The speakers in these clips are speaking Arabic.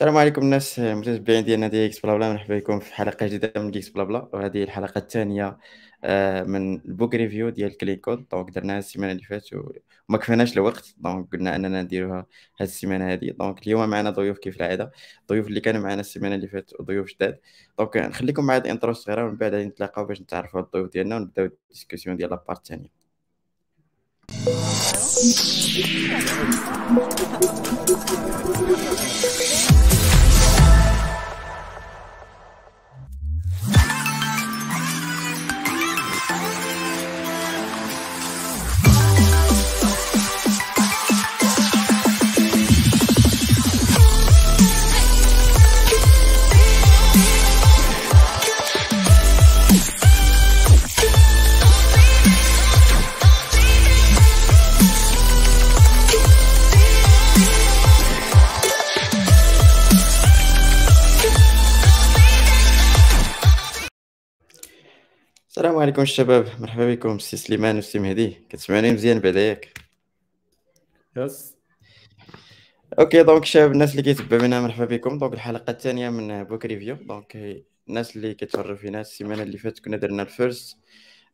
السلام عليكم الناس المتتبعين ديالنا ديال Geeksblabla مرحبا بكم في حلقة جديدة من Geeksblabla وهذه الحلقة الثانية آه، من ال book review ديال Clean Code donc درناها السيمانة اللي فاتت وما كفاناش الوقت. donc قلنا أننا نديروها هذه السيمانة هذه donc اليوم معنا ضيوف كيف العادة؟ الضيوف اللي كانوا معنا السيمانة اللي فاتت وضيوف جداد. donc نخليكم مع ال intro الصغيره ومن بعد نتلاقاو باش نتعرفوا على الضيوف ديالنا ونبداو ال discussion ديال la partie الثانية السلام عليكم الشباب. مرحبا بكم سي سليمان وسي مهدي. كتسمعوني مزيان بعدا ياك yes. Okay donc شباب الناس اللي كيتبع منا مرحبا بكم. donc الحلقة الثانية من book review. donc الناس اللي كيتفرجوا فينا السيمانة اللي فاتت كنا درنا ال first.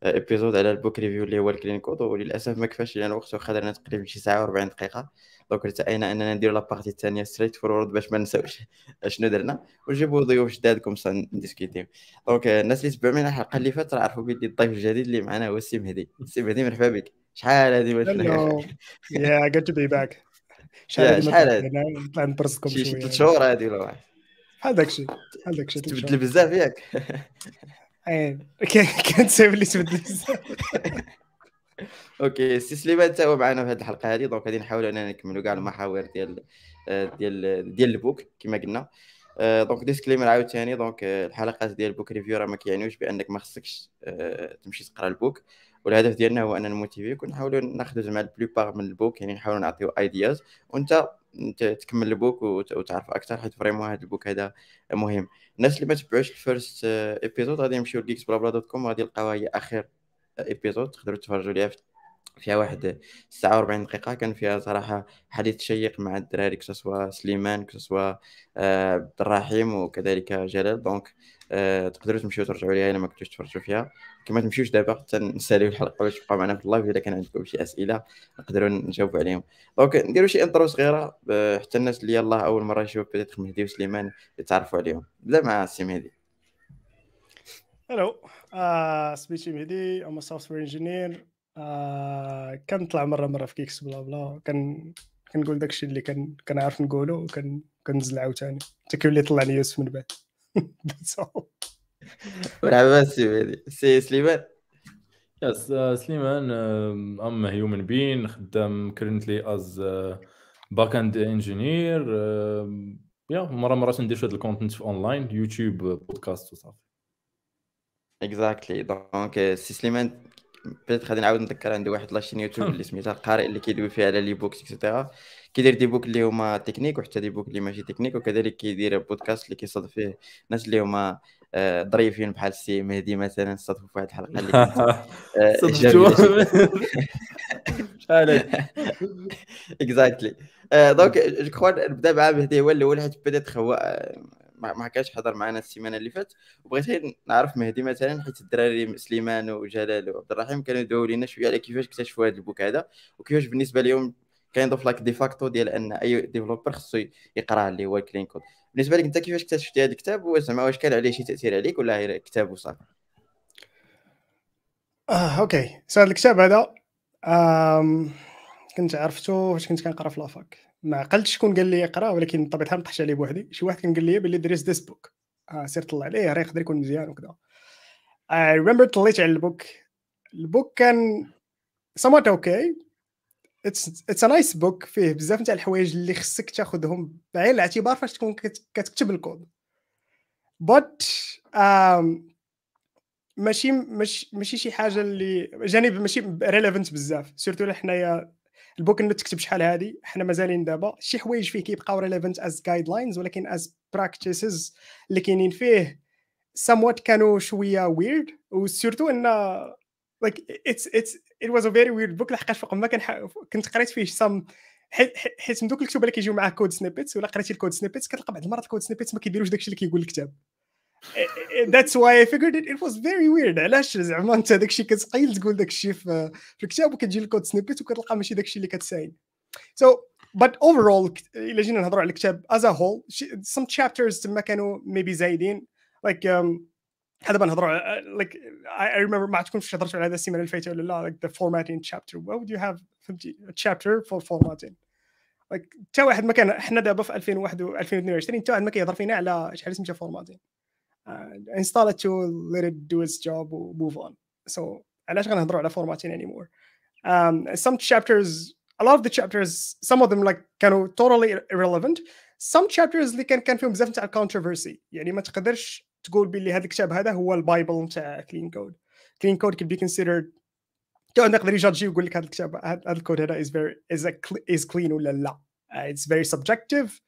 episode على ال book review اللي هو ال Clean Code وللأسف ما كفاش لأن الوقت واخا درنا تقريبا شي ساعة و40 دقيقة. donc ارتئينا أننا نديرو la partie الثانية straightforward باش ما نساوش شنو درنا. ونجيبو ضيوف جداد comme ça نديسكوتيو donc الناس اللي تبعوا معنا الحلقة اللي فاتت عرفوا بلي الضيف الجديد اللي معنا هو السي مهدي السي مهدي مرحبا بك. شحال هذه ما good to be back. Yeah, شحال هادي؟ نطلع نبرزطكم شي شي شوية. ثلاث شهور هذه ولا واحد؟ بحال داكشي بحال داكشي تبدل. بزاف ياك. كان كان سيف اللي تبدل okay سي سليمان حتى هو معنا في هذه الحلقة هذه. donc غادي نحاولوا أننا نكملوا كاع المحاور ديال ديال ديال ال book كما قلنا. آه، donc disclaimer عاوتاني donc آه، الحلقات ديال ال book review راه ما كيعنيوش بأنك ما خصكش آه، تمشي تقرأ ال book. والهدف ديالنا هو أننا نموتيفيك ونحاولوا ناخذوا زعما la plupart من ال book يعني نحاولوا نعطيو ideas وأنت انت تكمل ال book وت- وتعرف أكثر حيت vraiment هذا ال book هذا مهم. الناس اللي ما تبعوش ال first episode غادي يمشيو ل Geeksblabla dot com وغادي يلقاوها هي آخر episode تقدروا تفرجوا ليها في- فيها واحد ساعة و40 دقيقة. كان فيها صراحة حديث شيق مع الدراري كسوا سليمان كسوا آه، عبد الرحيم وكذلك جلال. donc آه، تقدروا تمشيو ترجعوا ليها إلا ما كنتوش تفرجوا فيها. كما تمشيوش دابا حتى نساليو الحلقة باش تبقاو معنا في ال live الا كان عندكم شي أسئلة نقدروا نجاوبوا عليهم. donc نديروا شي intro صغيرة آه، حتى الناس اللي يلاه أول مرة يشوفوا peut-être مهدي وسليمان يتعرفوا عليهم. بدا مع السي مهدي hello آه، سميتي مهدي I'm software engineer كنطلع مرة مرة في Geeksblabla. كان كنقول داكشي اللي كان كنعرف نقوله وكن كنزل عاوتاني حتى كيولي طلعني يوسف من بعد. That's all. مرحبا السي مهدي سي سليمان. yes سليمان I'm human being خدام currently as back-end engineer yeah مرة مرة ندير شوية ال content في اونلاين يوتيوب بودكاست وصافي. exactly donc سي سليمان بدات غادي نعاود نذكر عندي واحد la chaîne يوتيوب اللي سميتها القارئ اللي كيدوي فيها على les books et cetera كيدير des books اللي هما تكنيك وحتى des books اللي ماشي تكنيك وكذلك كيدير بودكاست اللي كيصادف فيه ناس اللي هما آه، ظريفين بحال السي مهدي مثلا استضافوا في واحد الحلقة اللي كانت آه،. شحال exactly donc je crois نبدأ مع مهدي هو الأول حيت بدأت هو آه، ما كانش حضر معنا السيمانة اللي فاتت وبغيت نعرف مهدي مثلا حيت الدراري سليمان وجلال وعبد الرحيم كانوا يدويو لنا شوية على كيفاش اكتشفوا هذا ال book هذا وكيفاش بالنسبة لهم kind of like de facto ديال أن any developer خصو يقراه اللي هو ال Clean Code بالنسبة لك أنت كيفاش اكتشفتي هذا الكتاب؟ وزعما واش كان عليه شي تأثير عليك ولا غير كتاب وصافي؟ آه okay. So هذا الكتاب هذا آم، كنت عرفتو فاش كنت كنقرا في la fac ما عقلتش شكون قال لي اقرا ولكن بطبيعة الحال طحتش عليه بوحدي. شي واحد كان قال لي باللي there is this book آه سير طلع عليه راه يقدر يكون مزيان وكذا. I remember طليت على ال book. ال book كان somewhat okay it's nice book فيه بزاف نتاع الحوايج اللي خصك تاخذهم بعين الاعتبار فاش تكون كت- كتكتب الكود. but ماشي ماشي ماشي شي حاجة اللي جانب ماشي relevant بزاف. surtout حنايا ال book انه تكتب شحال هادي حنا مازالين دابا. شي حوايج فيه كيبقاو relevant as guidelines ولكن as practices اللي كاينين فيه somewhat كانوا شوية weird و surtout إن like it's it's it was a very weird book. لحقاش فوق ما كنح... كنت قريت فيه some حيت حيت من دوك الكتب اللي كيجيو معاه code snippets ولا قريتي ال code snippets كتلقى بعض المرات ال code snippets ما كيديروش داكشي اللي كيقول الكتاب. that's why I figured it was very weird علاش زعما انت داكشي كتقيل تقول داكشي في, في الكتاب وكتجي ال code snippet وكتلقى ماشي داكشي اللي كتساين so so, but overall إلا جينا نهضروا على الكتاب as a whole some chapters تما كانوا maybe زايدين. Like um, هذا بنهضروا like I, I remember ما عرفت كنت هضرت على هذا السيمانه اللي فاتت ولا لا like the formatting chapter what would you have فهمتي a chapter for formatting like حتى واحد ما كان حنا دابا في 2001 و 2022 حتى واحد ما كيهضر فينا على شحال سميتها formatting uh, install it to let it do its job و move on so علاش غنهضروا على formatting anymore um, some chapters a lot of the chapters some of them like كانوا totally irrelevant some chapters اللي كان كان فيهم بزاف تاع الكونتروفيرسي يعني ما تقدرش تقول باللي هذا الكتاب هذا هو ال bible تاع clean code. Clean code can be considered كان يقدر يجي ويقول لك هذا الكتاب هذا الكود هذا is a, is clean ولا لا؟ It's very subjective.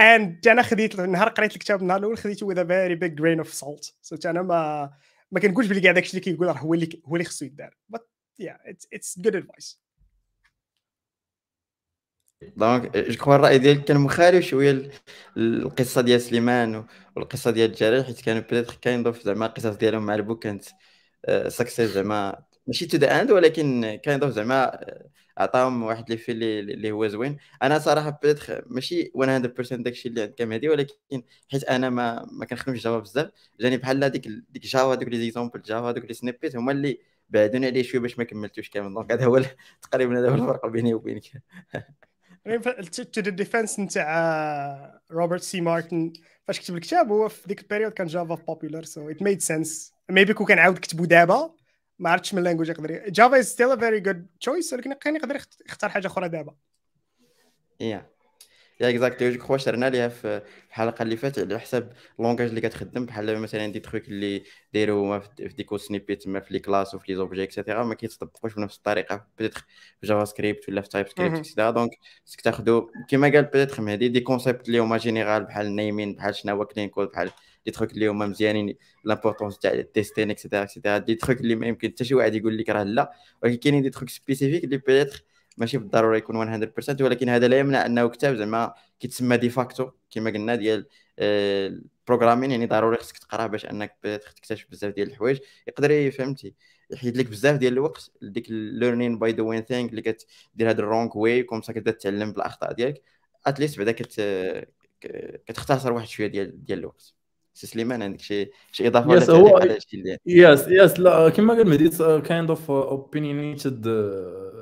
And أنا خديت نهار قريت الكتاب النهار الأول خديته a very big grain of salt. So أنا ما ما كنقولش بلي كاع داكشي اللي كيقول راه هو اللي هو اللي خصو يدار. But yeah it's it's good advice. donc je الرأي ديالك كان مخالف شوية القصة ديال سليمان والقصة ديال الجلال حيت كانوا plutôt kind of زعما القصص ديالهم مع ال book كانت success زعما. ماشي to the end ولكن kind of زعما عطاهم واحد لي في اللي هو زوين. أنا صراحة peut-être ماشي 100% داكشي اللي عندك مهدي ولكن حيت أنا ما ما كنخدمش جافا بزاف جاني بحال ديك ديك جافا دوك les exemples جافا دوك les snippets هما اللي بعدوني عليه شوية باش ما كملتوش كامل. donc هذا هو تقريبا هذا هو الفرق بيني وبينك. to the defense نتاع روبرت سي مارتن فاش كتب الكتاب هو في ديك ال période كان جافا popular so it made sense maybe كون كان عاود كتبو دابا ما عرفتش من language يقدر جافا is still a very good choice ولكن كان يقدر يختار حاجة أخرى دابا yeah yeah exactly je crois شرنا ليها في الحلقة اللي فاتت على حساب langage اللي كتخدم بحال مثلا دي تخوك اللي دايروا في des code snippets تما في les classes وفي les objets et cetera ما كيتطبقوش بنفس الطريقة. peut-être في جافا سكريبت ولا في تايب سكريبت et cetera donc خصك تاخذوا كما قال peut-être مهدي des concepts اللي هما général بحال ال naming بحال شنو هو clean code بحال دي تخوك اللي هما مزيانين l'importance تاع ال testing et cetera et cetera des trucs اللي ما يمكن حتى شي واحد يقول لك راه لا ولكن كاينين des trucs spécifiques اللي peut-être ماشي بالضرورة يكون 100% ولكن هذا لا يمنع أنه كتاب زعما كيتسمى de facto كما قلنا ديال ال programming يعني ضروري خصك تقراه باش أنك تكتشف بزاف ديال الحوايج. يقدر فهمتي؟ يحيد لك بزاف ديال الوقت ديك learning by the wrong thing اللي كدير هذا ال wrong way comme ça كتبدا تتعلم بالأخطاء ديالك at least بعدا كت كتختصر واحد شوية ديال ديال الوقت. سي سليمان عندك شي شي إضافة ولا هو على هادشي اللي yes yes لا كما قال مهدي kind of opinionated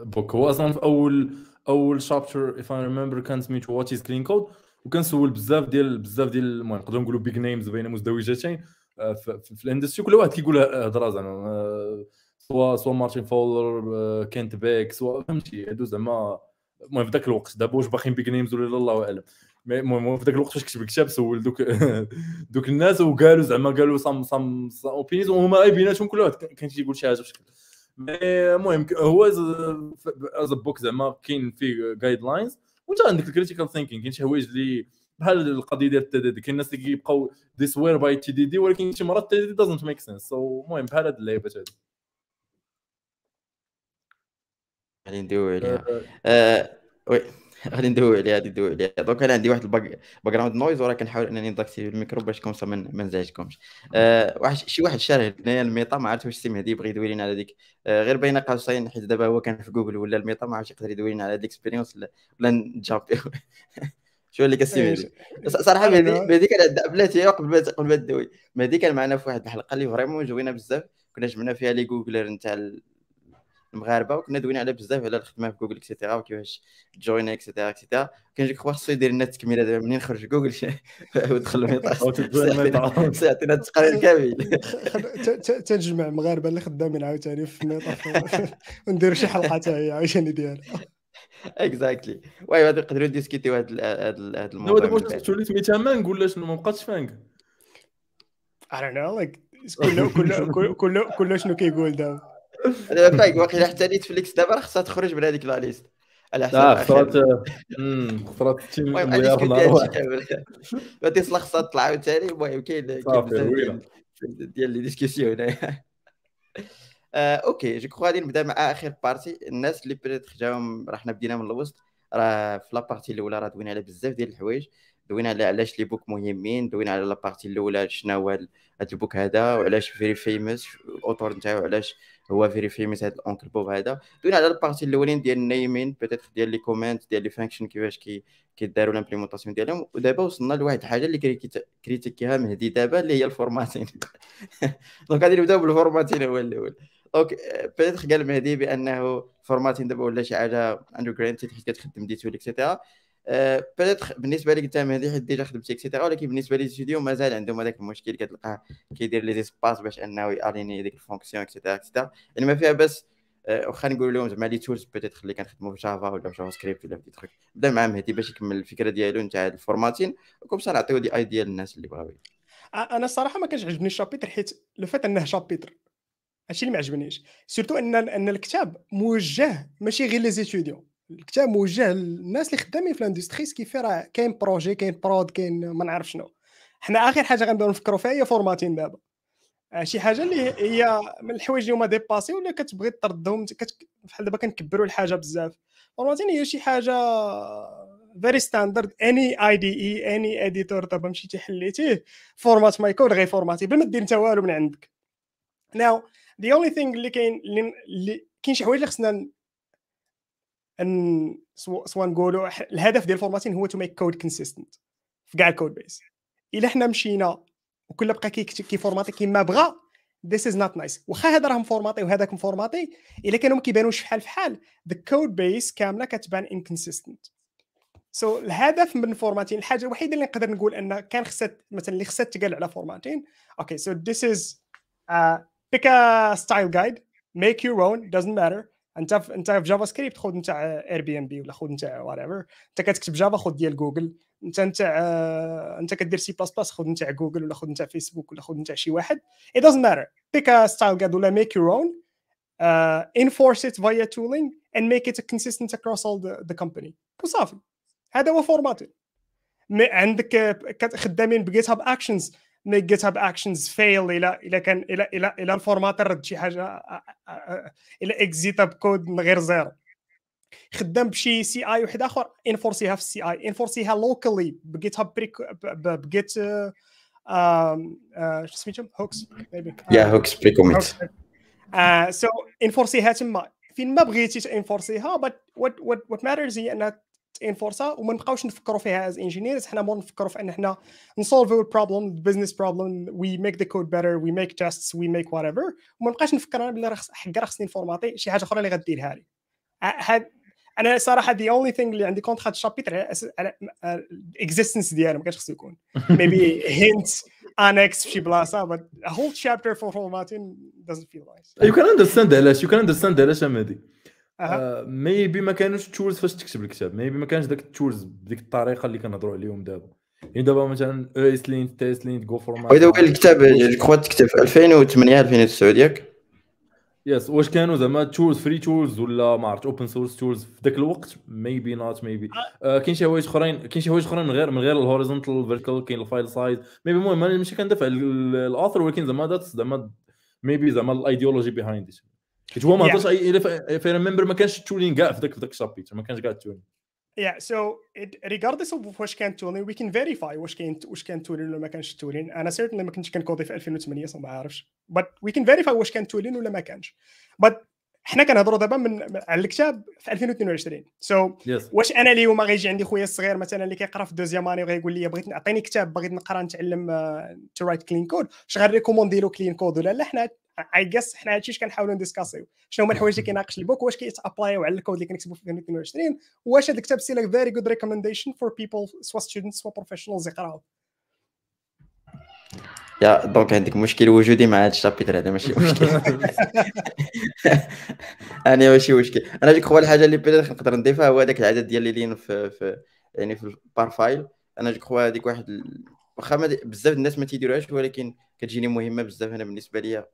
book هو أصلا في اول أول chapter if I remember كان سميتو what is clean code وكنسول بزاف ديال بزاف ديال المهم نقدروا نقولوا big names بين مزدوجتين في, في ال industry كل واحد كيقول هضره زعما سوا سوا مارتين فولر كينت بيك سوا فهمتي هادو زعما المهم في ذاك الوقت دابا واش باقيين big names ولا الله اعلم المهم في ذاك الوقت فاش كتب الكتاب سول دوك دوك الناس وقالوا زعما قالوا some some opinions وهما بيناتهم كل واحد كان تيقول شي حاجة بشكل. المهم هو as a book زعما كاين فيه guidelines وانت عندك ال critical thinking كاين شي حوايج اللي بحال القضية ديال ال TDD كاين الناس اللي كيبقاو they swear by TDD ولكن شي مرات ال TDD doesn't make sense so المهم بحال هاد اللعيبات هادي. غادي ندويو عليها. وي. غادي ندوي عليها غادي ندوي عليها. دونك أنا عندي واحد الباك جراوند نويز وراه كنحاول إنني نداكتي الميكرو باش كومسا ما نزعجكمش. أه واحد شي واحد شاره هنايا الميطا ما عرفت واش سي مهدي بغى يدوي لنا على ديك أه غير بين قوسين حيت دابا هو كان في جوجل ولا الميطا ما عرفتش يقدر يدوي لنا على الاكسبيريونس ولا نجامبي شو اللي كسي مهدي صراحة مهدي مهدي كان بلاتي قبل ما قبل ما تدوي. مهدي كان معنا في واحد الحلقة اللي فريمون جوينا بزاف. كنا جمعنا فيها les Googlers نتاع المغاربه وكنا دوينا على بزاف على الخدمة في جوجل et cetera وكيفاش ت join et cetera et cetera كان جيك خصو يدير لنا التكميله دابا منين خرج جوجل ودخل الميطا سيعطينا التقرير كامل. تنجمع المغاربه اللي خدامين عاوتاني في الميطا ونديروا شي حلقة حتى هي عاوتاني ديالها. exactly ouais غادي نقدروا نديسكوتيو هذا هذا الموضوع دابا واش تولي سميتها MAANG ولا شنو؟ ما بقاتش FAANG I don't know like كله كله كله كله شنو كيقول دابا. فايق واقيلا حتى نيتفليكس دابا راه خصها تخرج من هذيك la liste. على حسب آه خسرات خسرات غادي تصلح خصها تطلع عاوتاني. المهم كاين كاين ديال les discussions هنايا. okay je crois غادي نبدأ مع آخر partie الناس اللي بريت جاهم راه حنا بدينا من الوسط. راه في la partie الأولى راه دوينا على بزاف ديال الحوايج. دوينا على علاش les books مهمين دوينا على la partie الأولى شنو هو هذا ال book هذا وعلاش very famous ال auteur نتاعو علاش هو very famous هذا ال Uncle Bob هذا. دوينا على ال parties الأولين ديال ال naming peut-être ديال les comments ديال les functions كيفاش كي كيداروا l'implémentation ديالهم. ودابا وصلنا لواحد الحاجة اللي كريتيكيها مهدي دابا اللي هي ال formatting donc غادي نبداو بال formatting هو الأول. donc peut-être قال مهدي بأنه ال formatting دابا ولا شي حاجة for granted حيت كتخدم des tools et cetera peut-être بالنسبة لك انت مهدي حيت déjà خدمتي et cetera ولكن بالنسبة les étudiants مازال عندهم هذاك المشكل كتلقاه كيدير les espaces باش أنه ياليني ديك ال fonction et cetera et cetera يعني ما فيها بس واخا نقول لهم زعما les tools peut-être اللي كنخدموا في جافا ولا في جافا سكريبت ولا في تروك بدا مع مهدي باش يكمل الفكرة ديالو نتاع ال formatting. و comme ça نعطيو دي ايديا للناس اللي بغاو أنا الصراحه ما كانش عجبني ال chapitre حيت le fait أنه chapitre. هادشي اللي ما عجبنيش. surtout أن أن الكتاب موجه ماشي غير les étudiants الكتاب موجه للناس اللي خدامين في ال industry كيف راه كاين projet كاين prod كاين ما نعرف شنو. حنا آخر حاجة غنبداو نفكروا فيها هي formatting دابا. آه، شي حاجة اللي هي من الحوايج اللي هما dépassé ولا كتبغي تردهم بحال دابا كنكبروا الحاجة بزاف. formatting هي شي حاجة very standard any IDE any editor دابا مشيتي حليتيه format my code غير فورماتي بلا ما دير انت والو من عندك. now the only thing اللي كاين اللي كاين شي حوايج اللي خصنا أن سواء نقولوا الهدف ديال ال formatting هو to make code consistent في كاع ال code base إلا حنا مشينا وكل بقى كيفورماتي كيما بغا this is not nice. واخا هذا راه مفورماتي وهذاك مفورماتي إلا كانوا ما كيبانوش فحال فحال the code base كاملة كتبان inconsistent. so so, الهدف من ال formatting الحاجة الوحيدة اللي نقدر نقول أن كان خصها مثلا اللي خصها تقال على formatting okay so is uh, pick a style guide. Make your own doesn't matter. انت في انت في جافا سكريبت خذ نتاع اير بي ام بي ولا خذ نتاع what انت كتكتب Java خذ ديال جوجل انت نتاع انت كدير سي بلس بلس خذ نتاع جوجل ولا خذ نتاع فيسبوك ولا خذ نتاع شي واحد. It doesn't matter. Pick a style guide ولا make your own. uh, enforce it via tooling and make it consistent across all the, company. وصافي هذا هو formatting عندك خدامين ب GitHub Actions make GitHub Actions fail إلى إلى كان إلى إلى إلى ال formatter رد شي حاجة إلى exit ب code من غير zero خدام بشي CI واحد آخر enforce يها في ال CI enforce يها locally ب GitHub break ب git شو سميتهم hooks yeah hooks pre-commit so enforce يها تما. فين ما بغيتي انفورسيها but what what what matters هي أنها enforced وما نبقاوش نفكروا فيها as engineers حنا مور نفكروا في أن حنا ن solve وا ال problem ال business problem we make the code better we make tests we make whatever وما نبقاش نفكر أنا بلي حق راه خصني ن format ي شي حاجة أخرى اللي غديرها لي هاد أنا صراحة the only thing اللي عندي contre هاد ال chapitre على ال existence ديالو ما كانش خصو يكون. maybe in an annex في شي بلاصة but a whole chapter for formatting doesn't feel nice. You can understand علاش you can understand علاش مهدي maybe ما كانوش tools فاش تكتب الكتاب. maybe ما كانش داك ال tools بديك الطريقة اللي كنهضروا عليهم دابا. يعني دابا مثلا ESLint TSLint gofmt وإذا كان الكتاب جو تكتب في 2008 2009 ياك yes واش كانوا زعما tools free tools ولا ما عرفت open source tools في ذاك الوقت؟ maybe not maybe كاين شي حوايج أخرين كاين شي حوايج أخرين من غير من غير ال horizontal vertical كاين ال file size maybe المهم أنا ماشي كندافع ال author ولكن زعما that زعما maybe زعما ال ideology behind حيت هو ما هضرش if you remember ما كانش tooling كاع في ذاك ذاك ال chapitre ما كانش كاع tooling Yeah, so it, regardless of واش كان tooling we can verify واش كاين واش كان tooling ولا ما كانش tooling أنا certainly ما كنتش كنكودي في 2008 ما عارفش but we can verify واش كان tooling ولا ما كانش. But حنا كنهضروا دابا من على الكتاب في 2022 so so, yes. واش أنا اليوم غيجي عندي خويا الصغير مثلا اللي كيقرأ في deuxième année وغيقول لي بغيت نعطيني كتاب بغيت نقرأ نتعلم to write clean code واش غن recommander له clean code ولا لا؟ حنا I guess حنا هادشي كنحاولوا ن discuss يو. شنو هما الحوايج اللي كيناقش ال book؟ واش كيت apply او على الكود اللي كنكتبوا في 2022 واش هذا الكتاب is a very good recommendation for people soit students soit professionals يقراوه yeah donc عندك مشكل وجودي مع هذا ال chapitre هذا ماشي مشكل. أنا ماشي مشكل. أنا ديك هو الحاجة اللي بدات نقدر نضيفها هو هذاك العدد ديال lines في, في يعني في ال par file. أنا ديك هو هذيك واحد واخا بزاف الناس ما تيديروهاش ولكن كتجيني مهمة بزاف أنا بالنسبة ليا.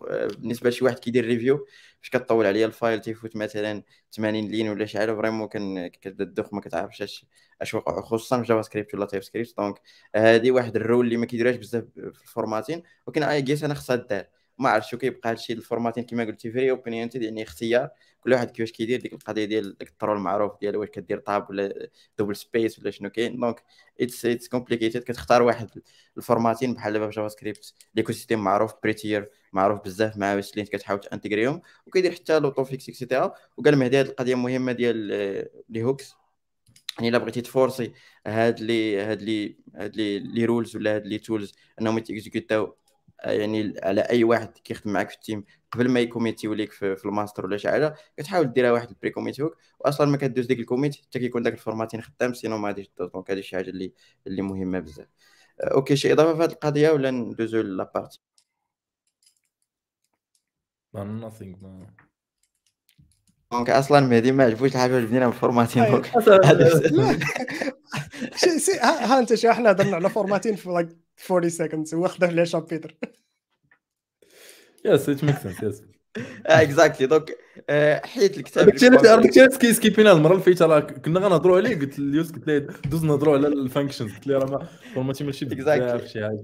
بالنسبة لشي واحد كيدير review فاش كطول عليا ال file تيفوت مثلا 80 lines ولا شي حاجة vraiment كتبدا تدوخ ما كتعرفش اش اش وقع خصوصا في JavaScript ولا TypeScript donc هذه واحد ال rule اللي ما كيديرهاش بزاف في ال formatting ولكن I guess أنا خصها دار. ما عرفتش كيبقى هادشي ال formatting كما قلتي very opinionated يعني اختيار. كل واحد كيفاش كيدير ديك القضية ديال ديك ال troll المعروف ديال واش كدير tab ولا double space ولا شنو كاين. donc it's it's complicated كتختار واحد ال formatting بحال دابا في JavaScript l'écosystème معروف Prettier معروف بزاف مع باش اللي كتحاول ت intégrer هم. وكيدير حتى l'auto fix et cetera وقال مهدي هذه القضية مهمة ديال آه، les hooks. يعني إلا بغيتي ت forcer هاد les هاد les هاد les les rules ولا هاد les tools إنهم يت exécuté او يعني على أي واحد كيخدم معاك في ال team قبل ما ي commit يو ليك في, الماستر ولا شي حاجة كتحاول ديرها واحد ال pre-commit hook. واصلا ما كدوز ديك ال commit حتى كيكون داك ال formatting خدام sinon ما غاديش donc هذه شي حاجة اللي اللي مهمة بزاف. OK شي إضافة في هذه القضية ولا ندوزو la partie nothing ما donc أصلا مهدي ما عجبوش الحاجة اللي بدينا بال formatting. donc ها انت شو إحنا هضرنا على formatting في like 40 seconds واخده les chapitres yes it makes sense yes exactly donc حيت الكتاب عرفتك علاش كي skip ينا المره اللي فاتت راه كنا غنهضروا عليه قلت ليوس قلت له دوز نهضروا على ال functions قلت له راه ما formatting ماشي بزاف. شي حاجة.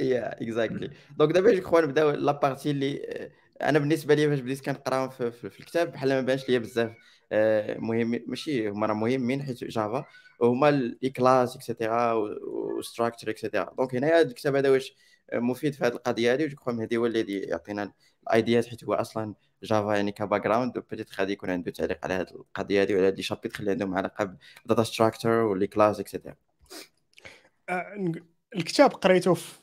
yeah exactly donc دابا je crois نبداو la partie اللي أنا بالنسبة لي فاش بديت كنقراهم في, في, في الكتاب بحال ما بانش ليا بزاف آه، مهم ماشي هما راه مهمين حيت Java وهما les classes et cetera و structure et cetera donc هنايا هاد الكتاب هذا واش مفيد في هذه القضية هذه وجو مهدي هو الذي يعطينا الايديات حيت هو أصلا Java يعني ك background و peut-être غادي يكون عنده تعليق على هذه القضية هذه وعلى هاد les chapitres اللي عندهم علاقة ب data structure و les classes et cetera الكتاب قريته في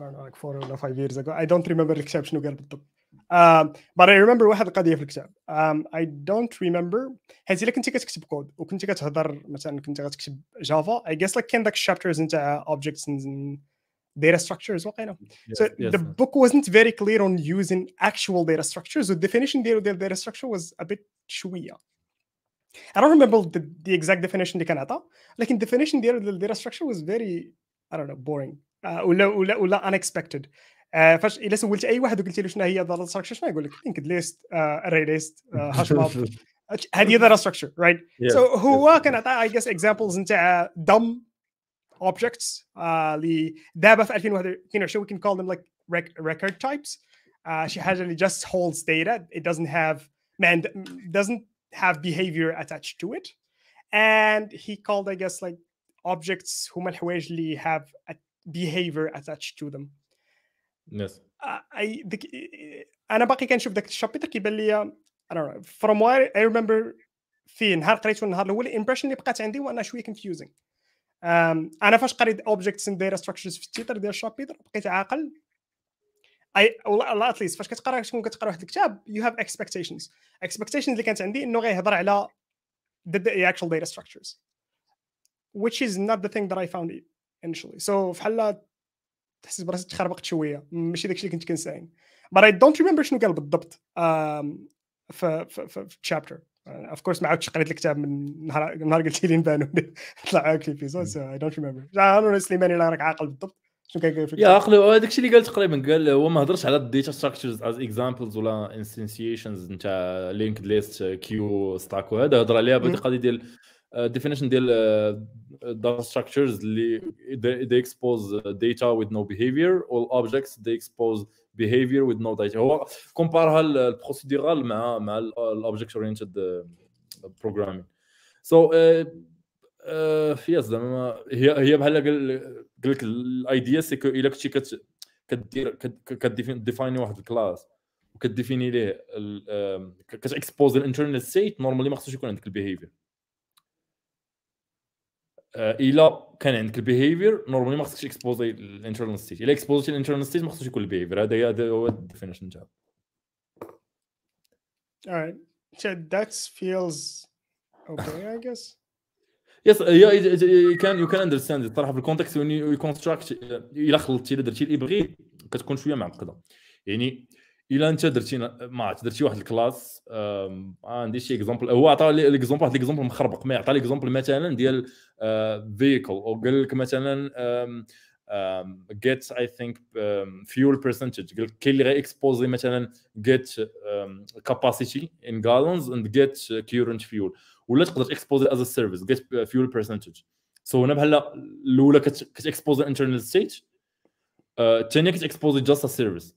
know like four or five years ago. I don't remember الكتاب شنو قال بالضبط. um, but I remember واحد القضيه في الكتاب um, I don't remember حيت الا كنتي كتكتب كود وكنتي كتهضر مثلا كنتي غتكتب جافا I guess like كان داك الشابترز نتاع objects and data structures واقيلا So the book wasn't very clear on using actual data structures. The definition ديالو ديال data structure was a bit شوية. I don't remember the, the exact definition اللي كان عطا لكن definition ديالو ديال data structure was very I don't know boring uh, ولا ولا ولا unexpected. Uh, فاش الا سولت اي واحد وقلت له شنو هي data structure شنو يقول لك linked list uh, array list uh, hash map هذه data structure right Yeah, so هو yes. كان عطا I guess examples نتاع dumb objects uh, اللي دابا في 2022 we can call them like rec- record types uh, شي حاجه اللي just holds data it doesn't have man doesn't have behavior attached to it and he called I guess like objects هما الحوايج اللي have a behavior attached to them yes uh, I the, أنا باقي كنشوف ذاك ال chapter كيبان لي I don't know from what I remember فيه نهار قريته النهار الأول ال impression اللي بقات عندي وأنا شوية confusing. um, أنا فاش قريت objects and data structures في ال titre ديال ال chapter بقيت عاقل. اي والله at least فاش كتقرا تكون كتقرا واحد الكتاب you have expectations. Expectations اللي كانت عندي إنه غيهضر على the, the actual data structures. Which is not the thing that I found initially. So بحال تحس براسك تخربقت شوية ماشي داكشي اللي كنت كنساين. But I don't remember شنو قال بالضبط في في في, chapter. of course ما عاودتش قريت الكتاب من نهار نهار قلت لي نبانو طلع هاك ال episode so I don't remember أنا سليماني راك عاقل بالضبط. شنو كان يا هذاك الشيء اللي قال تقريبا قال هو ما هضرش على ال data structures as examples ولا instantiations نتاع linked list queue stack وهذا هضر عليها بهذه. القضية ديال definition ديال data structures اللي they expose data with no behavior. All objects they expose behavior with no data. هو compare ها ال procedural مع مع ال object oriented programming so yes زعما هي هي بحال قال لك l'idée c'est que إلا كنتي كدير ك define ي واحد ال class وك défini ليه كت expose ال internal state normalement ما خصوش يكون عندك ال behavior إلا كان عندك ال behavior normalement ما خصكش exposer ال internal state إلا exposé يتي ال internal state ما خصوش يكون ال behavior هذا هذا هو ال definition تاعو. Alright. So that feels okay I guess. يس يو كان يو كان اندرستاند الصراحه في الكونتكست وين يو كونستراكت إلا خلطتي إلا درتي اللي بغيت كتكون شوية معقدة. يعني إلا أنت درتي ما عرفت درتي واحد الكلاس آم، عندي شي اكزومبل هو عطى لي الاكزومبل واحد الاكزومبل مخربق ما عطى لي اكزومبل مثلا ديال فيكل وقال لك مثلا جيت اي ثينك فيول برسنتج قال لك كاين اللي غي اكسبوزي مثلا get capacity in gallons and get current fuel ولا تقدر expose as service get fuel percentage so هنا بحال الأولى كت expose ال internal state الثانية كت expose just service.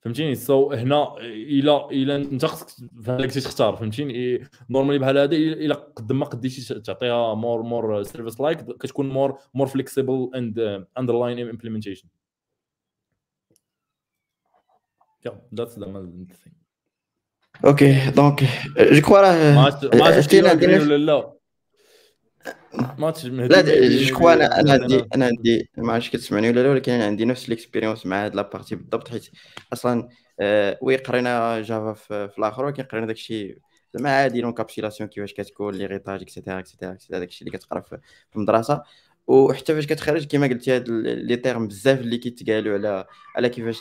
فهمتيني؟ so هنا الا الا أنت خصك كنتي تختار فهمتيني؟ normalement بحال هذا إلا قد ما قديتي تعطيها more more service like كتكون more more flexible and underlying implementation the main thing. OK donc je crois راه ما عرفت- ما عرفت عرفتي إلا أنا عندي agree نفس ولا لا ما عرفتش مهدي لا je crois أنا أنا عندي أنا عندي ما عرفتش كتسمعني ولا لا ولكن أنا عندي نفس ال expérience مع هاد la partie بالضبط حيت أصلا آه، oui قرينا جافا في, الآخر ولكن قرينا داكشي زعما عادي l'encapsulation كيفاش كتكون l'héritage et cetera et cetera et cetera داكشي اللي كتقرا في المدرسة. وحتى فاش كتخرج كما قلتي هاد les termes بزاف اللي كيتقالوا على على كيفاش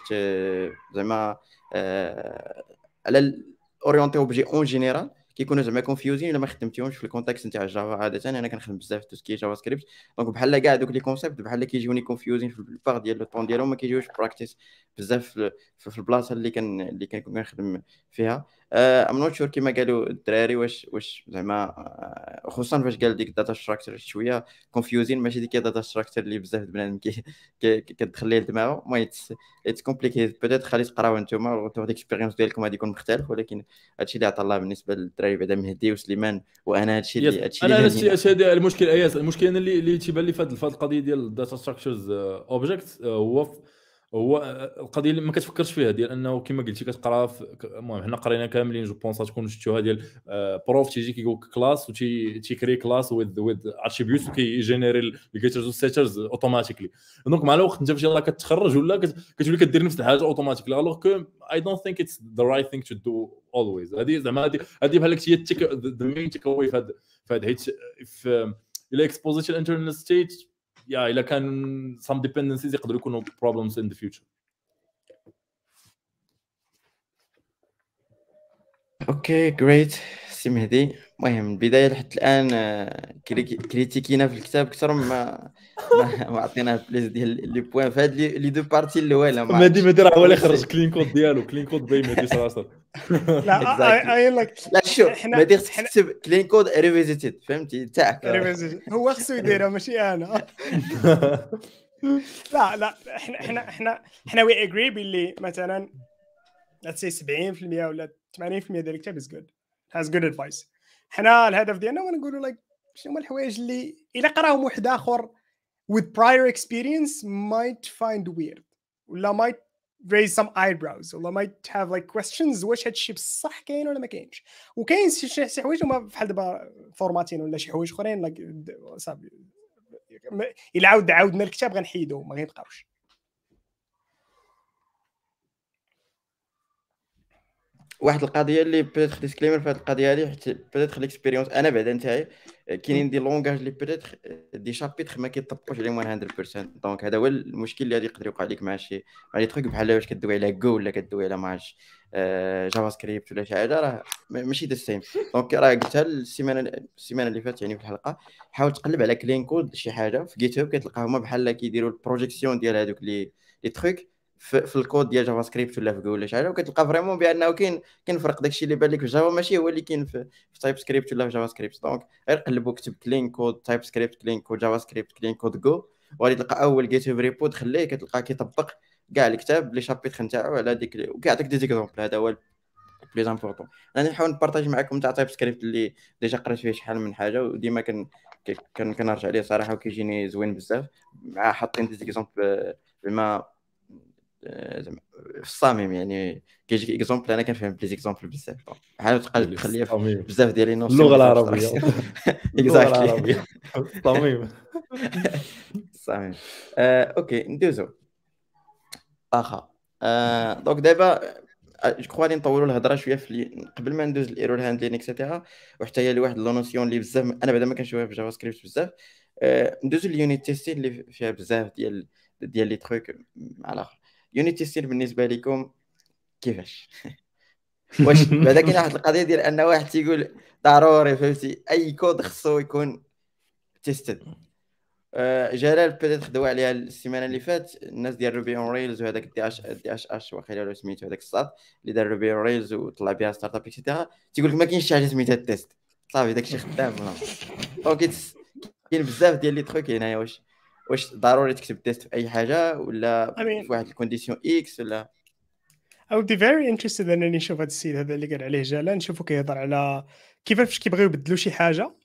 زعما آه، على orienté objet en général كيكونوا زعما confusing الا ما خدمتيهمش في ال context نتاع جافا عادة أنا كنخدم بزاف في tout ce qui جافا سكريبت donc بحال كاع دوك les concepts بحال كيجيوني confusing في ال part ديال le temps ديالهم ما كيجيوش practice بزاف في البلاصة اللي كان اللي كنخدم فيها. I'm not sure كيما قالوا الدراري واش واش زعما آه، خصوصا فاش قال ديك ال data structure شوية كونفيوزين ماشي ديك الداتا ستراكشر اللي بزاف بنادم كتدخل ليه لدماغه. المهم اتس كومبليكيت بيتيت خلي تقراو أنتم الروتور ديكسبيريونس ديالكم غادي يكون مختلف ولكن هادشي اللي عطا الله بالنسبة للدراري بعدا مهدي وسليمان وأنا هادشي اللي هادشي أنا هادشي المشكل اياس المشكل أنا اللي اللي تيبان لي في هاد القضية ديال الداتا ستراكشرز اوبجيكت هو هو آه، القضية اللي ما كتفكرش فيها ديال أنه كما قلتي كتقرا المهم حنا قرينا كاملين جو بونس تكونوا شفتوها ديال prof تيجي كيقول class وتي تي créer class with with attributes وكي générer ال getters وال setters automatically donc مع الوقت انت فاش يلاه كتخرج ولا كت- كتولي كدير نفس الحاجة automatically alors que I don't think it's the right thing to do always هذه زعما هذه هذه بحال هي the main takeaway في هذا حيت إلى exposé يتي ال internal state يا الا كان some dependencies يقدروا يكونوا problems in the future. OK great سي مهدي. المهم البداية لحد الآن آه، criti- critique ينا في الكتاب أكثر ما ما عطينا plus ديال les points في هاد les deux parties الاولى مهدي مهدي راه هو اللي. خرج clean code ديالو. clean code by مهدي صراحة. لا Exactly. اي like لا شوف إحنا- مهدي خصك إحنا- تكتب clean code revisited فهمتي؟ تاعك. هو خصو يديرها ماشي أنا. لا لا إحنا إحنا إحنا إحنا we agree باللي مثلا let's say 70% ولا 80% ديال الكتاب is good has good advice حنا الهدف ديالنا هو نقولوا like شنو هما الحوايج اللي إلا قراهم واحد آخر with prior experience might find weird ولا might raise some eyebrows. ولا might have like questions واش هادشي بصح كاين ولا ما كاينش؟ وكاين شي حوايج هما بحال دابا formatting ولا شي حوايج أخرين like صافي. إلا عاود عاودنا الكتاب غنحيدو ما غيبقاوش واحد القضية اللي peut-être disclaimer في هذه القضية هذه حيت peut-être l'expérience أنا بعدا نتاعي كاينين des langages اللي peut-être des chapitres ما كيطبقوش عليهم 100% donc هذا هو المشكل اللي غادي يقدر يوقع لك مع شي مع les trucs بحال واش كدوي على جو ولا كدوي على ماعرفتش آه، JavaScript ولا شي حاجة راه ما- ماشي the same donc راه قلتها السيمانة السيمانة اللي فاتت يعني في الحلقة حاول تقلب على clean code شي حاجة في GitHub كتلقى هما بحال كيديروا ال projection ديال هذوك les les trucs في, في الكود ديال JavaScript ولا في Go ولا شي حاجة وكتلقى vraiment بأنه كاين كاين فرق داكشي اللي بان لك في Java ماشي هو اللي كاين في, في TypeScript ولا في JavaScript donc غير قلب وكتب clean code TypeScript clean code JavaScript clean code Go وغادي تلقى أول GitHub repo تخليه كتلقى كيطبق كاع الكتاب les chapitres نتاعو على ديك وكيعطيك des exemples هذا هو بليز امبورطون أنا نحاول نبارطاجي معكم تاع تايب سكريبت اللي ديجا قريت فيه شحال من حاجة وديما كن كنرجع ليه صراحة وكيجيني زوين بزاف. مع حاطين دي زيكزومبل زعما في الصامم يعني كيجيك اكزومبل أنا كنفهم بلي زيكزومبل بزاف حاول تقلب تخليها. بزاف ديال نوسيون اللغة العربية. صراحة. اللغة Exactly. العربية. صميم. صحيح آه، أوكي ندوزو. اخا آه، donc دابا je crois غادي نطولوا الهضرة شوية في قبل ما ندوز ال error handling et cetera وحتى هي لواحد la notion اللي بزاف أنا بعدا ما كنشوفها في JavaScript بزاف. آه، ندوزو ال unit testing اللي فيها بزاف ديال ديال les trucs مع الآخر. unit testing بالنسبة لكم كيفاش؟ واش بعدا كاين واحد القضية ديال أن واحد تيقول ضروري فهمتي؟ أي كود خصو يكون tested آه، جلال بدأت خدوا عليها السيمانة اللي فات الناس ديال Ruby on Rails وهذاك دي اش دي اش اش وأخيرا ولا سميتو هذاك الساط اللي دار Ruby on Rails وطلع بها startup et cetera تيقول لك ما كاينش شي حاجة سميتها ال test صافي داكشي خدام ولا. donc كاين بزاف ديال les trucs هنايا واش واش ضروري تكتب test في أي حاجة ولا I mean- في واحد condition X ولا؟ I would be very interested أنني نشوف هذا السيد هذا اللي قال عليه جلال نشوفو كيهضر على كيفاش فاش كيبغيو يبدلوا شي حاجة.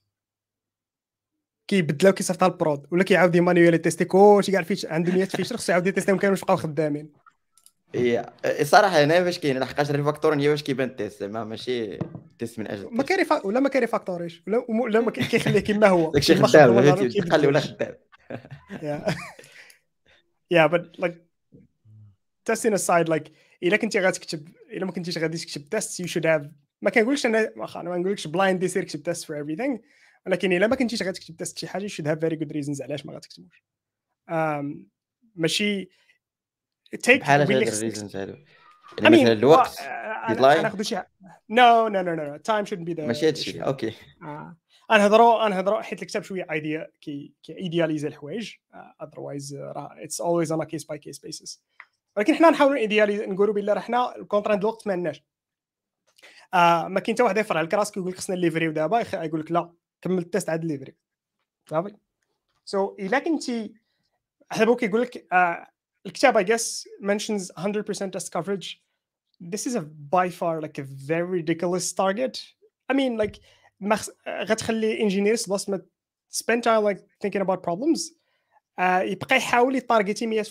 كيبدلوا كيصيفطها ال prod ولا كيعاود ي manual test ي كلشي كاع فيش عنده 100 فيش خصو يعاود يتيستيهم كامل باش بقاو خدامين هي الصراحه هنا فاش كاين لحقاش ال refactor هي واش كيبان test زعما ماشي تيست من أجل ما كاين ولا ما كاين refactoring ولا ولا ما كي- كيخليه كما هو داكشي خدام خلي ولا. خدام. Yeah. Yeah but like testing aside like الا كنتي غتكتب الا ما كنتيش غادي تكتب test you should have ما كنقولش أنا واخا أنا ما نقولكش blind سير كتب test for everything ولكن الا ما كنتيش غتكتب test شي حاجة you should have very good reasons علاش ما غتكتبوش um, ماشي take بحال really هاد خصك- ال reasons هادو. I يعني mean, مثلا الوقت well, uh, deadline. أنا ناخذ شي no no no no no time shouldn't be the ماشي هادشي issue. okay آه. نهضروا نهضروا حيت الكتاب شوية idéa- كي كي idéaliser الحوايج. otherwise راه it's always on case by case basis ولكن حنا نحاولوا idealize نقولوا بالله راه حنا ال contrainte د الوقت ما عندناش. آه ما كاين حتى واحد يفرع الكراس كيقول لك خصنا الليفريو دابا يقول لك لا كمل ال test عاد الليفري صافي؟ so إلا كنتي حنا كيقول لك آه الكتاب I guess mentions 100% test coverage. This is a by far like a very ridiculous target. I mean like غتخلي انجينيرز بلاص ما spend time like thinking about problems uh, يبقى يحاول يتارجتي 100%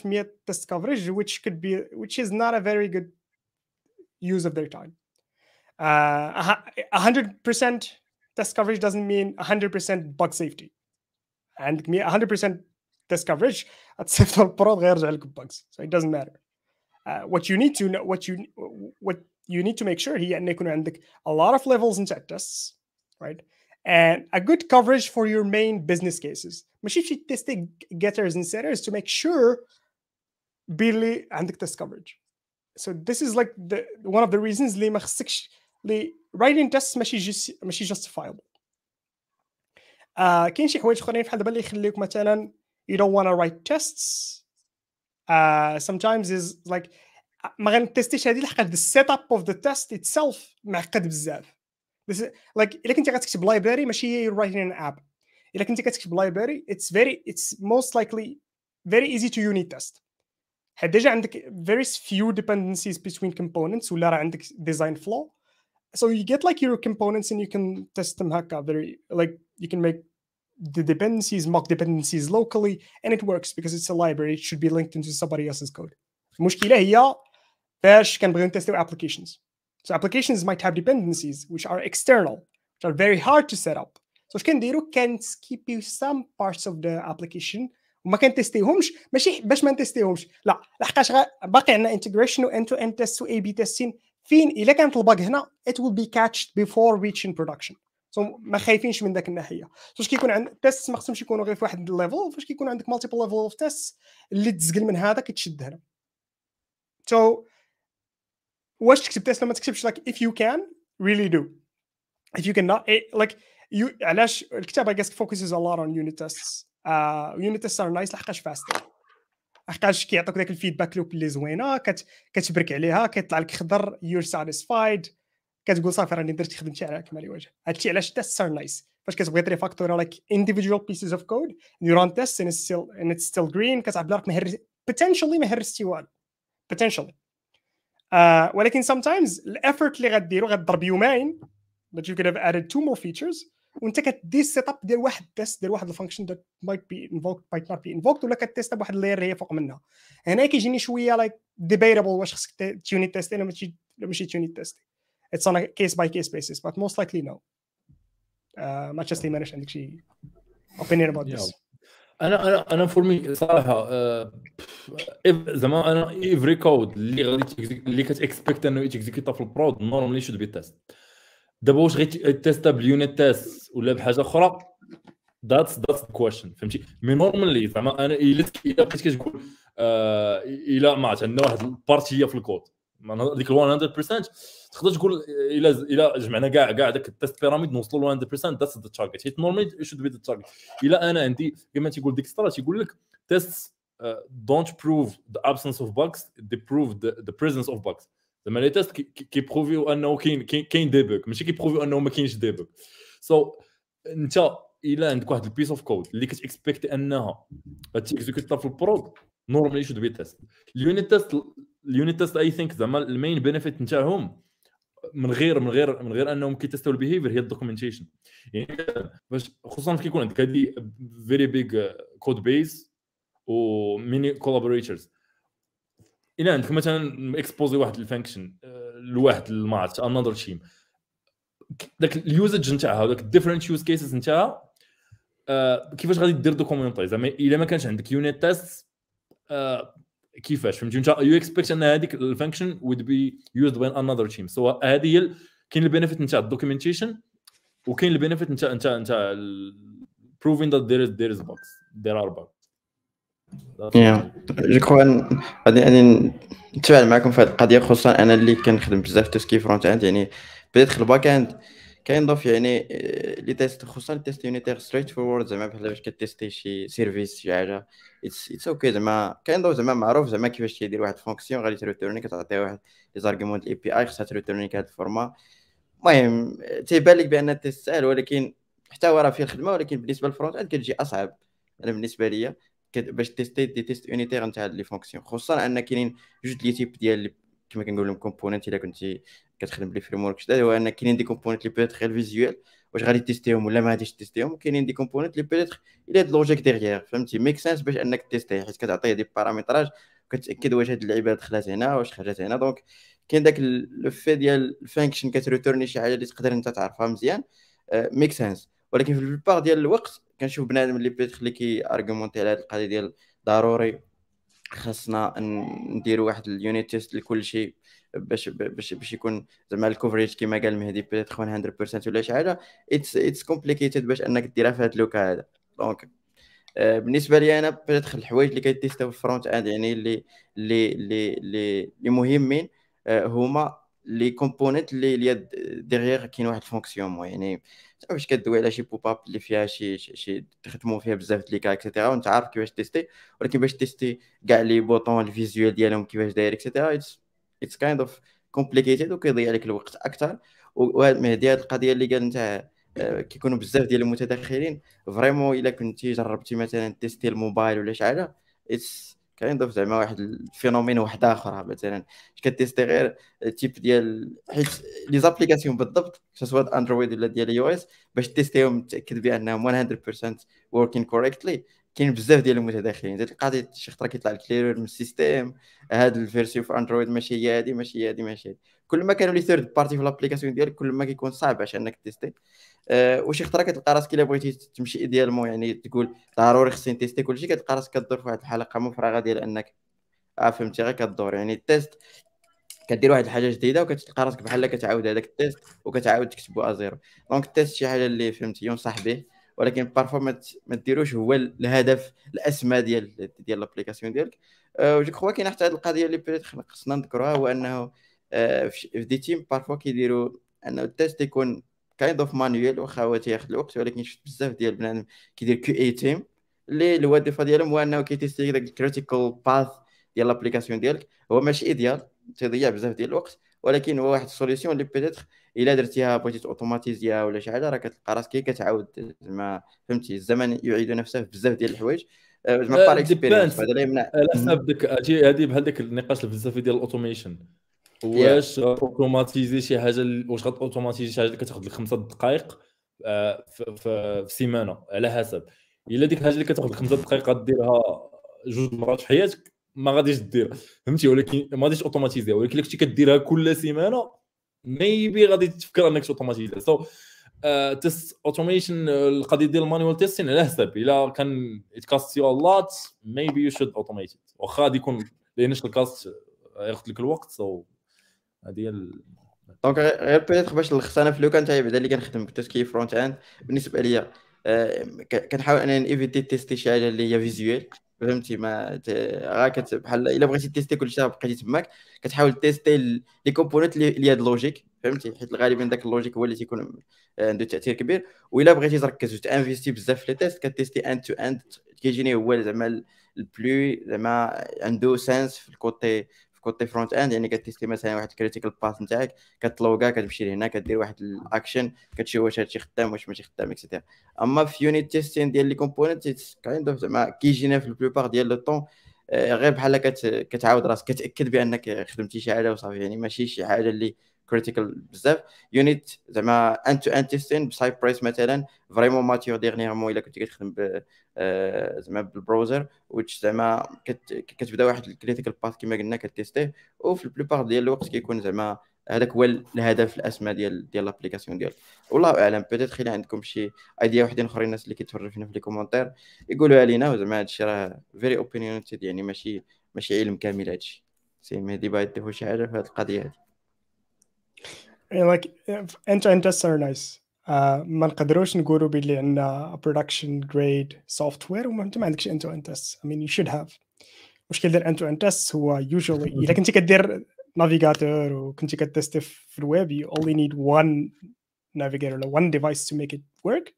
test coverage which could be which is not a very good use of their time uh, a hu- 100% test coverage doesn't mean 100% bug safety عندك 100% test coverage غتصيفط البرود غيرجع لك bugs so it doesn't matter uh, what you need to know what you what you need to make sure هي أن يكون عندك a lot of levels into tests right and a good coverage for your main business cases ماشي شي testing getters and setters to make sure باللي عندك test coverage so this is like the one of the reasons اللي ما خصكش اللي writing tests ماشي just ماشي justifiable آه كاين شي حوايج اخرين بحال دابا اللي يخليوك مثلا you don't want to write tests uh, sometimes is like ما غنتستيش هذه لحقاش the setup of the test itself معقد بزاف This is, like الا كنتي غتكتب library ماشي هي you're writing an app الا كنتي كتكتب library it's very it's most likely very easy to unit test حيت ديجا عندك very few dependencies between components ولا راه عندك design flow so you get like your components and you can test them هكا very like you can make the dependencies mock dependencies locally and it works because it's a library it should be linked into somebody else's code المشكله هي فاش كنبغيو نتستيو applications So applications might have dependencies which are external which are very hard to set up. So اش كنديرو كنسكيبيو some parts of the application. وما كنتستيهمش ماشي باش ما نتستيهمش لا لحقاش غا- باقي عندنا integration و end to end tests و A B testing فين الا كانت الباغ هنا it will be catched before reaching production. So ما خايفينش من ذاك الناحيه فاش كيكون عند test ما خصهمش يكونوا غير في واحد الليفل فاش كيكون عندك مالتيبل level اوف test اللي تزقل من هذا كتشد هنا so واش تكتب تيست ما تكتبش؟ like if you can really do if you can not like you علاش الكتاب I guess focuses a lot on unit tests unit tests are nice لحقاش fast لحقاش كيعطوك داك ال feedback loop اللي زوينة كت, كتبرك عليها كيطلع لك خضر you're satisfied كتقول صافي راني درت خدمتي على كمال وجه هادشي علاش tests are nice فاش كتبغي ت refactor like individual pieces of code rerun test and still and still green كتعرف بلاك مهرس potentially مهرستي والو potentially uh, ولكن sometimes ال effort اللي غديرو غتضرب يومين that you could have added two more features. وانت كدير setup دير واحد test دير واحد ال function that might be invoked might not be invoked ولا كت test بواحد ال layer هي فوق منها. هنا كيجيني شوية like debatable واش خصك ت unit test ولا ماشي ولا ماشي ت unit test it's on a case by case basis but most likely no. Uh, ما تشستي ماناش عندك شي opinion about this. Yeah. أنا أنا أنا for me صراحة آه، زعما أنا every code اللي غادي اللي كت expect أنه يت execute ا في ال prod normally should be tested دابا واش غادي test ا بال unit test ولا بحاجة أخرى؟ that's that's question فهمتي؟ mais normally زعما أنا إلا بقيت كتقول آه، إلا ما عرفت عندنا واحد البارتية في الكود ما أنا ديك ال 100% تقدر تقول إلا إلا جمعنا كاع كاع داك ال test pyramid نوصلوا ل 100% that's the target حيت normally should be the target إلا أنا عندي كما تيقول Dijkstra تيقول لك don't prove the absence of bugs they prove the, the presence of bugs. زعما les tests كيبروفيو أنه كاين كاين des bugs ماشي كيبروفيو أنه ما كاينش des bugs so أنت إلا عندك واحد ال piece of code اللي كت expect أنها غتيكزيكوتا في ال prod normally should be tested ال unit test ال unit test I think زعما ال main benefit نتاعهم من غير من غير من غير انهم كيتستوا ال behavior هي ال documentation. يعني باش خصوصا كي يكون عندك هذه very big code base و many collaborators إلى عندك مثلا اكسبوزي واحد ال function لواحد الماتش another team داك ال usage نتاعها وداك ال different use cases نتاعها آه، كيفاش غادي دير دوكومونتي زعما إلا ما كانش عندك unit test آه، كيفاش فهمتي؟ انت you expect أن هذيك ال function would be used by another team so هذه هي كاين ال benefit نتاع ال documentation وكاين ال benefit نتاع نتاع نتاع proving that there is there is bugs. there are bugs. je crois غادي غادي نتفاعل معكم في هذه القضية خصوصا أنا اللي كنخدم بزاف tout ce qui front end يعني بديت ال back end كينضاف يعني آه، les tests خصوصا les tests unitaires straightforward زعما بحال باش كتيستي شي service شي حاجة it's okay زعما كينضاف زعما معروف زعما كيفاش تيدير واحد fonction غادي تريتورني كتعطيه واحد les arguments ال API خصها تريتورني كهاد ال format. المهم تيبان لك بأن ال test سهل ولكن حتى هو راه فيه الخدمه ولكن بالنسبة لل front end كتجي أصعب. أنا بالنسبة ليا باش تيستي des tests unitaires نتاع les fonctions خصوصا أن كاينين جوج les types ديال كما كنقول لهم component إلا كنتي كتخدم ب les frameworks هو أن كاينين des components اللي peut-être غير visuels واش غادي تيستيهم ولا ما غاديش تيستيهم كاينين des components اللي peut-être إلى هاد logique derrière فهمتي؟ make sense باش أنك تيستيه حيت كتعطيه des paramètres كتاكد واش هاد اللعيبة دخلات هنا واش خرجت هنا donc كاين داك le fait ديال ال function كتريتورني شي حاجة اللي تقدر أنت تعرفها مزيان make sense ولكن في la plupart ديال الوقت كنشوف بنادم اللي peut-être اللي كي ارغومونتي على هاد القضية ديال ضروري. خاصنا نديروا واحد ال unit test لكل شيء باش باش باش يكون زعما ال coverage كما قال مهدي peut-être 100% ولا شي حاجة. it's it's complicated باش انك ديرها في هذا ال le cas هذا. donc بالنسبة لي أنا peut-être الحوايج اللي كيتيستاو في ال front end يعني اللي اللي اللي اللي مهمين آه، هما les components اللي اللي derrière كاين واحد ال fonction يعني باش كدوي على شي pop-up اللي فيها شي شي تخدموا فيها بزاف د les cas et cetera وانت عارف كيفاش تيستي ولكن باش تيستي كاع les boutons ال visuels ديالهم كيفاش داير et cetera it's kind of complicated وكيضيع عليك الوقت أكثر وهذه القضية اللي قال نتاع آه، كيكونوا بزاف ديال المتداخلين. vraiment إلا كنتي جربتي مثلا تيستي الموبايل ولا شي حاجة it's كاين زعما واحد ال phénomène واحد آخر مثلا كتيستي غير type ديال حيت les applications بالضبط سواء اندرويد ولا ديال iOS باش تيستيهم تأكد بأنهم 100% working correctly. كاين بزاف ديال المتداخلين تلقى شي خطرة كيطلع لك من ال système هاد ال version في أندرويد ماشي هي هادي ماشي هي هادي ماشي هادي. كل ما كانوا les third party في l'application ديالك كل ما كيكون صعب باش أنك تيستي. أه وشي خطره كتلقى راسك إلا بغيتي تمشي idéalement يعني تقول ضروري خصني تيستي كلشي كتلقى راسك كدور في واحد الحلقة مفرغة ديال أنك آه فهمتي؟ غير كدور يعني ال test كدير واحد الحاجة جديدة وكتلقى راسك بحال كتعاود هذاك ال test وكتعاود تكتبو à zéro donc ال test شي حاجة اللي فهمتي ينصح به ولكن parfois ما ديروش هو الهدف الاسمى ديال ديال l'application ديالك. أه je crois كاين حتى هذه القضية اللي peut-être خصنا نذكروها هو أنه في des teams parfois كيديروا أنه ال test يكون kind of manuel واخا هو تياخذ الوقت ولكن شفت بزاف ديال بنادم كيدير QA team اللي الوظيفه ديالهم هو أنه كيتيستي داك ال critical path ديال l'application ديالك. هو ماشي idéal تيضيع بزاف ديال الوقت ولكن هو واحد ال solution اللي peut-être إلا درتيها بغيتي اوتوماتيزيا ولا شي حاجة راه كتلقى راسك كتعاود. زعما فهمتي الزمن يعيد نفسه في بزاف ديال الحوايج. زعما par expérience هذا لا يمنع. على حساب ديك هذه بحال ديك النقاش الفلسفي ديال ال automation واش اوتوماتيزي شي حاجة واش غاتوتوماتيزي شي حاجة اللي كتاخذ لك خمسة دقائق آه، في, سيمانة على حسب. إلا ديك الحاجة اللي كتاخذ خمسة دقائق غديرها جوج مرات في حياتك ما غاديش ديرها فهمتي؟ ولكن ما غاديش اوتوماتيزيها ولكن إلا كنتي كديرها كل سيمانة maybe غادي تفكر إنك اوتوماتيزيها so test automation القضية ديال ال manual testing على حسب. إلا كان it cost you lot maybe you should automate واخا غادي يكون launch ال cost ياخذ لك الوقت so هذه هي donc غير peut-être باش نلخص أنا في le cas نتاعي بعدا اللي كنخدم ب tout ce qui front end. بالنسبة ليا آه، كنحاول أنني نيفيتي تيستي شي حاجة اللي هي visuel فهمتي؟ ما غا بحال إلا بغيتي تيستي كل شيء بقيتي تماك. كتحاول تيستي les components اللي هاد ال logique فهمتي؟ حيت غالبا داك ال logique هو اللي تيكون عنده تأثير كبير. وإلا بغيتي تركز وتانفيستي بزاف في les tests كتيستي end to end كيجيني هو زعما ال plus زعما عنده sens في ال côté في côté front end يعني كتيستي مثلا واحد ال critical path نتاعك كتلوغا كتمشي لهنا كدير واحد الاكشن كتشوف واش هادشي خدام واش ماشي خدام اكسيتيرا أما في يونيت تيستين ديال لي كومبوننت كايند اوف زعما كيجينا في البلوبار ديال لو طون آه، غير بحال كتعاود راسك كتأكد بأنك خدمتي شي حاجة وصافي يعني ماشي شي حاجة اللي كريتيكال بزاف. يونيت زعما ان تو ان تيستين بسايبريس مثلا. فريمون ماتيور ديغنيغمون إلا كنتي كتخدم آه، زعما بالبروزر وتش زعما كتبدا واحد الكريتيكال باث كما قلنا كتيستيه وفي البلوبار ديال الوقت كيكون زعما هذاك هو الهدف الاسمى ديال ديال l'application ديالك. والله أعلم peut-être خلي عندكم شي ايديا وحدين أخرين الناس اللي كيتفرجوا فينا في les commentaires يقولوا علينا وزعما هذا الشيء راه very opinionated يعني ماشي ماشي علم كامل هادشي سي مهدي باغي تضيفوا شي حاجة في هذه القضية هذه like end to end tests are nice uh, ما نقدروش نقولوا باللي عندنا production grade software وما انت ما عندكش end to end tests I mean you should have مشكل ديال end to end tests هو usually اذا كنتي كدير نافيغاتور وكنتي كتست في الويب you only need one navigator or one device to make it work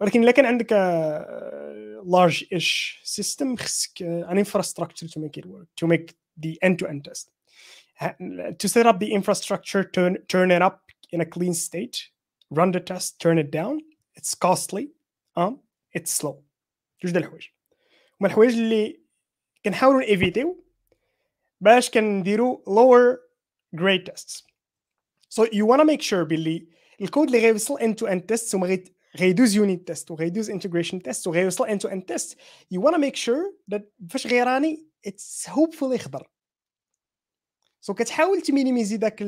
ولكن الا كان عندك large ish system خصك an infrastructure to make it work to make the end to end test to set up the infrastructure, turn, turn it up in a clean state, run the test, turn it down. It's costly. Um, it's slow. جوج د الحوايج هما الحوايج اللي كنحاولوا نيفيتيو باش كنديروا lower grade tests. So you want to make sure باللي الكود اللي غيوصل end to end tests وما غيدوز يونيت تيست وغيدوز انتجريشن تيست وغيوصل end to end test you want to make sure that فاش غيراني it's hopefully خضر سو so كتحاول تمينيميزي داك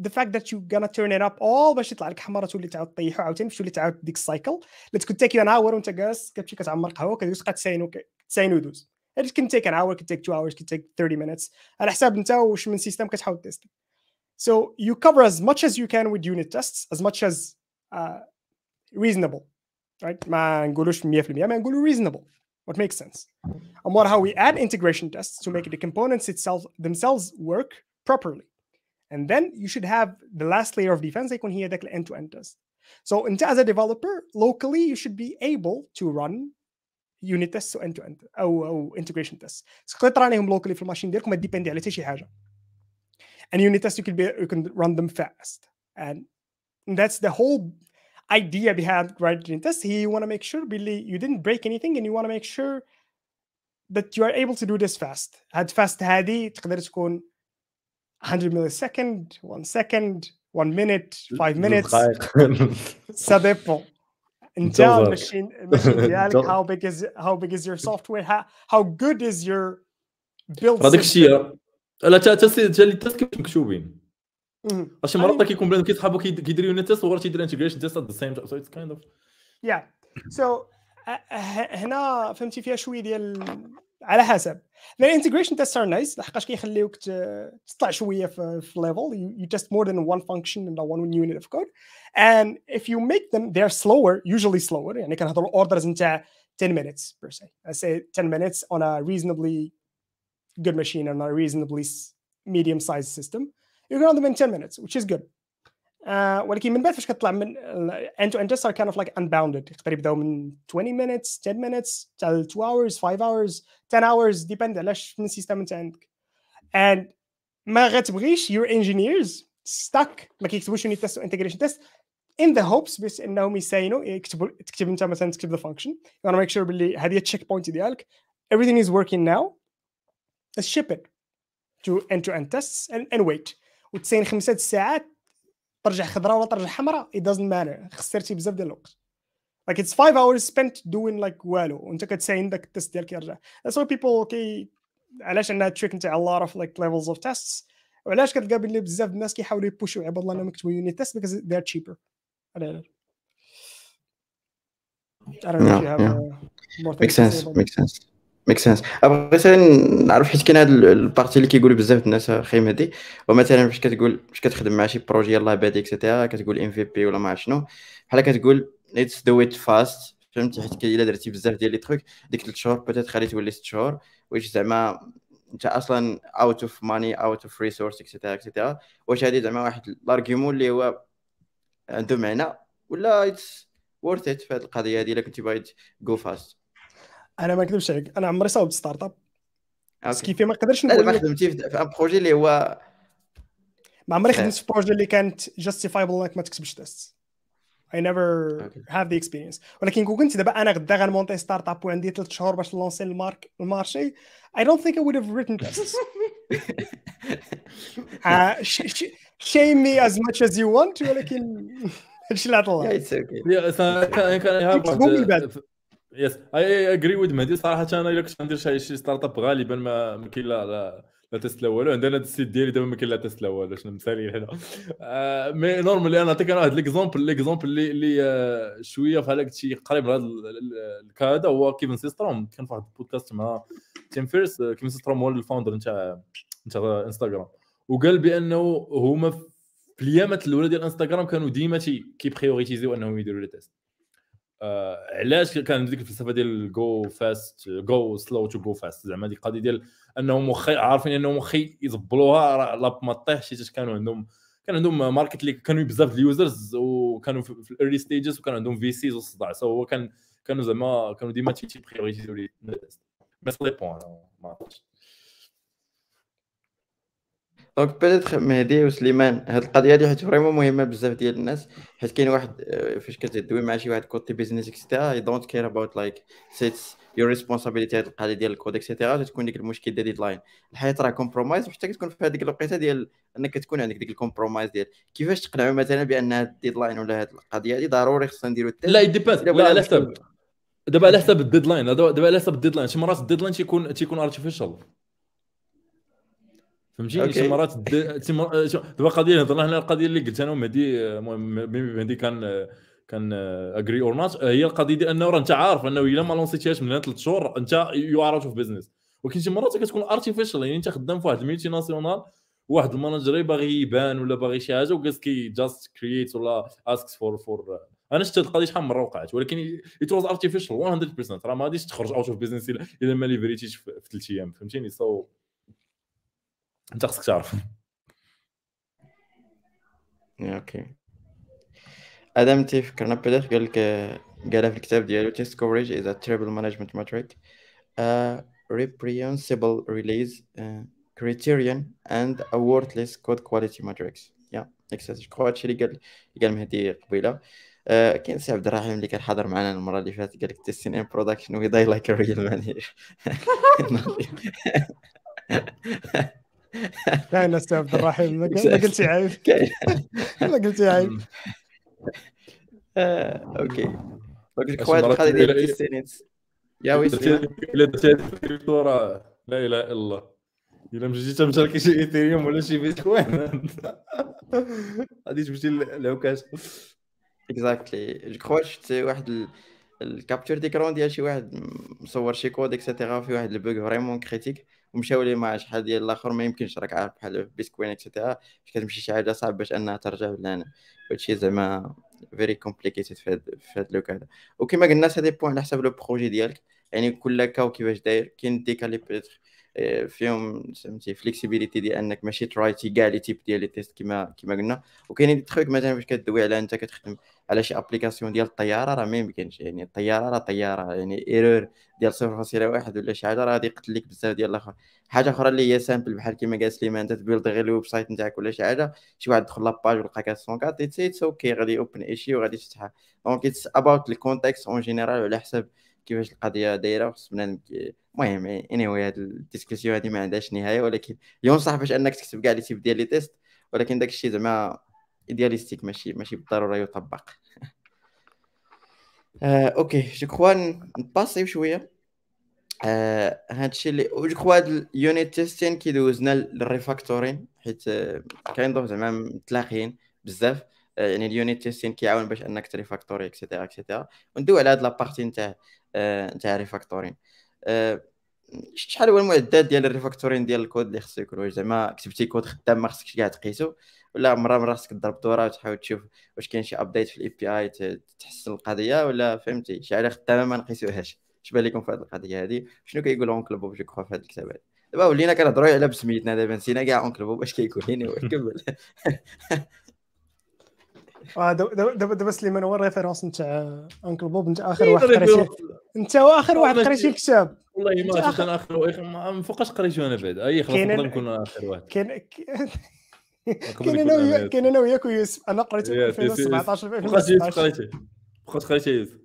ذا فاكت ذات يو غانا تيرن ات اب اول باش يطلع لك حمراء تولي تعاود طيحو عاوتاني باش تولي تعاود ديك السايكل اللي تكون تيك ان اور وانت جالس كتمشي كتعمر قهوه كدوز قد تساين تساين ودوز. هادي كنت تيك ان اور كنت تيك 2 hours كنت تيك 30 minutes. على حساب انت واش من سيستم كتحاول تيست So you cover as much as you can with unit tests as much as uh, reasonable. Right? ما نقولوش 100% ما نقولوا reasonable. What makes sense. And what how we add integration tests to make the components itself themselves work properly and then you should have the last layer of defense يكون هي ذاك end to end test so انت as a developer locally you should be able to run unit tests و end to end او او integration tests تقدر ترانيهم locally في الماشين ديالك وما ديبيندي على حتى شي حاجه and unit tests you can be you can run them fast and that's the whole idea behind writing unit tests you want to make sure باللي you didn't break anything and you want to make sure that you are able to do this fast هاد fast هذه تقدر تكون 100 millisecond, one second, one minute, five minutes. Ça dépend. انت la machine la machine ديالك how big is how big is your software? How, how good is your build هذاك الشيء لا تا تا les tests كيف مكتوبين شي مرات كيكون بنادم كيصحابو كيدير unit test وغير تيدير integration test at the same so it's kind of yeah so هنا فهمتي فيها شويه ديال على حسب الانتجريشن تيست ار نايس لحقاش كيخليوك تطلع شويه في, في ليفل you test more than one function in one unit of code and if you make them they're slower usually slower يعني كنهضروا orders نتاع 10 minutes per se I say 10 minutes on a reasonably good machine on a reasonably medium sized system you can run them in 10 minutes which is good uh, ولكن من بعد فاش كتطلع من end to end tests are kind of like unbounded يقدر يبداو من 20 minutes 10 minutes حتى 2 hours 5 hours 10 hours depend على من السيستم انت عندك and ما غتبغيش your engineers stuck ما كيكتبوش unit test integration test in the hopes بس انهم يساينوا يكتبوا تكتب انت مثلا تكتب the function you want to make sure باللي هذه التشيك بوينت ديالك everything is working now let's ship it to end to end tests and, and wait وتساين خمسة ساعات ترجع خضراء ولا ترجع حمراء it doesn't matter. خسرتي بزاف ديال الوقت. Like it's five hours spent doing like والو. وانت كتساين داك ال test ديالك يرجع. That's why people كي علاش عندنا trick نتاع a lot of like levels of tests. وعلاش كتلقى باللي بزاف الناس كيحاولوا يبوشوا عباد الله انهم يكتبوا unit test because they're cheaper. I don't know if you have uh, more makes sense makes sense. make sense بغيت نعرف حيت كاين هاد la partie اللي كيقولوا بزاف الناس أخي مهدي ومثلا فاش كتقول فاش كتخدم مع شي projet يلاه بادي et cetera كتقول MVP ولا ما عرف شنو بحال كتقول let's do it fast فهمتي حيت الا درتي بزاف ديال les trucs ديك 3 شهور peut-être خلي تولي 6 شهور واش زعما انت أصلا out of money out of resource et cetera et cetera واش هادي زعما واحد l'argument اللي هو عنده معنى ولا it's worth it في هذه القضية هذه الا كنتي باغي go fast أنا ما نكذبش عليك. أنا عمري صاوبت startup. بس كيف ما نقدرش نقول ما خدمتي في un projet اللي هو ما عمري خدمت في projet اللي كانت justifiable إنك ما تكتبش test I never. have the experience ولكن كون كنت دابا أنا غدا غنمونتي startup وعندي ثلاث شهور باش نلونسي المارك le marché I don't think I would have written tests. shame me as much as you want ولكن هادشي اللي الله yes I agree with مهدي صراحة أنا إلا كنت ندير شي startup غالبا ما ما كاين لا لا test لا والو. عندنا le site ديالي دابا ما كاين لا test لا والو. شنو مثالي هنا؟ آه، mais normalement أنا نعطيك أنا واحد l'exemple l'exemple اللي اللي آه، شوية بحال هكا شي قريب لهذا le cas هذا هو كيفن سيستروم كان في واحد البودكاست مع Tim Ferriss آه، كيفن سيستروم هو ال founder نتاع نتاع انستغرام وقال بأنه هما في الايامات الأولى ديال انستغرام كانوا ديما تي كيبريوريتيزيو أنهم يديروا les tests آه علاش كان ديك الفلسفة ديال go fast go slow to go fast زعما ديك القضية ديال أنهم مخي عارفين أنهم مخي يزبلوها راه لا ما طيحش حيت كانوا عندهم؟ كان عندهم ماركت اللي كانوا بزاف اليوزرز وكانوا في الايرلي ستيجز وكان عندهم في سيز والصداع سو هو كان كانوا زعما كانوا ديما تي تي بريوريتيزيو لي بس لي بوان ما عرفتش. دونك بيتيتخ مهدي وسليمان هاد القضية هادي حيت فريمون مهمة بزاف ديال الناس حيت كاين واحد آه، فاش كتدوي مع شي واحد كوتي بيزنس اكسترا اي دونت كير اباوت لايك it's your responsibility هاد القضية ديال الكود et cetera تكون ديك المشكل ديال deadline الحياة راه compromise وحتى كتكون في هذيك الوقيتة ديال إنك تكون عندك ديك ال compromise ديال كيفاش تقنعوا مثلا بأن هاد ال deadline ولا هاد القضية هادي ضروري خصنا نديرو ça dépend إلا لا بغينا على حساب. دابا على حساب ال deadline دابا دابا على حساب ال deadline شي مرات ال deadline تيكون تيكون artificial فهمتيني مرات دابا القضية اللي هضرنا هنا القضية اللي قلت أنا ومهدي المهم مهدي كان كان agree or not هي القضية ديال أنه راه أنت عارف أنه إلا ما لونسيتيهاش من هنا ثلاث شهور أنت you are out of business ولكن شي مرات كتكون artificial يعني أنت خدام في واحد la multinationale واحد ال manager باغي يبان ولا باغي شي حاجة وجالس كي just create ولا asks for for أنا شفت هاد القضية شحال من مرة وقعت ولكن it was artificial 100% راه ما غاديش تخرج out of business الا ما ليفريتيش في ثلاث أيام فهمتيني؟ so انت خصك تعرف أوكي آدم تيفكرنا بدات قال لك قالها في الكتاب ديالو test coverage is a terrible management metric a reprehensible release uh, criterion and a worthless code quality matrix يا اكسس جو هادشي اللي قال قال مهدي قبيله آه، كاين سي عبد الرحيم اللي كان حاضر معنا المره اللي فاتت قال لك testing in production we die like a real manager كاين أستاذ عبد الرحيم ما قل- ما قلتي عيب ما قلتي عيب آه، okay donc مرات القضية ديال ال testing يا oui سليمان. الا درتي هاد الكريبتو راه لا اله الا الله الا مشيتي تمشي شي Ethereum ولا شي بيتكوين غادي تمشي للعكاش exactly je crois شفت واحد ال- la capture d'écran ديال شي واحد مصور شي code et cetera في واحد ال bug vraiment critique ومشاو ليه مع شحال ديال الآخر ما يمكنش راك عارف بحال Bitcoin et cetera كتمشي شي حاجة صعب باش أنها ترجع لهنا هادشي زعما very complicated في هاد في هاد لوك هذا. وكما قلنا ça dépend على حسب le projet ديالك. يعني كل cas كيفاش داير كاين ديكا اللي better فيهم فهمتي flexibility ديال أنك ماشي ترايتي كاع les types ديال les tests كما كما قلنا. وكاينين دي تخوك مثلا فاش كدوي على أنت كتخدم على شي application ديال الطيارة راه ما يمكنش. يعني الطيارة راه طيارة. يعني error ديال 0.1 ولا شي حاجة راه غادي يقتل لك بزاف ديال الآخر حاجة أخرى اللي هي simple بحال كيما قال سليمان انت ت build غير ال website نتاعك ولا شي حاجة شي واحد دخل la page ولقى 404 it's okay غادي open issue وغادي تفتحها. donc it's about ال context en général وعلى حسب كيفاش القضية دايرة وخص المهم اني anyway هاد ال discussion هادي ما عندهاش نهاية ولكن ينصح باش إنك تكتب كاع les types ديال les tests ولكن داك الشيء زعما idealistic ماشي ماشي بالضرورة يطبق. آه، okay. je crois نباسيو شوية. آه، هادشي اللي je crois هاد ال unit testing كيدوزنا لل refactoring حيت آه، كاينضو زعما متلاقيين بزاف. يعني ال unit testing كيعاون باش انك تريفاكتوري et cetera et cetera وندوي على هاد la partie نتاع آه، نتاع ال refactoring آه، شحال هو المعدات ديال ال refactoring ديال الكود اللي خصو يكون؟ واش زعما كتبتي كود خدام ما خصكش كاع تقيسو؟ ولا مرة مرة خصك تضرب دورة وتحاول تشوف واش كاين شي update في ال API تحسن القضية؟ ولا فهمتي؟ شي حاجة خدامة ما نقيسوهاش. اش بان لكم في هذه القضية هذه شنو كيقول Uncle Bob je crois في هذا الكتاب هذا دابا ولينا كنهضروا على بسميتنا دابا نسينا كاع Uncle Bob اش كيقول لنا كمل. آه، دابا دابا دابا دابا سليمان هو ال référence نتاع Uncle Bob انت آخر واحد قريتي انت هو آخر واحد ماشي- قريتي الكتاب. والله ما عرفت أنا آخر ما فوقاش قريتو أنا بعد أي خلاص كاين نقدر نكون آخر واحد. كاين ك- كاين أنا وياك كاين أنا وياك ويوسف. أنا قريته في 2017 في بقاش 2016 قريتي بقاش قريتي يوسف؟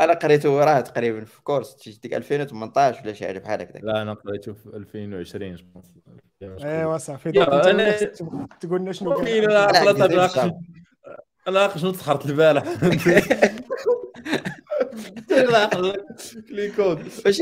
أنا قريته راه تقريبا في course ديك 2018 ولا شي حاجة بحال هكذاك. لا أنا قريته في 2020 je pense. ايوا صافي أنا- تقول لنا شنو وكاين كان أنا شنو تسخرت البارح les codes.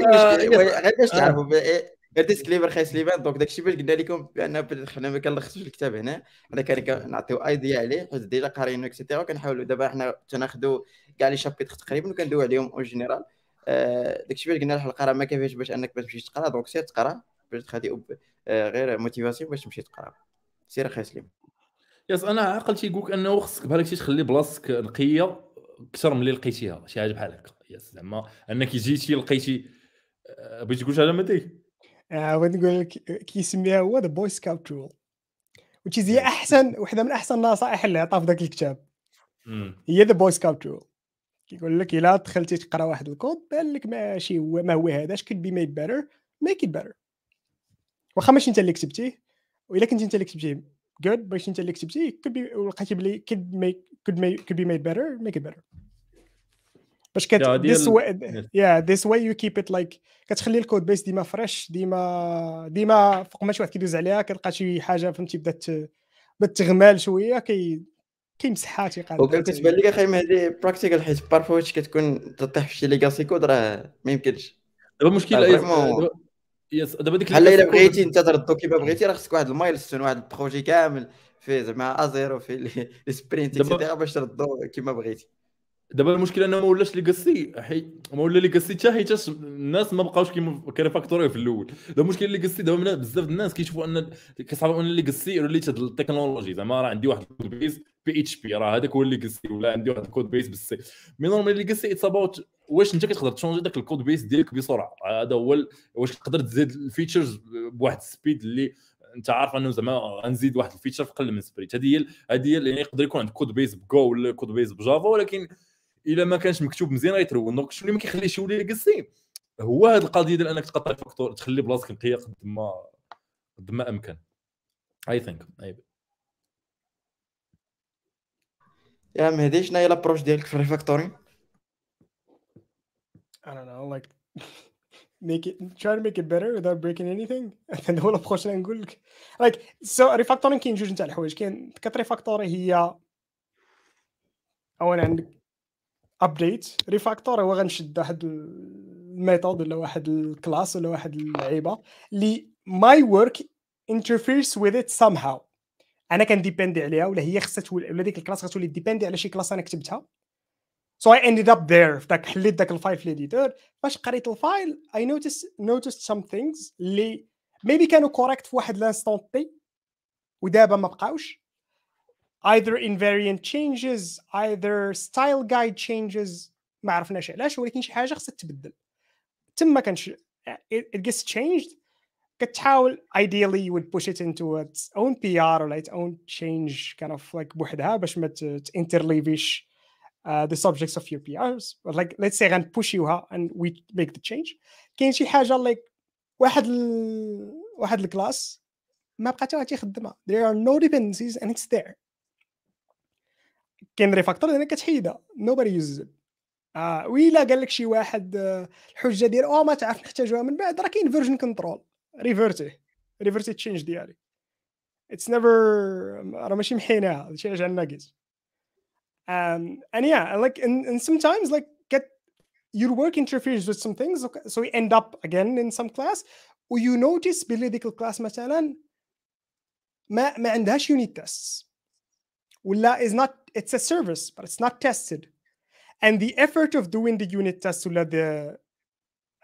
آه، يا- غير باش آه. تعرفوا؟ ب- إيه، غير disclaimer خايس ليبان donc داكشي باش قلنا لكم بأن حنا ما كنلخصوش الكتاب هنا. حنا كنعطيو idea عليه حيت déjà قاريينو et cetera وكنحاولوا دابا حنا تناخذوا كاع les chapitres تقريبا وكندويو عليهم en général آه، داكشي باش قلنا الحلقة راه ما كافيش باش أنك باش تمشي تقرا. donc سير تقرا باش تخلي غير motivation باش تمشي تقرا. سير خايس ليبان yes أنا عاقل تيقولك أنه خصك بحال هكا تخلي بلاصتك نقية أكثر من اللي لقيتيها شي حاجة بحال هكا yes زعما أنك جيتي لقيتي آه، بغيتي تقول شي حاجة متي آه، بغيت نقول لك كيسميها هو the Boy Scout rule is هي أحسن وحدة من أحسن النصائح اللي عطاها في ذاك الكتاب. هي the Boy Scout rule كيقول لك إلا دخلتي تقرأ واحد الكود بان لك ماشي هو ما هو هذا could be made better make it better. واخا ماشي أنت اللي كتبتيه وإلا كنت أنت اللي كتبتيه. Good باش انت اللي كتبتيه could be ولقيتي بلي could make could make could be made better make it better. باش كت this way yeah this way you keep it like كتخلي ال code base ديما fresh ديما ديما فوق ما شي واحد كيدوز عليها كتلقى شي حاجة فهمتي بدات بدات تغمال شوية كي كيمسحها تيقاد وكان كتبان لي أخي مهدي practical حيت parfois فاش كتكون تطيح في شي legacy code راه ما يمكنش. دابا المشكل آه، yes. دابا- ديك بحال إلا بغيتي انت تردو كيما بغيتي راه خصك واحد ال milestone واحد ال projet كامل فيه زعما à zéro في les- sprints et cetera باش تردو كيما بغيتي. دابا المشكل إنه ما ولاش legacy حيت ما ولا legacy حتى حيتاش الناس ما بقاوش كيما كريفاكتوري في الأول. دابا المشكل legacy دابا بزاف الناس كيشوفوا أن كيصحابوا أن legacy related لل technology زعما راه عندي واحد ال code base PHP راه هذاك هو legacy ولا عندي واحد ال code base بال C. mais normal legacy it's about واش انت كتقدر تشونجي داك ال code base ديالك بسرعة؟ هذا هو واش تقدر تزيد ال features بواحد ال speed اللي انت عارف انه زعما غنزيد واحد ال feature في قل من sprint هذه هي هذه هي يعني يقدر يكون عندك code base ب Go ولا code base ب Java ولكن إلا ما كانش مكتوب مزيان غيترون donc شنو اللي ما كيخليش يولي legacy هو هذه القضية ديال أنك ت refactor تخلي بلاصتك نقية قد ما قد ما أمكن. I think يا مهدي شنو هي l'approche ديالك في ال refactoring I don't know like make it try to make it better without breaking anything? هذا هو ال approche اللي نقول لك. Like so refactoring كاين جوج نتاع الحوايج. كاين كتريفاكتوري هي أولا عندك update refactor هو غنشد واحد ال method ولا واحد ال class ولا واحد اللعيبة. اللي my work interferes with it somehow. أنا كنديبندي عليها ولا هي خصها تولي ولا ديك ال class غتولي ديبندي على شي class أنا كتبتها. so I ended up there في داك حليت داك الفايل في الاديتور فاش قريت الفايل I noticed noticed some things اللي maybe كانوا correct في واحد الانستون تي ودابا ما بقاوش either invariant changes either style guide changes ما عرفناش علاش ولكن شي حاجه خصها تبدل تما كانش it, it gets changed كتحاول ideally you would push it into its own PR or its own change kind of like بوحدها باش ما ت- تinterleavish uh, the subjects of your PRs like let's say غنبوشيوها and we make the change. كاين شي حاجة like واحد ال... واحد ال class ما بقى حتى واحد there are no dependencies and it's there. كاين refactor لأن كتحيدها. Nobody uses it. آه ويلا قال لك شي واحد آه، الحجة ديال آه ما تعرف نحتاجوها من بعد راه كاين version control ريفيرتيه ريفيرتي تشينج ديالي. اتس نيفر راه ماشي محيناها هادشي علاش عندنا ناقص um, and yeah like and, and sometimes like get your work interferes with some things okay, so we end up again in some class و you notice بلي ديك الكلاس مثلا ما ما عندهاش unit tests ولا is not it's a service but it's not tested and the effort of doing the unit test ولا the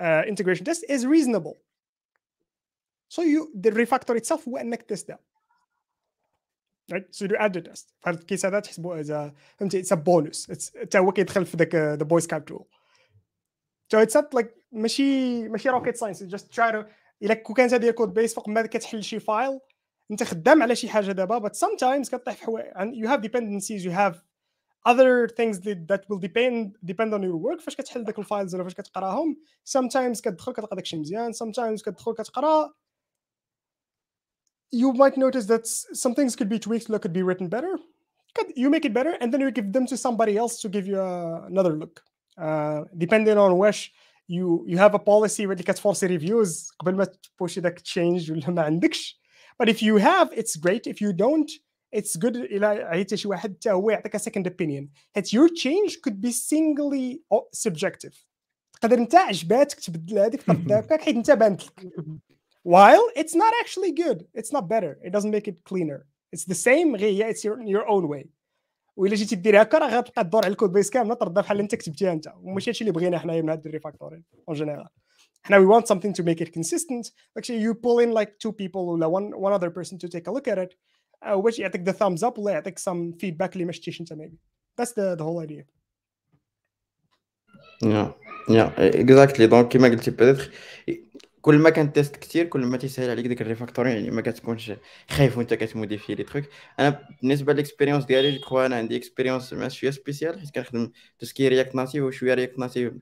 uh, integration test is reasonable so you the refactor itself هو انك تست right so you add the test فهاد الكيس هذا تحسبه as a فهمتي it's a bonus it's حتى هو كيدخل في ذاك the boy scout rule so it's not like ماشي ماشي rocket science you just try to الا كون كانت هذه كود بيس فوق ما كتحل شي فايل انت خدام على شي حاجة دابا but sometimes كطيح في حوايج you have dependencies you have other things that, that will depend depend on your work فاش كتحل داك الفايلز ولا فاش كتقراهم sometimes كتدخل كتلقى داكشي مزيان sometimes كتدخل كتقرا you might notice that some things could be tweaked that could be written better you make it better and then you give them to somebody else to give you uh, another look uh, depending on which you you have a policy اللي كتفورسي ريفيوز قبل ما تبوشي داك تشينج ولا ما عندكش but if you have it's great if you don't it's good الى عيطتي شي واحد حتى هو يعطيك a second opinion حيت your change could be singly subjective تقدر انت عجباتك تبدل هذيك ترد هكاك حيت انت بانت لك while it's not actually good it's not better it doesn't make it cleaner it's the same غير it's your, your own way وإلا جيتي دير هكا راه غتبقى تدور على الكود بيس كامله تردها بحال اللي انت كتبتيها انت وماشي هادشي اللي بغينا حنايا من هاد الريفاكتورين اون جينيرال حنا we want something to make it consistent actually you pull in like two people ولا one one other person to take a look at it uh, باش يعطيك the thumbs up ولا يعطيك some feedback اللي ما شتيش انت maybe that's the the whole idea yeah yeah exactly دونك كيما قلتي بيتيتر كل ما كان test كثير كل ما تيسهل عليك ديك ال refactoring يعني ما كتكونش خايف وانت كتموديفي les trucs أنا بالنسبة لل expérience ديالي جو أنا عندي expérience شوية spéciale حيت كنخدم tout ce qui React Native وشويه React Native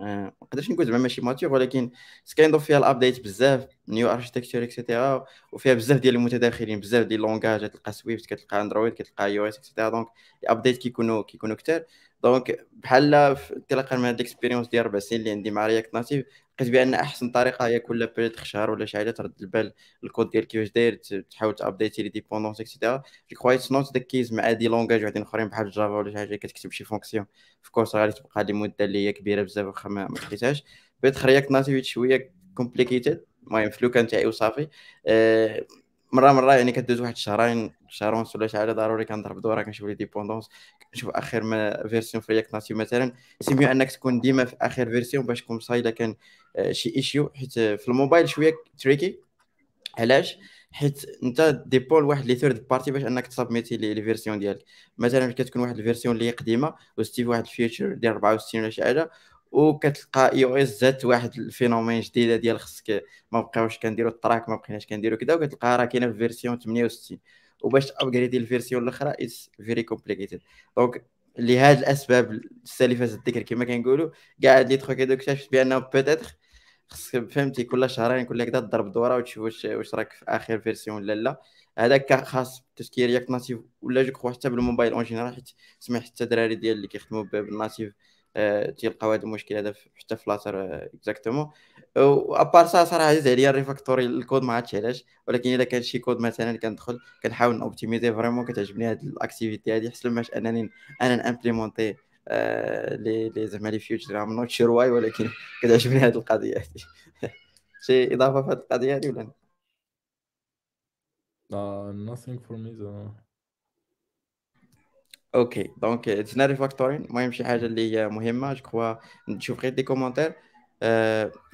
ما نقدرش نقول زعما ماشي mature ولكن it's kind of فيها ال update بزاف new architecture et cetera وفيها بزاف ديال المتداخلين بزاف ديال ال langages كتلقى Swift كتلقى Android كتلقى iOS et cetera donc ال update كيكونوا كيكونوا كثار donc بحال انطلاقا من هاد ال expérience ديال أربع سنين اللي عندي مع React Native لقيت بأن أحسن طريقة هي كل بيت شهر ولا شي حاجة ترد البال الكود ديال كيفاش داير تحاول تابديتي les dépendances et cetera je crois not the case مع des langages وحدين أخرين بحال Java ولا شي حاجة كتكتب شي fonction في كورس غادي تبقى لي مده اللي هي كبيرة بزاف واخا ما لقيتهاش بيت رياكت ناتيف شوية كومبليكيتد المهم في لوكان تاعي وصافي. أه مره مرة يعني كدوز واحد شهرين شهر ونص ولا شي حاجة ضروري كنضرب دوره كنشوف لي ديبوندونس كنشوف آخر ما فيرسيون في رياكت ناتيف مثلا. سي ميو أنك تكون ديما في آخر فيرسيون باش تكون صايده كان آه، شي ايشيو حيت في الموبايل شوية تريكي علاش؟ حيت أنت ديبول واحد لي ثيرد بارتي باش أنك تسبميتي لي فيرسيون ديالك. مثلا كتكون واحد الفيرسيون اللي هي قديمة وستي واحد الفيوتشر ديال 64 ولا شي حاجة وكتلقى iOS زادت واحد ال phénomène جديدة ديال خصك ما بقاوش كنديرو ال track ما بقيناش كنديرو كذا وكتلقاها راه كاينة في version 68 وباش تابغريدي ال version الأخرى it's very complicated donc لهاد الأسباب السالفة الذكر كما كنقولوا كاع هاد les trucs هادو اكتشفت بأنه peut-être خصك فهمتي كل شهرين كل هكذا تضرب دورة وتشوف واش واش راك في آخر version ولا لا. هذاك خاص tout ce qui React Native ولا je crois حتى ب ال mobile en général حيت سمعت حتى الدراري ديال اللي كيخدموا بال native تيلقاو هذا المشكل هذا حتى في Flutter exactement و à part ça صراحة عزيز عليا الريفاكتوري الكود ما عرفتش علاش. ولكن الا كان شي كود مثلا كندخل كنحاول نوبتيميزي vraiment كتعجبني هاد ال activité هادي. احسن ماش أنني أنا نامبليمونتي آه، les les زعما les features I'm not sure why ولكن كتعجبني هاد القضية هادي. شي إضافة في هاد القضية هادي ولا Uh, nothing for me though. OK donc دزنا refactoring المهم شي حاجة اللي هي مهمه je crois نشوف غير des commentaires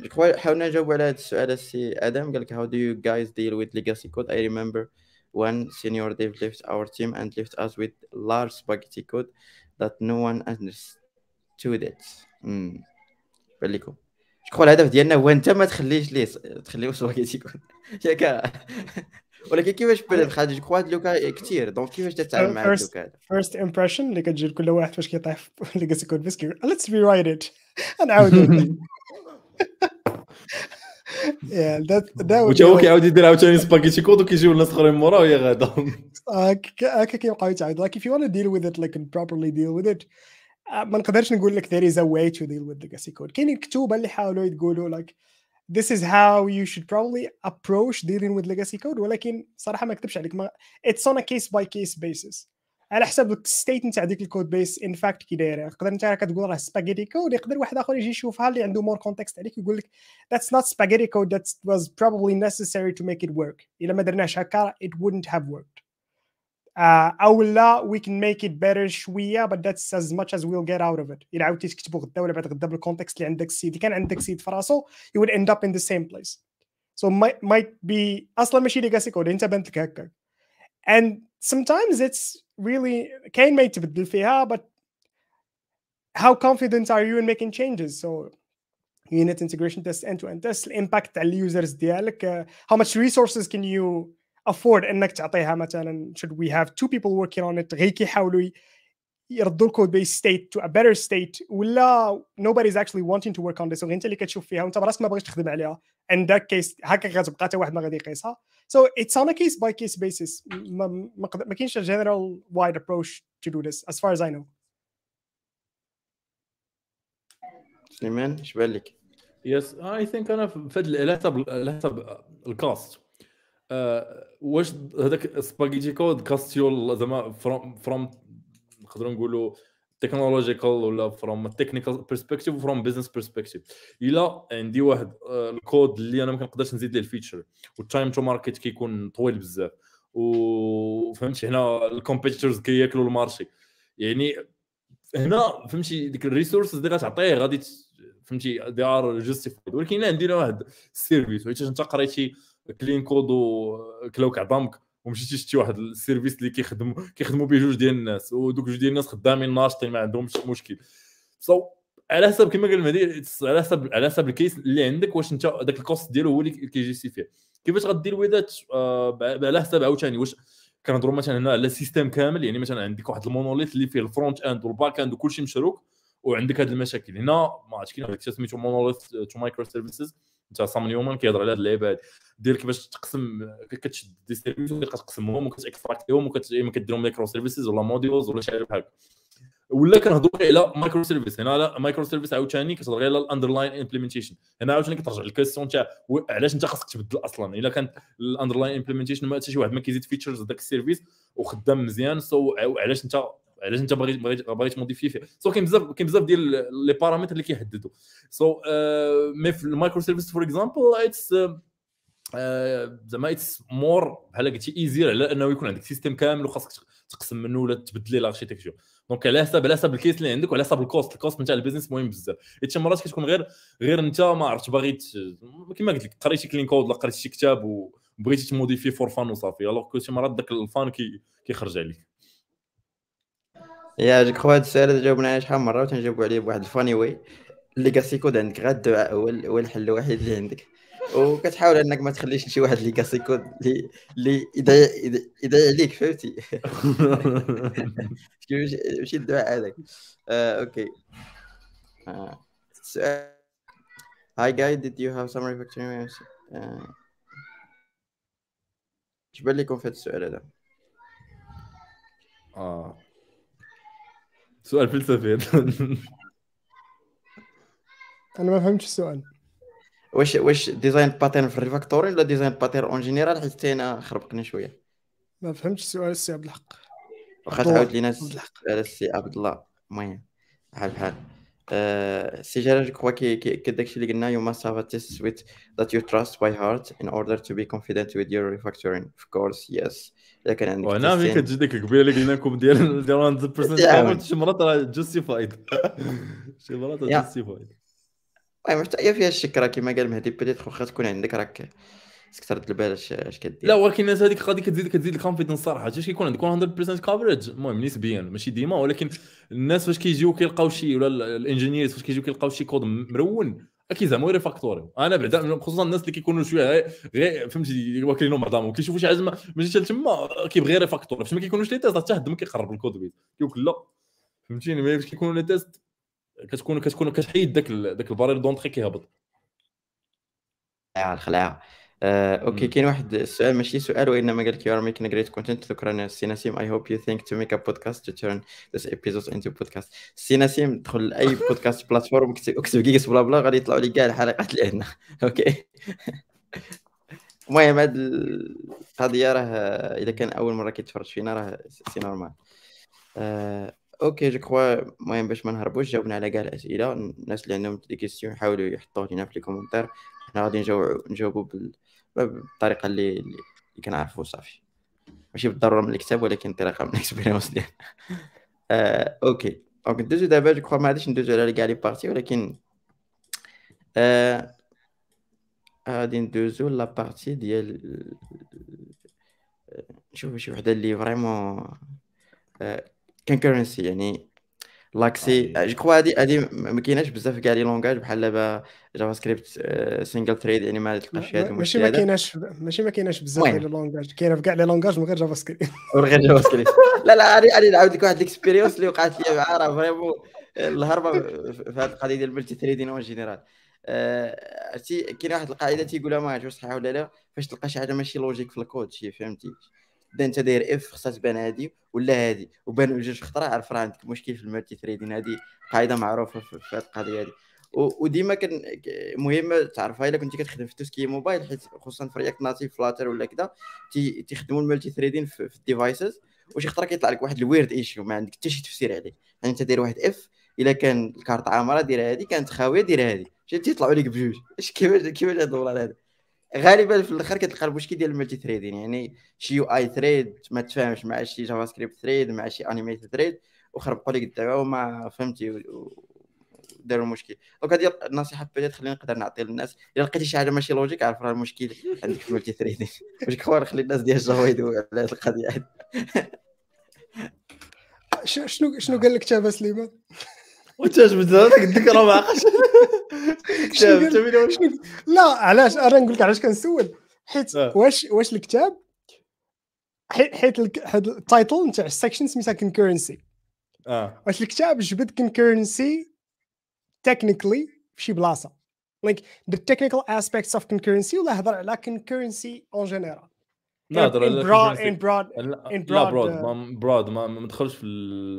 je crois حاولنا نجاوب على هذا السؤال السي آدم قال لك how do you guys deal with legacy code? I remember when senior dev left our team and left us with large spaghetti that no one understood it. امم بان لكم je الهدف ديالنا هو انت ما تخليش ليه تخليه spaghetti code ياك ولكن كيفاش بدا خالد je crois هاد le cas كثير donc كيفاش تتعامل مع هاد le cas هذا first impression اللي كتجي لكل واحد فاش كيطيح في legacy code بس كيقول let's rewrite it نعاودو Yeah, that that would وتا هو كيعاود يدير عاوتاني spaghetti code وكيجيو الناس اخرين موراه وهي غادا. هكا كيبقاو يتعاودوا like if you want to deal with it like and properly deal with it آه، ما نقدرش نقول لك there is a way to deal with legacy code. كاينين كتوبة اللي حاولوا يقولوا like this is how you should probably approach dealing with legacy code ولكن صراحه ما اكذبش عليك ما it's on a case by case basis على حسب الستيت نتاع ديك الكود بيس ان فاكت كي دايره يقدر انت كتقول راه سباغيتي كود يقدر واحد اخر يجي يشوفها اللي عنده مور كونتكست عليك يقول لك that's not spaghetti code that was probably necessary to make it work الا ما درناش هكا it wouldn't have worked uh, او لا we can make it better شويه but that's as much as we'll get out of it الا عاودتي تكتبو غدا ولا بعد غدا بالكونتكست اللي عندك السيد اللي كان عندك سيد في راسو you would end up in the same place so might might be اصلا ماشي legacy code انت بانت لك هكا and sometimes it's really كاين ما يتبدل فيها but how confident are you in making changes so unit integration test end to end test impact على اليوزرز ديالك uh, how much resources can you afford إنك تعطيها مثلا. Should we have two people working on it غير كيحاولوا ي- يردوا ال code base state to a better state ولا nobody is actually wanting to work on this. وغير أنت اللي كتشوف فيها. وأنت براسك ما بغيتش تخدم عليها. عندك case هكا غتبقى حتى واحد ما غادي يقيسها so it's on a case by case basis. ما ما, ما كاينش a general wide approach to do this as far as I know. سليمان اش بان لك yes I think أنا في هذا على حسب على حسب ال cost آه، واش هذاك spaghetti code costly زعما from from نقدروا نقولوا technological ولا from technical perspective و from business perspective إلا عندي واحد آه، الكود اللي أنا ما كنقدرش نزيد ليه ال feature وال time to market كيكون طويل بزاف وفهمتي هنا ال competitors كياكلوا ال marché. يعني هنا فهمتي ديك ال resources اللي غتعطيه غادي فهمتي they are justified ولكن إلا عندنا واحد ال service حيت أنت قريتي clean code وكلاوك عظامك ومشيتي شتي واحد ال service اللي كيخدم كيخدموا به جوج ديال الناس ودوك جوج ديال الناس خدامين ناشطين ما عندهمش مشكل. So على حسب كما قال المهدي على حسب على حسب ال case اللي عندك واش انت داك ال cost ديالو هو اللي كيجي فيه. كيفاش غدير ويدات آه على حسب عاوتاني واش كنهضروا مثلا هنا على system كامل يعني مثلا عندك واحد ال monolith اللي فيه ال front end وال back end وكلشي مشروك وعندك هذه المشاكل. هنا ما عرفتش كاين سميتو Monolith to Microservices صام نيومان كيهضر على هذه اللعيبة هذه دير كيفاش تقسم كتشد des services وكتبقى تقسمهم وكت extractيهم وكديرهم microservices ولا modules ولا شي حاجة بحال ولا كنهضروا على microservice هنا على microservice عاوتاني كتهضر على ال underlying implementation هنا عاوتاني كترجع لل question تاع علاش انت خاصك تبدل أصلا؟ إلا كان ال underlying implementation ما حتى شي واحد ما كيزيد features داك ال service وخدام مزيان so علاش انت علاش انت باغي باغي تmodifier فيه؟ So كاين بزاف كاين بزاف ديال les paramètres اللي كيحددوا. So mais في ال microservice for example it's زعما it's more بحال قلتي easier على أنه يكون عندك system كامل وخاصك تقسم منه ولا تبدل l'architecture Donc على حسب على حسب ال case اللي عندك وعلى حسب ال cost ال cost نتاع ال business مهم بزاف. حيت مرات كتكون غير غير انت ما عرفت باغي كما قلت لك قريتي clean code ولا قريتي شي كتاب وبغيتي تmodifier for fun وصافي. Alors شي مرات داك ال fun كيخرج عليك. يا جو السؤال هذا جاوبنا عليه شحال من مرة وتنجاوبوا عليه بواحد ال funny way legacy code عندك غير الدعاء هو هو الحل الوحيد اللي عندك. وكتحاول انك ما تخليش شي واحد legacy code اللي يضيع يضيع عليك فهمتي؟ ماشي الدعاء هذاك. آه، أوكي. آه، السؤال هاي جاي did you have some uh, اش بان لكم في هذا السؤال هذا. آه. سؤال فلسفي أنا ما فهمتش السؤال. واش واش design pattern في ال refactoring ولا design pattern en général حيت أنا خربقني شوية. ما فهمتش السؤال السي عبد الحق. واخا تعاود لينا السي عبد الله. المهم بحال بحال سي جلال je crois que داكشي اللي قلنا you must have a test suite that you trust by heart in order to be confident with your refactoring. Of course yes. الا كان عندك وهنا فين كتجي ديك القبيلة اللي قلنا لكم ديال ديال 100% كامل شي مرات راه justified شي مرات justified المهم حتى هي فيها الشك راه كيما قال مهدي بديت واخا تكون عندك راك خصك ترد البال اش كدير لا ولكن الناس هذيك غادي كتزيد كتزيد ال confidence صراحة. فاش كيكون؟ عندك 100% coverage المهم نسبيا ماشي ديما. ولكن الناس فاش كيجيو كيلقاو شي ولا ال engineers فاش كيجيو كيلقاو شي كود مرون أكيد زعما refactoring أنا بعدا خصوصا الناس اللي كيكونوا شوية غير فهمتي؟ واكلينهم بعضهم. كيشوفوا شي حاجة ما ماشي تما كيبغي refactoring فاش ما كيكونوش les tests حتى حد ما كيقرب ال code base. كيقول لا. فهمتيني؟ ملي فاش كيكونوا les tests كتكون كتكون كتحيد داك داك ال barrière d'entrée كيهبط. الخلاعه آه، okay كاين واحد السؤال ماشي سؤال وإنما قال لك you are making great content شكرا سي نسيم I hope you think to make a podcast to turn this episode into podcast سي نسيم دخل لأي podcast platform اكتب جيجس بلا بلا غادي يطلعوا لي كاع الحلقات اللي عندنا okay. المهم هاد القضية راه إذا كان أول مرة كيتفرج فينا راه c'est normal آه، okay je crois المهم باش ما نهربوش جاوبنا على كاع الأسئلة. الناس اللي عندهم des questions يحاولوا يحطوه لينا في ال commentaire حنا غادي نجاوبوا بال... بالطريقة اللي اللي كنعرفوا صافي. ماشي بالضرورة من الكتاب ولكن طريقه من ال expérience ديالنا آه، okay. Donc ندوزو دابا je crois ما غاديش ندوزو على كاع les parties ولكن آه، غادي ندوزو la partie ديال نشوف شي وحدة اللي vraiment concurrency يعني لاكسي. je crois هادي هادي ما كايناش بزاف كاع les langages بحال دابا جافا سكريبت single thread يعني ما تلقاش فيها ماشي ما كايناش ماشي ما كايناش بزاف. ديال ال langage كاينة في كاع لي لونجاج من غير جافا سكريبت غير جافا سكريبت لا لا غادي غادي نعاود لك واحد ال expérience اللي وقعت لي مع راه vraiment الهربه في هذه القضية ديال ال multithreading en général عرفتي كاين واحد القاعده تيقولها ما عرفتش صحيحه ولا لا فاش تلقى شي حاجة ماشي logique في الكود شي فهمتي بدا انت داير if خصها تبان هادي ولا هادي وبان جوج خطره عرف راه عندك مشكل في ال multithreading هادي قاعدة معروفة في هذه القضية و- وديما كان مهمه تعرفها إلا كنتي كتخدم في توسكي موبايل حيت خصوصا في رياكت ناتيف فلاتر ولا كذا تي- تيخدموا ال multithreading في, ال devices. وشي خطره كيطلع لك واحد ال weird issue ما عندك حتى شي تفسير عليه. يعني انت داير واحد if إلا كان ال cart عامرة دير هادي كانت خاوية دير هادي. تيطلعوا لك بجوج. اش كيفاش كيفاش هذا الدولار هذا غالبا في الآخر كتلقى المشكل ديال ال multithreading يعني شي UI thread ما تفاهمش مع شي جافا سكريبت thread مع شي animated thread وخربقوا لك الدعوه وما فهمتي وداروا المشكل. Donc هذه النصيحة بدات خلينا نقدر نعطي للناس. إلا لقيتي شي حاجة ماشي logique عرف راه المشكل عندك في ال multithreading. واش كخوار خلي الناس ديال جافا يدويو على هذه القضية شنو شنو قال لك تابا سليمان؟ وانت جبت هذاك راه ما عقلش لا علاش؟ أنا نقول لك علاش كنسول حيت آه. واش واش الكتاب؟ حيت حيت ال title نتاع ال section سميتها concurrency آه. واش الكتاب؟ جبد concurrency technically في شي بلاصة. Like the technical aspects of concurrency ولا هضر على concurrency on general. Broad concurrency. in broad لا in لا broad, برود ما برود ما دخلش في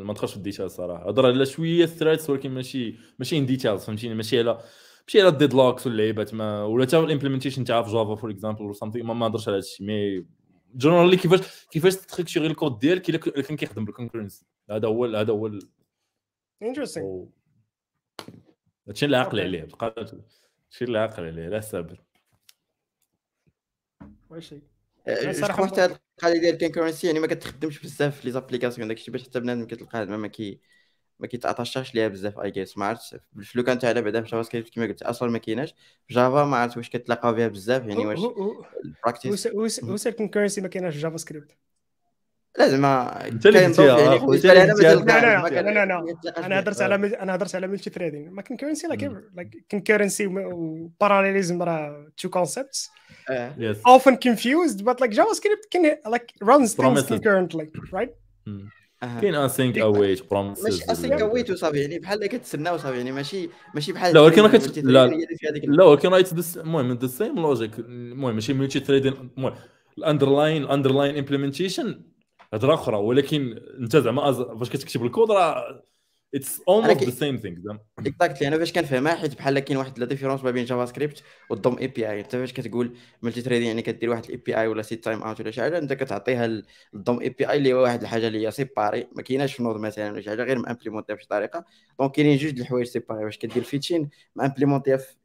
ما دخلش في ال details صراحة. هضر على شوية threads ولكن ماشي ماشي in details فهمتيني؟ ماشي على ماشي على ال deadlocks واللعيبات ما ولا حتى ال implementation تاعها في جافا for example ولا something ما ما هضرش على هذا الشيء mais généralement كيفاش كيفاش تـ structurer ال code ديالك إلا كان كيخدم بال concurrency هذا هو هذا هو هو- هادشي اللي عاقل. عليه بقى هادشي اللي عاقل عليه لا صابر ماشي أه، صراحة جو حتى القضية ديال الكونكورنسي يعني ما كتخدمش بزاف في لي زابليكاسيون داكشي باش حتى بنادم كتلقاه زعما ما كي ما كيتعطاش ليها بزاف اي جيس ما عرفتش بالفلوكه نتاعنا بعدا في جافا سكريبت كما قلت أصلا ما كايناش. في جافا ما عرفت واش كتلاقاو بها بزاف يعني واش البراكتيس وش الكونكورنسي ما كايناش في جافا سكريبت؟ لا زعما أنت اللي كينضاف قلتيها، يعني بالنسبة لي أنا لا، كان- لا، لا، لا. أنا. هضرت على أنا هضرت على ملتي ثريدين ما لايك ايفر لايك كونكورنسي وباراليليزم راه. yes often confused but like JavaScript can like runs things Promises. concurrently right أها. كاين async await promises ماشي أصلا await وصافي يعني بحال كتسنى وصافي يعني ماشي ماشي بحال لا، ولكن راه كت- لا. لا ولكن رايت المهم the same logic المهم ماشي multi-threading المهم ال underlying ال underlying implementation هضره أخرى ولكن أنت زعما فاش كتكتب الكود راه it's almost the same thing زعما. Exactly أنا فاش كنفهمها حيت بحال كاين واحد la différence ما بين JavaScript والدوم اي بي اي أنت فاش كتقول ملتي ثريدين يعني كدير واحد الاي بي اي ولا سيت تايم اوت ولا شي حاجة أنت كتعطيها ال- الدوم اي بي اي اللي هو واحد الحاجة اللي هي سيباري ما كايناش في نوض مثلا ولا شي حاجة غير مامبليمونتيها بشي طريقة. دونك كاينين جوج د الحوايج سيباري واش كدير فيتشين مامبليمونتيها في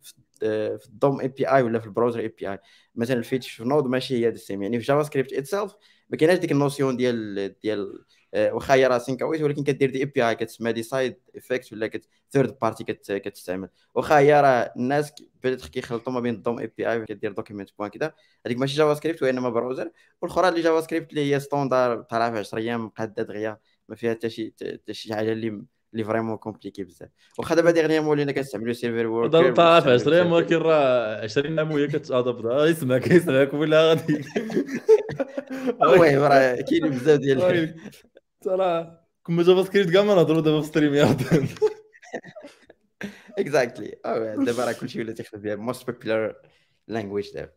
في الدوم اي بي اي ولا في البراوزر اي بي اي مثلا الفيتش في نود ماشي هي السيم يعني في جافا سكريبت اتسيلف ما كايناش ديك النوسيون ديال ديال آه، واخا هي راه سينكاويت ولكن كدير دي اي بي اي كتسمى دي سايد افكت ولا ثيرد بارتي كتستعمل. واخا هي راه الناس بيتيتر كيخلطوا ما بين الدوم اي بي اي كدير دوكيمنت بوان كذا هذيك ماشي جافا سكريبت وإنما براوزر والأخرى اللي جافا سكريبت اللي هي ستوندار طالعه في 10 أيام قاده دغيا ما فيها حتى شي حتى شي حاجة اللي اللي فريمون كومبليكي بزاف واخا دابا ديغنيامون ولينا كنستعملوا سيرفر هذا طالع في 20 ولكن راه 20 عام وهي كتادب راه يسمعك يسمعك ولا غادي المهم راه كاين بزاف ديال. ترى كون جافا سكريبت كاع ما نهضروا دابا في ستريميات اكزاكتلي دابا راه كلشي ولا تيخدم بها موست بوبولار لانجويج دابا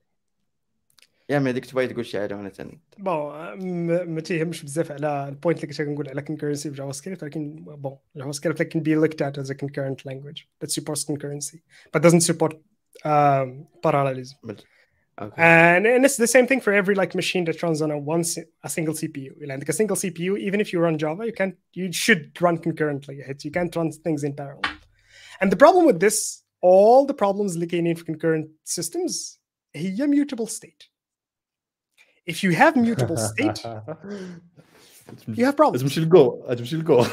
يا ما ديك تبغي تقول شي حاجه وانا تاني بون م- ما تيهمش بزاف على البوينت اللي كنت كنقول على concurrency في جافا سكريبت ولكن بون جافا سكريبت can be looked at as a concurrent language that supports concurrency but doesn't support um, parallelism اوكي and, and it's the same thing for every like machine that runs on a one si- a single CPU يعني عندك a single CPU even if you run Java you can't you should run concurrently It's- you can't run things in parallel and the problem with this all the problems اللي كاينين في concurrent systems هي mutable state If you have mutable state you have problems. تمشي للجو تمشي للجو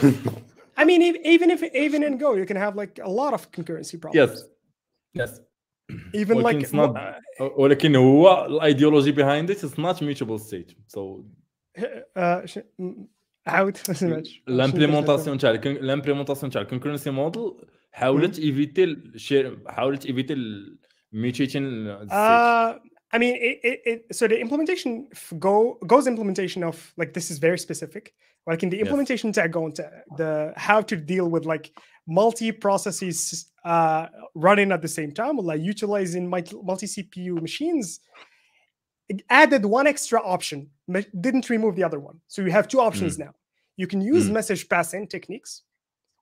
I mean ev- even if even in Go you can have like a lot of concurrency problems. يس يس even ولكن like it's not- ولكن هو الايديولوجي behind it is not mutable state so. Uh, ش- م- عاود ما سمعتش l'implémentation تاع l'implémentation تاع ال concurrency model حاولت éviter ال share حاولت éviter ال mutation I mean, it, it, it, so the implementation Go Go's implementation of like this is very specific. Like in the implementation yes. Go, the how to deal with like multi processes uh, running at the same time, like utilizing multi CPU machines. It added one extra option, didn't remove the other one. So you have two options mm. now. You can use mm. message passing techniques.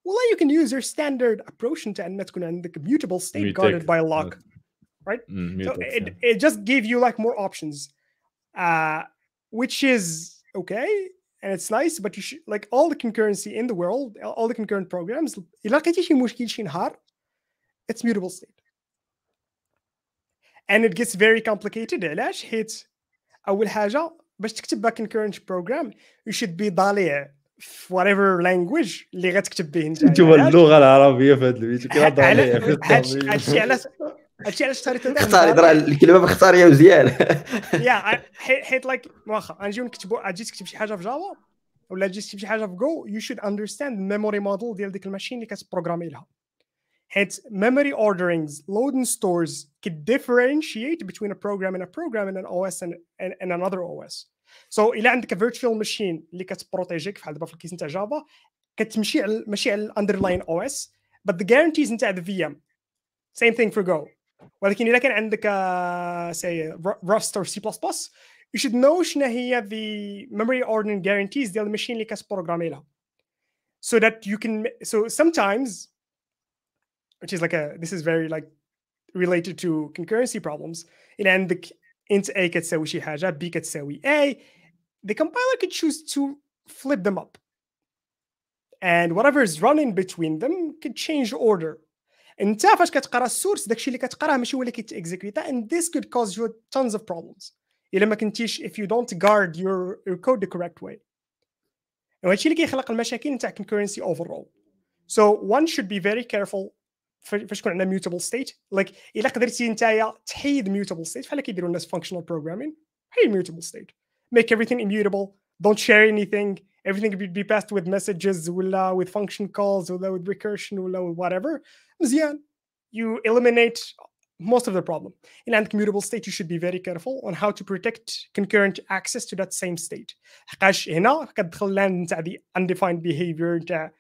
Well, you can use your standard approach into and that's going to the mutable state guarded by a lock Uh, right? Mm, so it, yeah. it just gave you like more options, uh, which is okay and it's nice, but you should like all the concurrency in the world, all the concurrent programs. It's mutable state. And it gets very complicated. علاش حيت أول حاجة باش تكتب concurrent program you should be ضالع في whatever language اللي غتكتب به انت انت هو اللغه العربيه في هذا الفيديو كي ضالع هادشي علاش هادشي علاش اختاريت اختاري راه الكلمة مختاريه مزيان. يا حيت like واخا غنجيو نكتبوا تجي تكتب شي حاجة في جافا ولا تجي تكتب شي حاجة في جو you should understand ال memory model ديال ديك ال machine اللي كت programmer لها. حيت memory orderings load and stores could differentiate between a program and a program and an OS and, and, and another OS so إلا عندك فيرتشوال ماشين اللي كتبروتيجيك بحال دابا في الكيس نتاع جافا كتمشي على ماشي على الاندرلاين أو اس but the guarantees نتاع the VM same thing for Go. ولكن الا كان عندك uh, say Rust or C++ you should know شنو هي the memory ordering guarantees ديال الماشين اللي كتبروغرامي لها so that you can so sometimes which is like a this is very like related to concurrency problems إلى عندك int a كتساوي شي حاجة b كتساوي a the compiler could choose to flip them up and whatever is running between them could change order انت فاش كتقرا السورس داكشي اللي كتقراه ماشي هو اللي كيتاكزيكيوتا and this could cause you tons of problems الا ما كنتيش if you don't guard your, your code the correct way وهادشي اللي كيخلق المشاكل نتاع concurrency overall so one should be very careful فاش يكون عندنا mutable state like الا قدرتي نتايا تحيد mutable state بحال كيديروا الناس functional programming حيد mutable state make everything immutable don't share anything everything could be passed with messages ولا with function calls ولا with recursion ولا with whatever مزيان you eliminate most of the problem in عندك mutable state you should be very careful on how to protect concurrent access to that same state حقاش هنا كتدخل لاند نتاع the undefined behavior نتاع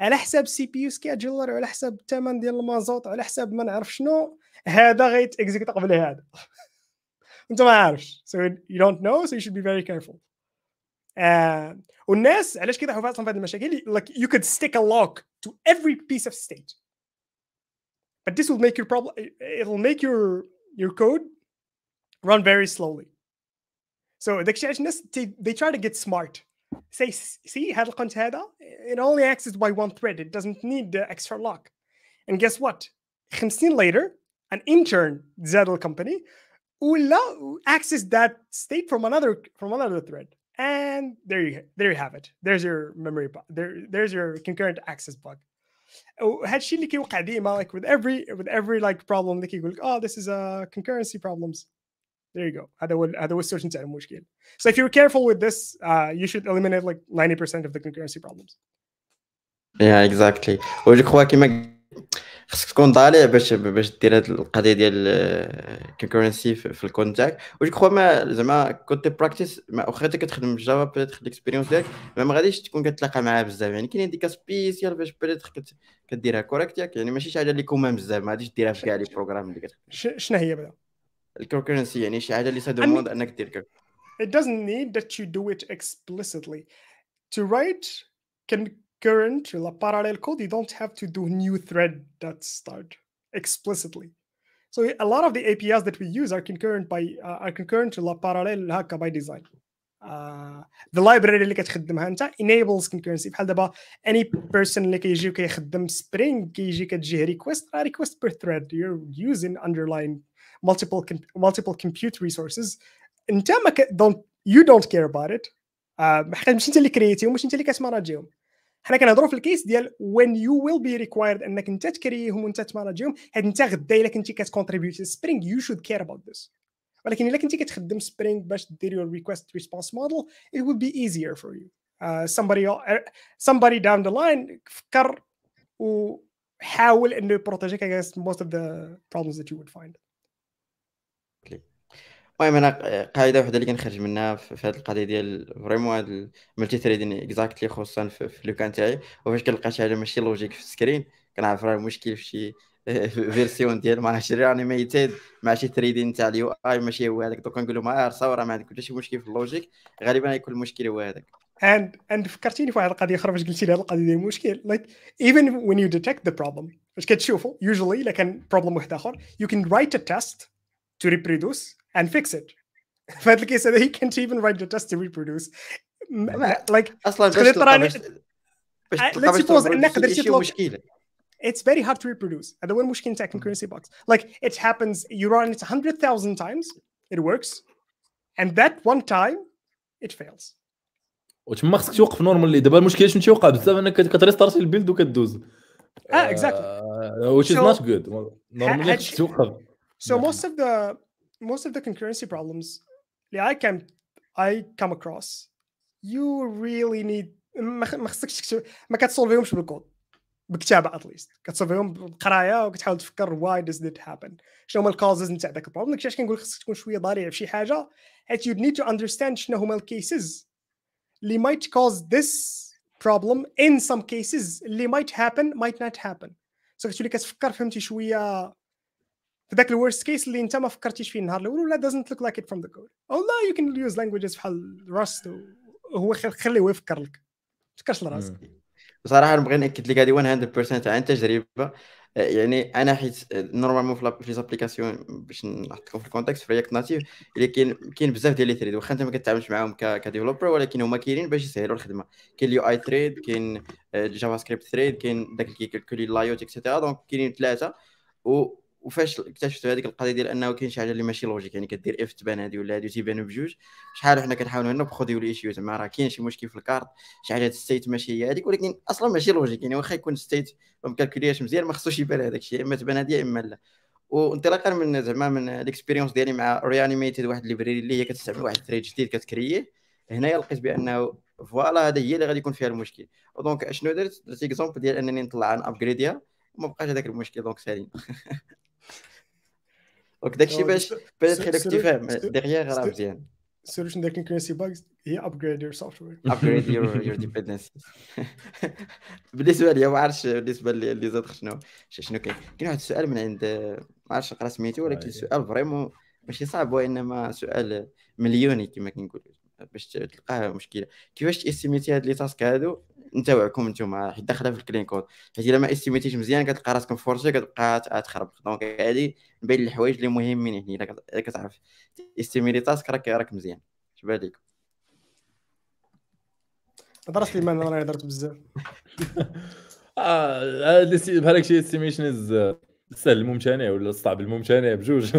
على حساب سي بي يو سكيدجولر على حساب الثمن ديال المازوت على حساب ما نعرف شنو هذا غيت اكزيكوت قبل هذا انت ما عارفش so you don't know so you should be very careful uh, والناس علاش كيضحوا اصلا في هذه المشاكل like you could stick a lock to every piece of state but this will make your problem it'll make your your code run very slowly so داكشي علاش الناس they try to get smart say see هذا القنت هذا it only accessed by one thread it doesn't need the extra lock and guess what 50 later an intern زاد الكومباني ولا access that state from another from another thread and there you there you have it there's your memory there there's your concurrent access bug وهذا الشيء اللي كيوقع ديما like with every with every like problem اللي كيقول لك oh this is a concurrency problems there you go هذا هو هذا هو السورس نتاع المشكل so if you're careful with this uh, you should eliminate like 90% of the concurrency problems yeah exactly و جو كخوا كيما خصك تكون ضالع باش باش دير هاد القضية ديال ال concurrency في الكود تاعك. و جو كخوا ما زعما كنت practice واخا انت كتخدم في جافا peut-être ال expérience ديالك ما غاديش تكون كتلاقى معاه بزاف. يعني كاينين ديك spécial باش peut-être كديرها correct ياك. يعني ماشي شي حاجة اللي commun بزاف ما غاديش ديرها في كاع les programmes اللي كتخدم. شنو هي بعدا الكونكورنسي يعني شي حاجة اللي سا دوموند إنك دير it doesn't need that you do it explicitly. To write concurrent or parallel code you don't have to do new thread that start explicitly so a lot of the apis that we use are concurrent by uh, are concurrent or parallel هكا by design uh, the library اللي كتخدمها انت enables concurrency بحال دابا any person اللي كيجي وكيخدم spring كيجي كتجيه request request per thread you're using underline multiple multiple compute resources انت ما don't you don't care about it حيت ماشي انت اللي كريتيهم ماشي انت اللي كتماناجيهم حنا كنهضروا في الكيس ديال when you will be required انك انت تكريهم وانت تماناجيهم حيت انت غدا الا كنتي كتكونتريبيوت سبرينغ you should care about this ولكن الا كنتي كتخدم سبرينغ باش دير your request response model it would be easier for you uh, somebody uh, somebody down the line فكر وحاول انه يبروتيجيك against most of the problems that you would find المهم أنا قاعدة وحدة اللي كنخرج منها في هذه القضية ديال vraiment هذا ال multi-threading exactly خصوصا في, في تاعي. وفاش كنلقى شي حاجة ماشي logique في ال screen كنعرف راه المشكل في شي version ديال مع شي Reanimated مع شي threading تاع ال UI ماشي هو هذاك. donc كنقول لهم آه صور ما عندك شي مشكل في ال logique غالبا يكون المشكل هو هذاك. And and فكرتيني في واحد القضية أخرى فاش قلتي لي هذه القضية ديال المشكل like even when you detect the problem فاش كتشوفوا usually إلا كان بروبلم واحد آخر you can write a test to reproduce and fix it في هذا الكيس هذا he can't even write the test to reproduce like اصلا باش تقدر تلقى تراني- باش باش Uh, تلقى let's باش suppose تلقى إنك قدرتي شي تطلب- مشكله it's very hard to reproduce هذا هو المشكل تاع concurrency box like it happens you run it 100,000 times it works and that one time it fails وتما خصك توقف نورمالي دابا المشكل شنو تيوقع بزاف انك كتريستارتي البيلد وكدوز اه exactly آه، which is So- not good نورمالي هادشي- خصك توقف So Yeah. most of the most of the concurrency problems that I can I come across, you really need ما خ- ما خصكش تكتب ما كتسولفيهمش بالكود بكتابه at least كتسولفيهم بالقراية وكتحاول تفكر why does that happen. شنو هما ال causes نتاع ذاك ال problem علاش كنقول خصك تكون شوية ضريع في شي حاجة حيت you need to understand شنو هما ال cases اللي might cause this problem in some cases. اللي might happen might not happen. So كتولي كتفكر فهمتي شوية في ذاك ال worst case اللي انت ما فكرتيش فيه النهار الأول ولا doesn't look like it from the code. أو لا you can use languages بحال Rust هو خليه هو يفكر لك. ما تفكرش لراسك. بصراحة نبغي نأكد لك هذه 100% عن تجربة. آه، يعني أنا حيت normalement في les applications باش نحطكم في ال contexte في React Native اللي كاين كاين بزاف ديال les threads واخا أنت ما كتعاملش معاهم ك developer ولكن هما كاينين باش يسهلوا الخدمة. كاين ال UI thread كاين JavaScript thread كاين داك اللي كيكالكولي layout et cetera donc كاينين ثلاثة و وفاش اكتشفت هذيك القضية ديال أنه كاين شي حاجة اللي ماشي لوجيك يعني كدير اف تبان هذه ولا هذه تيبانوا بجوج. شحال وحنا كنحاولوا هنا بخذيو ال issue زعما راه كاين شي مشكل في الكارت شي حاجة state ماشي هي هذيك ولكن أصلا ماشي logique يعني واخا يكون state ما مكالكولياش مزيان ما خصوش يبان هذاك الشيء إما تبان هذه إما لا. وانطلاقا من زعما من ال expérience ديالي مع Reanimated واحد ال library اللي هي كتستعمل واحد ال thread جديد كتكريه هنايا لقيت بانه voilà هذا هي اللي غادي يكون فيها المشكل. donc شنو درت؟ درت exemple ديال أنني نطلع نابجريديها وما بقاش هذاك المشكل donc سالين donc داكشي باش باش سو- خليك سو- تفهم derrière راه مزيان solution that concurrency bugs هي upgrade your software. Upgrade your your dependencies. بالنسبة لي ما عرفتش بالنسبة لي اللي زاد شنو؟ شنو كاين؟ كاين واحد السؤال من عند ما عرفتش نقرأ سميتو ولكن أي. سؤال vraiment ماشي صعب وانما سؤال مليوني كما كنقول باش تلقاه مشكلة. كيفاش تاستيميتي هاد les tasks هادو؟ انت وعكم نتوما حيت داخله في ال clean code حيت الا ما استيميتيش مزيان كتلقى راسك مفورسي كتبقى ت- تخرب donc هادي من بين الحوايج اللي مهمين هنا إلا كتعرف استيميتي task راك راك مزيان. اش بالك هضر سليمان أنا هضرت بزاف. آه بحال هادشي estimation is السهل الممتنع ولا الصعب؟ الممتنع بجوج.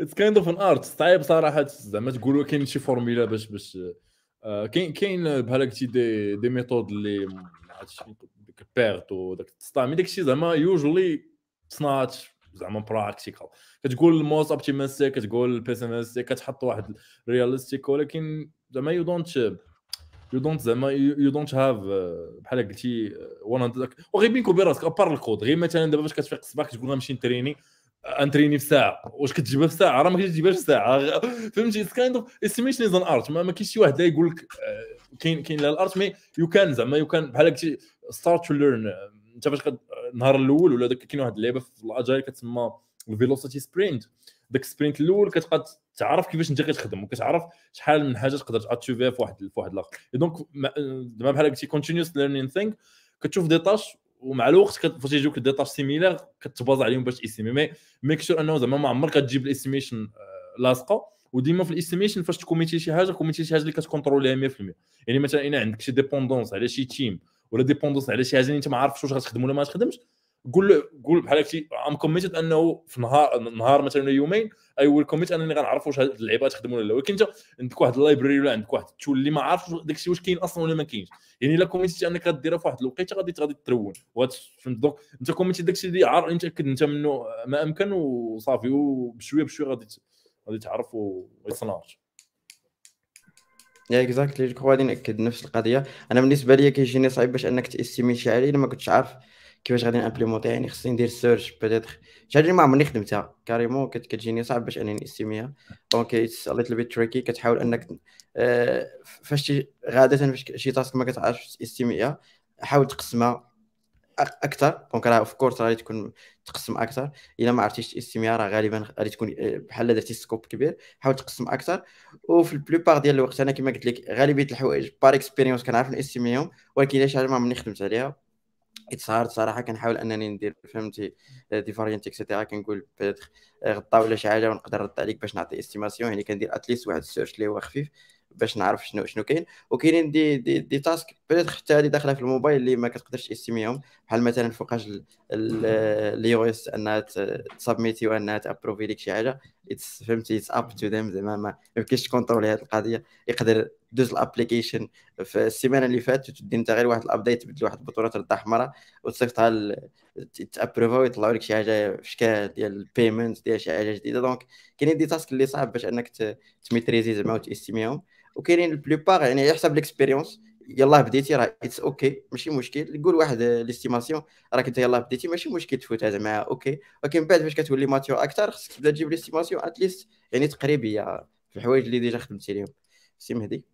it's kind of an art صعيب صراحة. زعما تقولوا كاين شي فورميلا باش باش كاين كاين بحال هكا des des méthodes اللي ما عرفتش ديك PERT وداك التسطامي داك الشيء زعما usually تصنات زعما practical كتقول most optimistic كتقول pessimistic كتحط واحد realistic ولكن زعما you don't you don't زعما you don't have بحال قلتي آه، 100 وغير بينك وبين راسك à part le code. غير مثلا دابا باش كتفيق الصباح كتقول غنمشي نتريني. انتريني في ساعة. واش كتجيبها في ساعة؟ راه ما كتجيبهاش في ساعة. فهمتي؟ it's kind of estimation is an art ما كاينش شي واحد لا يقول لك آه، كاين كاين لا ال art mais you can زعما you can بحال قلتي start to learn انت فاش النهار الأول ولا داك كاين واحد اللعبة في ال Agile كتسمى ال velocity sprint داك ال sprint الأول كتبقى تعرف كيفاش انت كتخدم وكتعرف شحال من حاجة تقدر تاتشوفيها في واحد في واحد الآخر donc ما- زعما بحال قلتي continuous learning thing كتشوف des tâches ومع الوقت فاش يجوك des similaires كتباز عليهم باش تيستيمي mais make sure انه زعما ما عمرك كتجيب ال estimation لاصقة. وديما في ال estimation فاش تكوميتي شي حاجة كوميتي شي حاجة اللي كتكونتروليها 100% يعني مثلا إلا عندك شي dépendance على شي team ولا dépendance على شي حاجة اللي أنت ما عارفش واش غتخدم ولا ما غتخدمش قول له قول بحال هكا I'm committed أنه في نهار نهار مثلا ولا يومين I will commit أنني غنعرف واش هاد اللعيبة تخدم ولا لا. ولكن أنت عندك واحد ال library ولا عندك واحد ال tool اللي ما عارفش داك الشيء واش كاين أصلا ولا ما كاينش. يعني إلا كوميتي أنك غديرها في واحد الوقيتة غادي غادي ترون. فهمت؟ donc أنت كوميتي داك الشيء اللي عار انت متأكد أنت منه ما أمكن وصافي وبشويه بشوية غادي غادي تعرف ويصنعش yeah exactly je غادي ناكد نفس القضية. أنا بالنسبة لي كيجيني صعيب باش أنك تاستيمي شي حاجة إلا ما كنتش عارف كيفاش غادي نإمبليمونتي يعني خصني ندير search peut-être شي حاجة ما عمرني خدمتها. carrément كتجيني صعب باش أنني ناستيميها donc it's a little bit tricky كتحاول أنك آه، فاش غادة فاش شي task ما كتعرفش تاستيميها حاول تقسمها أكثر. donc راه of course غادي تكون تقسم أكثر. إلا ما عرفتيش تقسميها راه غالبا غادي تكون آه، بحال درتي scope كبير حاول تقسم أكثر. وفي ال plupart ديال الوقت أنا كما قلت لك غالبية الحوايج par expérience كنعرف نستيميهم ولكن شي حاجة ما عمرني خدمت عليها it's hard صراحة كنحاول أنني ندير فهمتي des variantes et cetera كنقول peut-être غطا ولا شي حاجة ونقدر نرد عليك باش نعطي estimation يعني كندير at least واحد ال search اللي هو خفيف باش نعرف شنو شنو كاين. وكاينين des des, des tasks peut-être حتى هذه داخلة في الموبايل اللي ما كتقدرش تستيميهم بحال مثلا فوقاش اليو اس أنها تسبميتي وانها تابروفي لك شي حاجة فهمتي it's up to them زعما ما يمكنش ت contrôlerي هذه القضية يقدر دوز ال application في السيمانة اللي فاتت تدي انت غير واحد ال update تبدل واحد البطونة ترد حمراء وتصيفطها ت approuvا ويطلعوا لك شي حاجة في شكل ديال ال payment ديال شي حاجة جديدة. donc كاينين des tasks اللي صعب باش أنك ت maîtriserي زعما وت estimerيهم وكاينين ال plupart يعني يحسب l'expérience يلاه بديتي راه it's okay ماشي مشكل. قول واحد l'estimation راك انت يلاه بديتي ماشي مشكل تفوتها زعما okay ولكن بعد فاش كتولي mature أكثر خصك تبدا تجيب l'estimation at least يعني تقريبية في الحوايج اللي déjà خدمتي لهم سي مهدي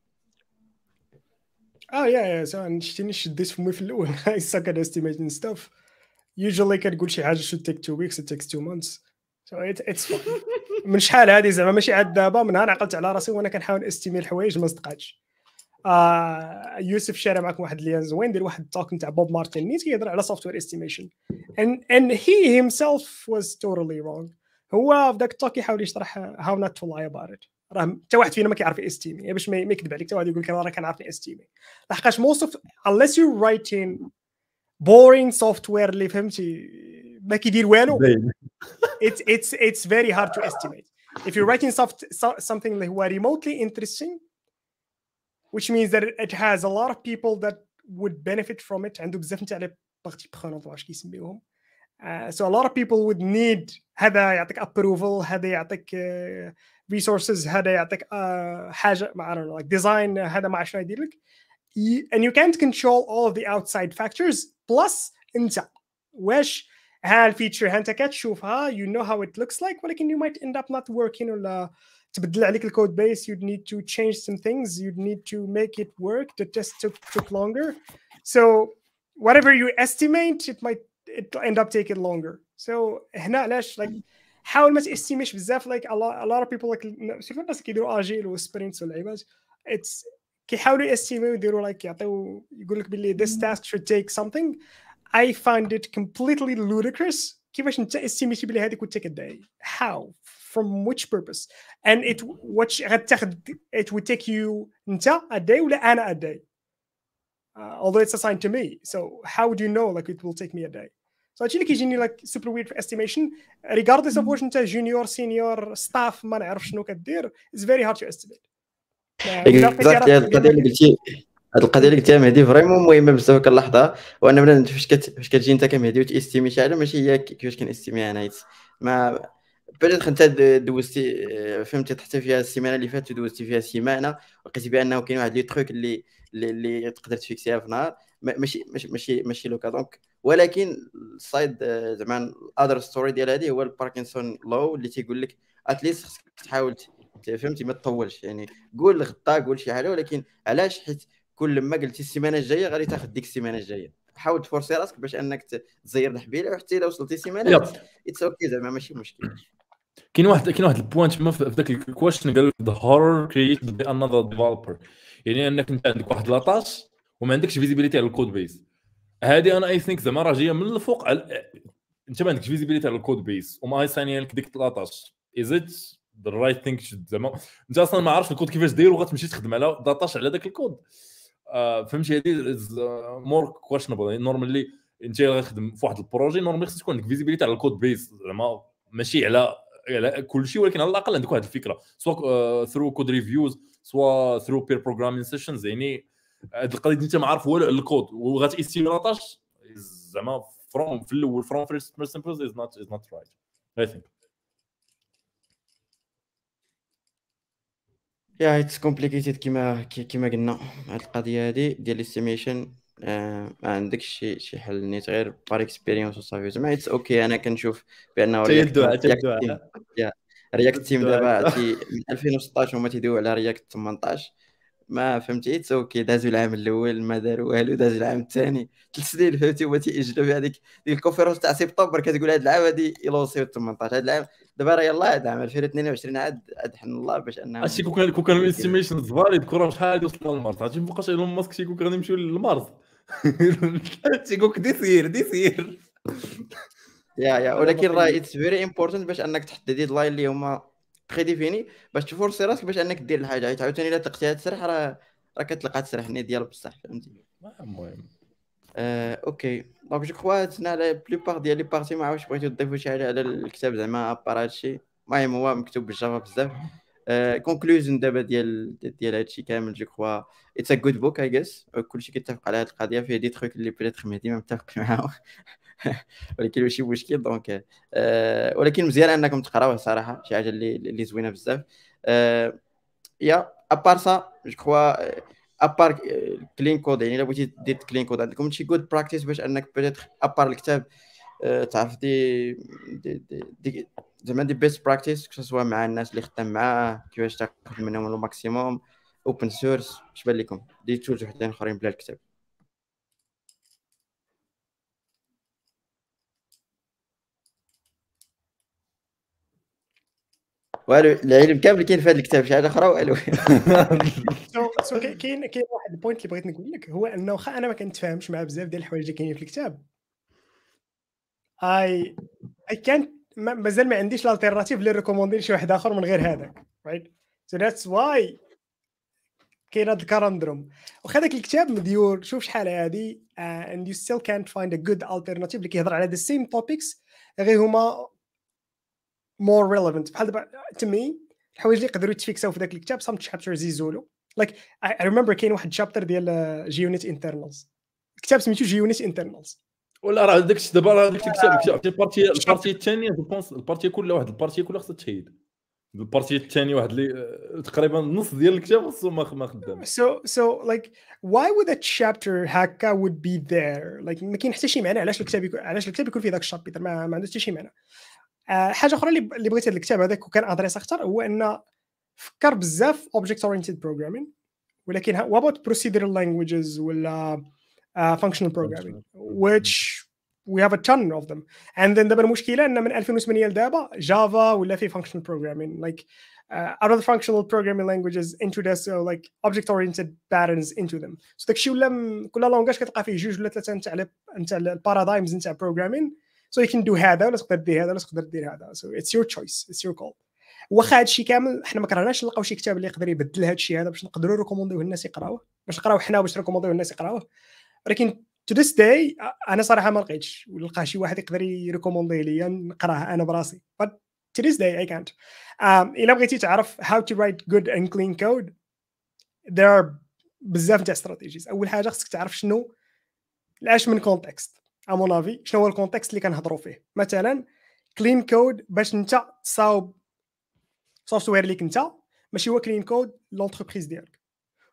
آه yeah yeah سواء شتيني شديت فمي في الأول at estimating stuff. Usually كتقول شي حاجة weeks. It takes two months. So it, it's fine. من شحال هذه زعما ماشي عاد دابا من نهار عقلت على راسي وأنا كنحاول estimerي الحوايج ما صدقاتش. آه يوسف شارك معكم واحد lien زوين دير واحد ال talk نتاع بوب مارتن؟ نيت كيهضر على software estimation and and he himself was totally wrong. هو في ذاك التوك يحاول يشرح how not to lie about it. راه حتى واحد فينا ما كيعرف ي estimerي باش ما يكذب عليك حتى واحد يقول لك راه كنعرف estimerي لحقاش of unless you're writing boring software اللي فهمتي ما كيدير والو it's it's it's very hard to estimate if you're writing soft, so, something اللي هو remotely interesting which means that it has a lot of people that would benefit from it عنده بزاف نتاع لي بارتي برونونت واش كيسميوهم uh, so a lot of people would need هذا يعطيك approval هذا يعطيك uh, resources هذا يعطيك uh, حاجه ما I don't know like design هذا ما شنو يدير لك and you can't control all of the outside factors plus انت واش ها الفيتشر ها انت كتشوفها you know how it looks like ولكن you might end up not working ولا تبدل عليك الكود بيس you'd need to change some things you'd need to make it work the test took, took longer so whatever you estimate it might it end up taking longer so هنا علاش like حاول ما تستيميش بزاف like a lot, a lot of people like سيرتو الناس كيديروا اجيل وسبرينتس واللعيبات it's كيحاولوا يستيميو يديروا like يعطيو يقول لك باللي this task should take something I find it completely ludicrous كيفاش انت استيميتي بلي هذيك would take a day how from which purpose and it which غتاخذ it would take you انت a day ولا انا a day uh, although it's assigned to me so how would you know like it will take me a day So هادشي اللي كيجيني like super weird for estimation. Regardless of واش انت جونيور سينيور ستاف ما نعرف شنو كدير it's very hard to estimate. القضية اللي قلتي هاد القضية اللي قلتيها مهدي فريمون مهمه بزاف كنلاحظها وان بنادم فاش فاش كتجي أنت كمهدي وتأستيمي شي حاجة ماشي هي كيفاش كنستيمي أنا ما بدات انت دوزتي فهمتي حتى فيها السيمانة اللي فاتت دوزتي فيها سيمانه ولقيتي بانه كاين واحد لي تروك اللي اللي تقدر تفيكسيها في نهار. ماشي ماشي ماشي لوكا. دونك ولكن السايد زعما الأذر ستوري ديال هذه هو الباركنسون لو اللي تيقول لك at least خصك تحاول فهمتي؟ ما تطولش. يعني قول غدا قول شي حاجة ولكن علاش؟ حيت كل ما قلتي السيمانة الجاية غادي تاخذ ديك السيمانة الجاية. حاول ت forcerي راسك باش أنك تزير الحبيلة وحتى إلا وصلتي سيمانه it's okay زعما ماشي مشكل. كاين واحد كاين واحد ال point تما في ذاك ال question قال لك the horror created by another developer يعني أنك أنت عندك واحد la tâche وما عندكش visibilité على ال code base هذه أنا I think زعما راه جاية من الفوق على... أنت ما عندكش visibilité على ال code base وما هي ثانية لك ديك la tâche is it the right thing زعما أنت أصلا ما عارفش الكود كيفاش داير وغتمشي تخدم على la tâche على ذاك الكود آه فهمتي هذه more questionable normalement أنت غتخدم في واحد ال projet normalement خصك تكون عندك visibilité على ال code base زعما ماشي على على كل شيء ولكن على الأقل عندك واحد الفكرة. سواء through code reviews سواء through pair programming sessions يعني هاد القضية انت ما عارف والو الكود. وغات estimerي la tâche زعما from في الأول from first person person is not is not right I think yeah it's complicated كيما كيما قلنا. هاد القضية هادي ديال ال estimation آه ما عندكش شي شي حل نيت غير par expérience وصافي. زعما it's okay أنا كنشوف بأنه React team دابا من 2016 هما تي devو على React 18 ما فهمتي؟ okay دازو العام الأول ما داروا والو دازو العام الثاني. ثلاث سنين فهمتي هما تيأجلوا في هذيك ديك ال conférence تاع سبتمبر كتقول هذا العام غادي ي lancerيو 18 هذا العام دابا راه يلاه هذا عام 2022 عاد عاد حن الله باش أنه هادشي كون كان كون كانوا ال estimation زباري ذكر شحال غادي يوصلوا للمارس عرفتي؟ مابقاش إيلون ماسك تيقول غادي نمشيو للمارس تيقول لك dix ans dix ans yeah yeah ولكن راه it's very important باش أنك تحط deadline اللي هما بري ديفيني باش تفورسي راسك باش انك دير الحاجة. حيت عاوتاني إلا تقتيها تسرح راه راه كتلقى تسرح ني ديال بصح فهمتي؟ المهم. آه، أوكي. دونك جو كخوا تنا على بلوبار ديال لي بارتي ما عرفتش بغيتو تضيفوا شي حاجة على الكتاب زعما ابار هادشي المهم هو مكتوب بالجافا بزاف. كونكلوزن دابا ديال ديال هادشي كامل جو كخوا اتس ا جود بوك اي جيس كلشي كيتفق على هاد القضية. فيه دي تخوك اللي بيتيتر مهدي ما متفق معاهم. ولكن ماشي مشكل دونك آه، ولكن مزيان انكم تقراوه صراحة شي حاجة اللي اللي زوينة بزاف. آه، yeah à part ça je crois à part clean code يعني إلا بغيتي دير clean code عندكم شي good practice باش أنك peut-être à part الكتاب آه، تعرف دي دي زعما des best practices سوا مع الناس اللي خدام معاه كيفاش تاخذ منهم ال maximum open source اش بان لكم. des tools وحدين أخرين بلا الكتاب. والو العلم كامل كاين في هذا الكتاب شي حاجة أخرى؟ والو. so كاين كاين واحد ال point اللي بغيت نقول لك هو إنه واخا أنا ما كنتفاهمش مع بزاف ديال الحوايج اللي كاينين في الكتاب. اي اي كانت مازال ما عنديش ال alternative اللي recommanderي لشي واحد آخر من غير هذاك right so that's why كاين هذا ال conundrum. واخا داك الكتاب مديور شوف شحال هادي اند يو ستيل كانت فايند ا جود التيرناتيف اللي كيهضر على the same topics غير هما more relevant بحال دابا تمي الحوايج اللي يقدروا يت fixaو في ذاك الكتاب some chapters يزولوا like I remember كاين واحد ال chapter ديال JUnit internals الكتاب سميتو JUnit internals ولا راه داك دابا راه داك الكتاب ال partie ال partie الثانية je pense ال partie كلها واحد ال partie كلها خصها تشيد ال partie الثاني واحد اللي تقريبا نص ديال الكتاب خصو ما خدام. So so like why would a chapter هكا would be there? Like ما كاين حتى شي معنى علاش الكتاب يكون علاش الكتاب يكون فيه ذاك الشابتر ما, ما عنده حتى شي معنى. آه حاجة أخرى اللي بغيت هذا الكتاب هذاك وكان ادريس أكثر هو ان فكر بزاف object oriented programming ولكن about procedural languages ولا uh, functional programming which we have a ton of them and then دابا المشكلة ان من 2008 لدابا جافا ولا في functional programming like uh, other functional programming languages into this so like object oriented patterns into them so داكشي ولا كل لونغاج كتلقى فيه جوج ولا ثلاثة نتاع نتاع ال paradigms نتاع programming so you can do هذا ولا تقدر دير هذا ولا تقدر دير هذا. So it's your choice. It's your call واخا هادشي كامل حنا ما كرهناش نلقاو شي كتاب اللي يقدر يبدل هادشي هذا باش نقدروا ريكومونديوه الناس يقراوه. باش نقراوه حنا باش ريكومونديوه الناس يقراوه. ولكن to this day أنا صراحة ما لقيتش. ولقى شي واحد يقدر يريكوموندي لي نقراه أنا براسي. But to this day I can't. إلا بغيتي تعرف how to write good and clean code there are بزاف تاع strategies أول حاجة خصك تعرف شنو ال أش من context امون افي شنو هو ال context اللي كنهضروا فيه؟ مثلا clean code باش انت تصاوب software ليك انت ماشي هو clean code l'entreprise ديالك.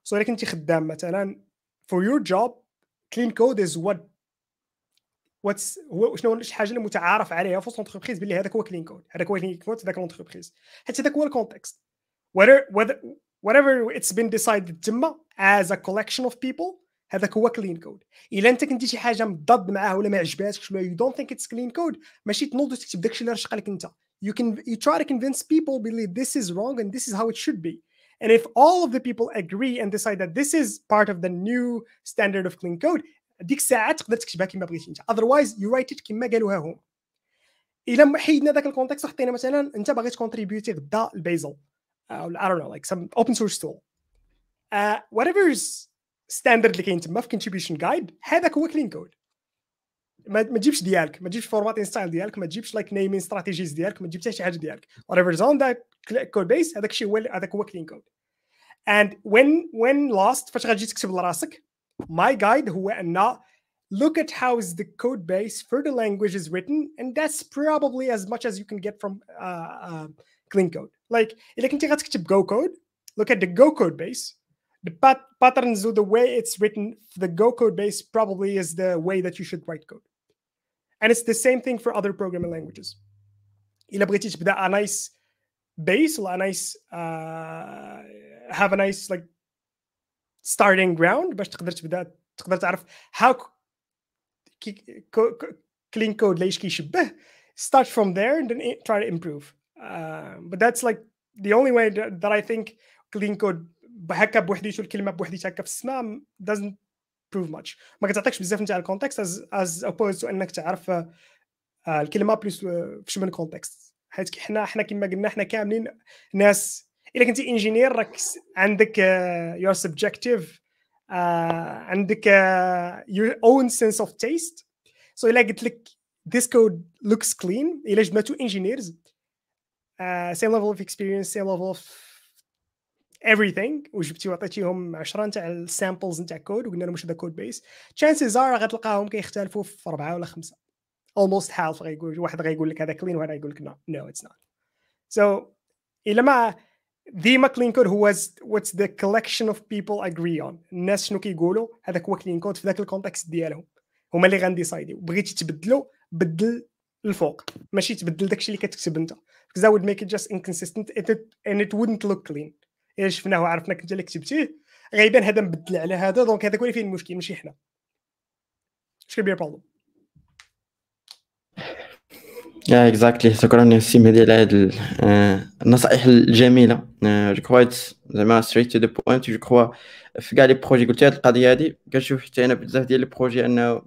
so إلا كنتي خدام مثلا for your job clean code is what what's هو شنو شي حاجة اللي متعارف عليها في l'entreprise باللي هذاك هو clean code هذاك هو clean code ذاك l'entreprise حيت هذاك هو الكونتكست whether whatever it's been decided تما as a collection of people هذاك هو كلين كود الا انت كنتي شي حاجة مضاد معاه ولا ما عجباتكش ولا you don't think it's clean code ماشي تنوض وتكتب داكشي اللي رشق لك انت you can you try to convince people believe this is wrong and this is how it should be and if all of the people agree and decide that this is part of the new standard of clean code ديك الساعة تقدر تكتبها كما بغيتي انت otherwise you write it كما قالوها هما الا حيدنا ذاك ال context وحطينا مثلا انت باغي تكونتريبيوتي غدا ل Bazel أو I don't know like some open source tool uh, whatever's standard اللي كاين تما في contribution guide هذاك هو clean code ما تجيبش ديالك ما تجيبش formatting style ديالك ما تجيبش like naming strategies ديالك ما تجيبش شي حاجة ديالك. Whatever is on that code base هذاك الشيء هو هذاك هو clean code and when when lost فاش غتجي تكتب لراسك my guide هو أن look at how is the code base for the language is written and that's probably as much as you can get from uh, uh, clean code. Like اذا كنتي غتكتب go code look at the Go code base. The pat- patterns of the way it's written, the Go code base probably is the way that you should write code. And it's the same thing for other programming languages. إلا بغيتي تبدا a nice base or a nice uh, have a nice like starting ground باش تقدر تبدا تقدر تعرف how clean code ليش كيشبه start from there and then try to improve uh, but that's like the only way that, that I think clean code هكا بوحديته الكلمة بوحديتها هكا في السماء doesn't prove much. ما كتعطيكش بزاف نتاع ال context as opposed to أنك تعرف uh, الكلمة plus في شمن context حيت حنا حنا كما قلنا حنا كاملين ناس. إلا كنتي engineer راك عندك your uh, subjective عندك your own sense of taste. So إلا قلت لك this code looks clean إلا جمعتو engineers uh, same level of experience same level of everything. وجبتي وعطيتيهم 10 نتاع ال samples نتاع كود وقلنا لهم واش هذا code base chances are غتلقاهم كيختلفوا في أربعة ولا خمسة. Almost half غيقول واحد غيقول لك هذا clean وواحد غيقول لك no. No it's not. So الا ما ديما clean code هو what's the collection of people agree on. الناس شنو كيقولوا؟ هذاك هو clean code في ذاك ال context ديالهم. هما اللي غانديسايديو بغيتي تبدلو بدل الفوق. ماشي تبدل داكشي اللي كتكتب أنت. Because that would make it just inconsistent. It, and it wouldn't look clean. إلا شفناه وعرفناك انت اللي كتبتيه غيبان هذا مبدل على هذا donc هذاك هو اللي فيه المشكل؟ ماشي حنا. اش كيبير problème yeah exactly شكرا سي مهدي على هاد النصائح الجميلة. je crois زعما straight to the point je crois في كاع les projets قلت هاد القضية هادي كنشوف حتى أنا بزاف ديال les projets أنه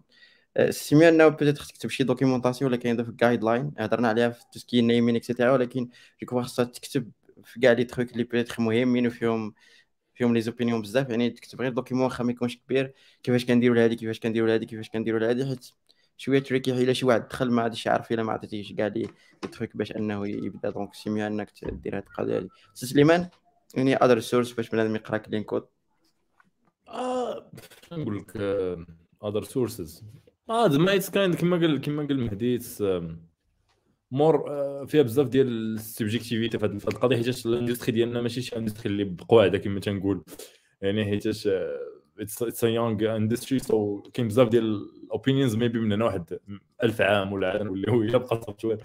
c'est mieux أنه peut-être تكتب شي documentation ولا كاين في guideline هضرنا عليها في tout ce qui est naming et cetera ولكن je crois خاصها تكتب في كاع les trucs اللي peut-être مهمين وفيهم فيهم les opinions بزاف. يعني تكتب غير document واخا ما يكونش كبير كيفاش كنديروا لهادي كيفاش كنديروا لهادي كيفاش كنديروا لهادي حيت شوية tricky الا شي واحد دخل ما غاديش يعرف إلا ما عطيتيش كاع les trucs باش أنه يبدا. donc c'est mieux أنك دير هاد القضية هادي. سي سليمان يعني other source باش بنادم يقرأ clean code؟ آه نقول لك other sources آه زعما it's kind كما قال كما قال مهدي مور فيها بزاف ديال ال subjectivity في هذه القضية حيت ال industry ديالنا ماشي شي industry اللي بقواعدة كما تنقول. يعني حيت it's a young industry so كاين بزاف ديال ال opinions maybe من هنا واحد 1000 عام ولا عاد نوليو الا بقى software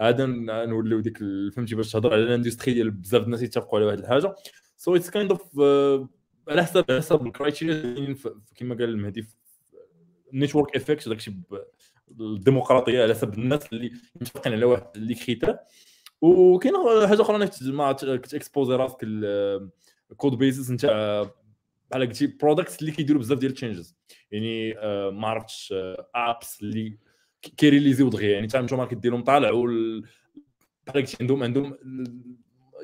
عاد نوليو ديك فهمتي باش تهضر على ال industry ديال بزاف الناس يتفقوا على واحد الحاجة. so it's kind of على حسب على حسب ال criteria كما قال المهدي network effect داكشي الديمقراطية على حسب الناس اللي متفقين على واحد اللي critère وكاين حاجة أخرى انك ما كتكسبوزي راسك ال code bases نتاع بحال قلتي products اللي كيديروا بزاف ديال ال changes يعني ما عرفتش apps اللي كيريليزيو دغيا. يعني تاع نتوما كديرهم طالع بحال قلتي عندهم عندهم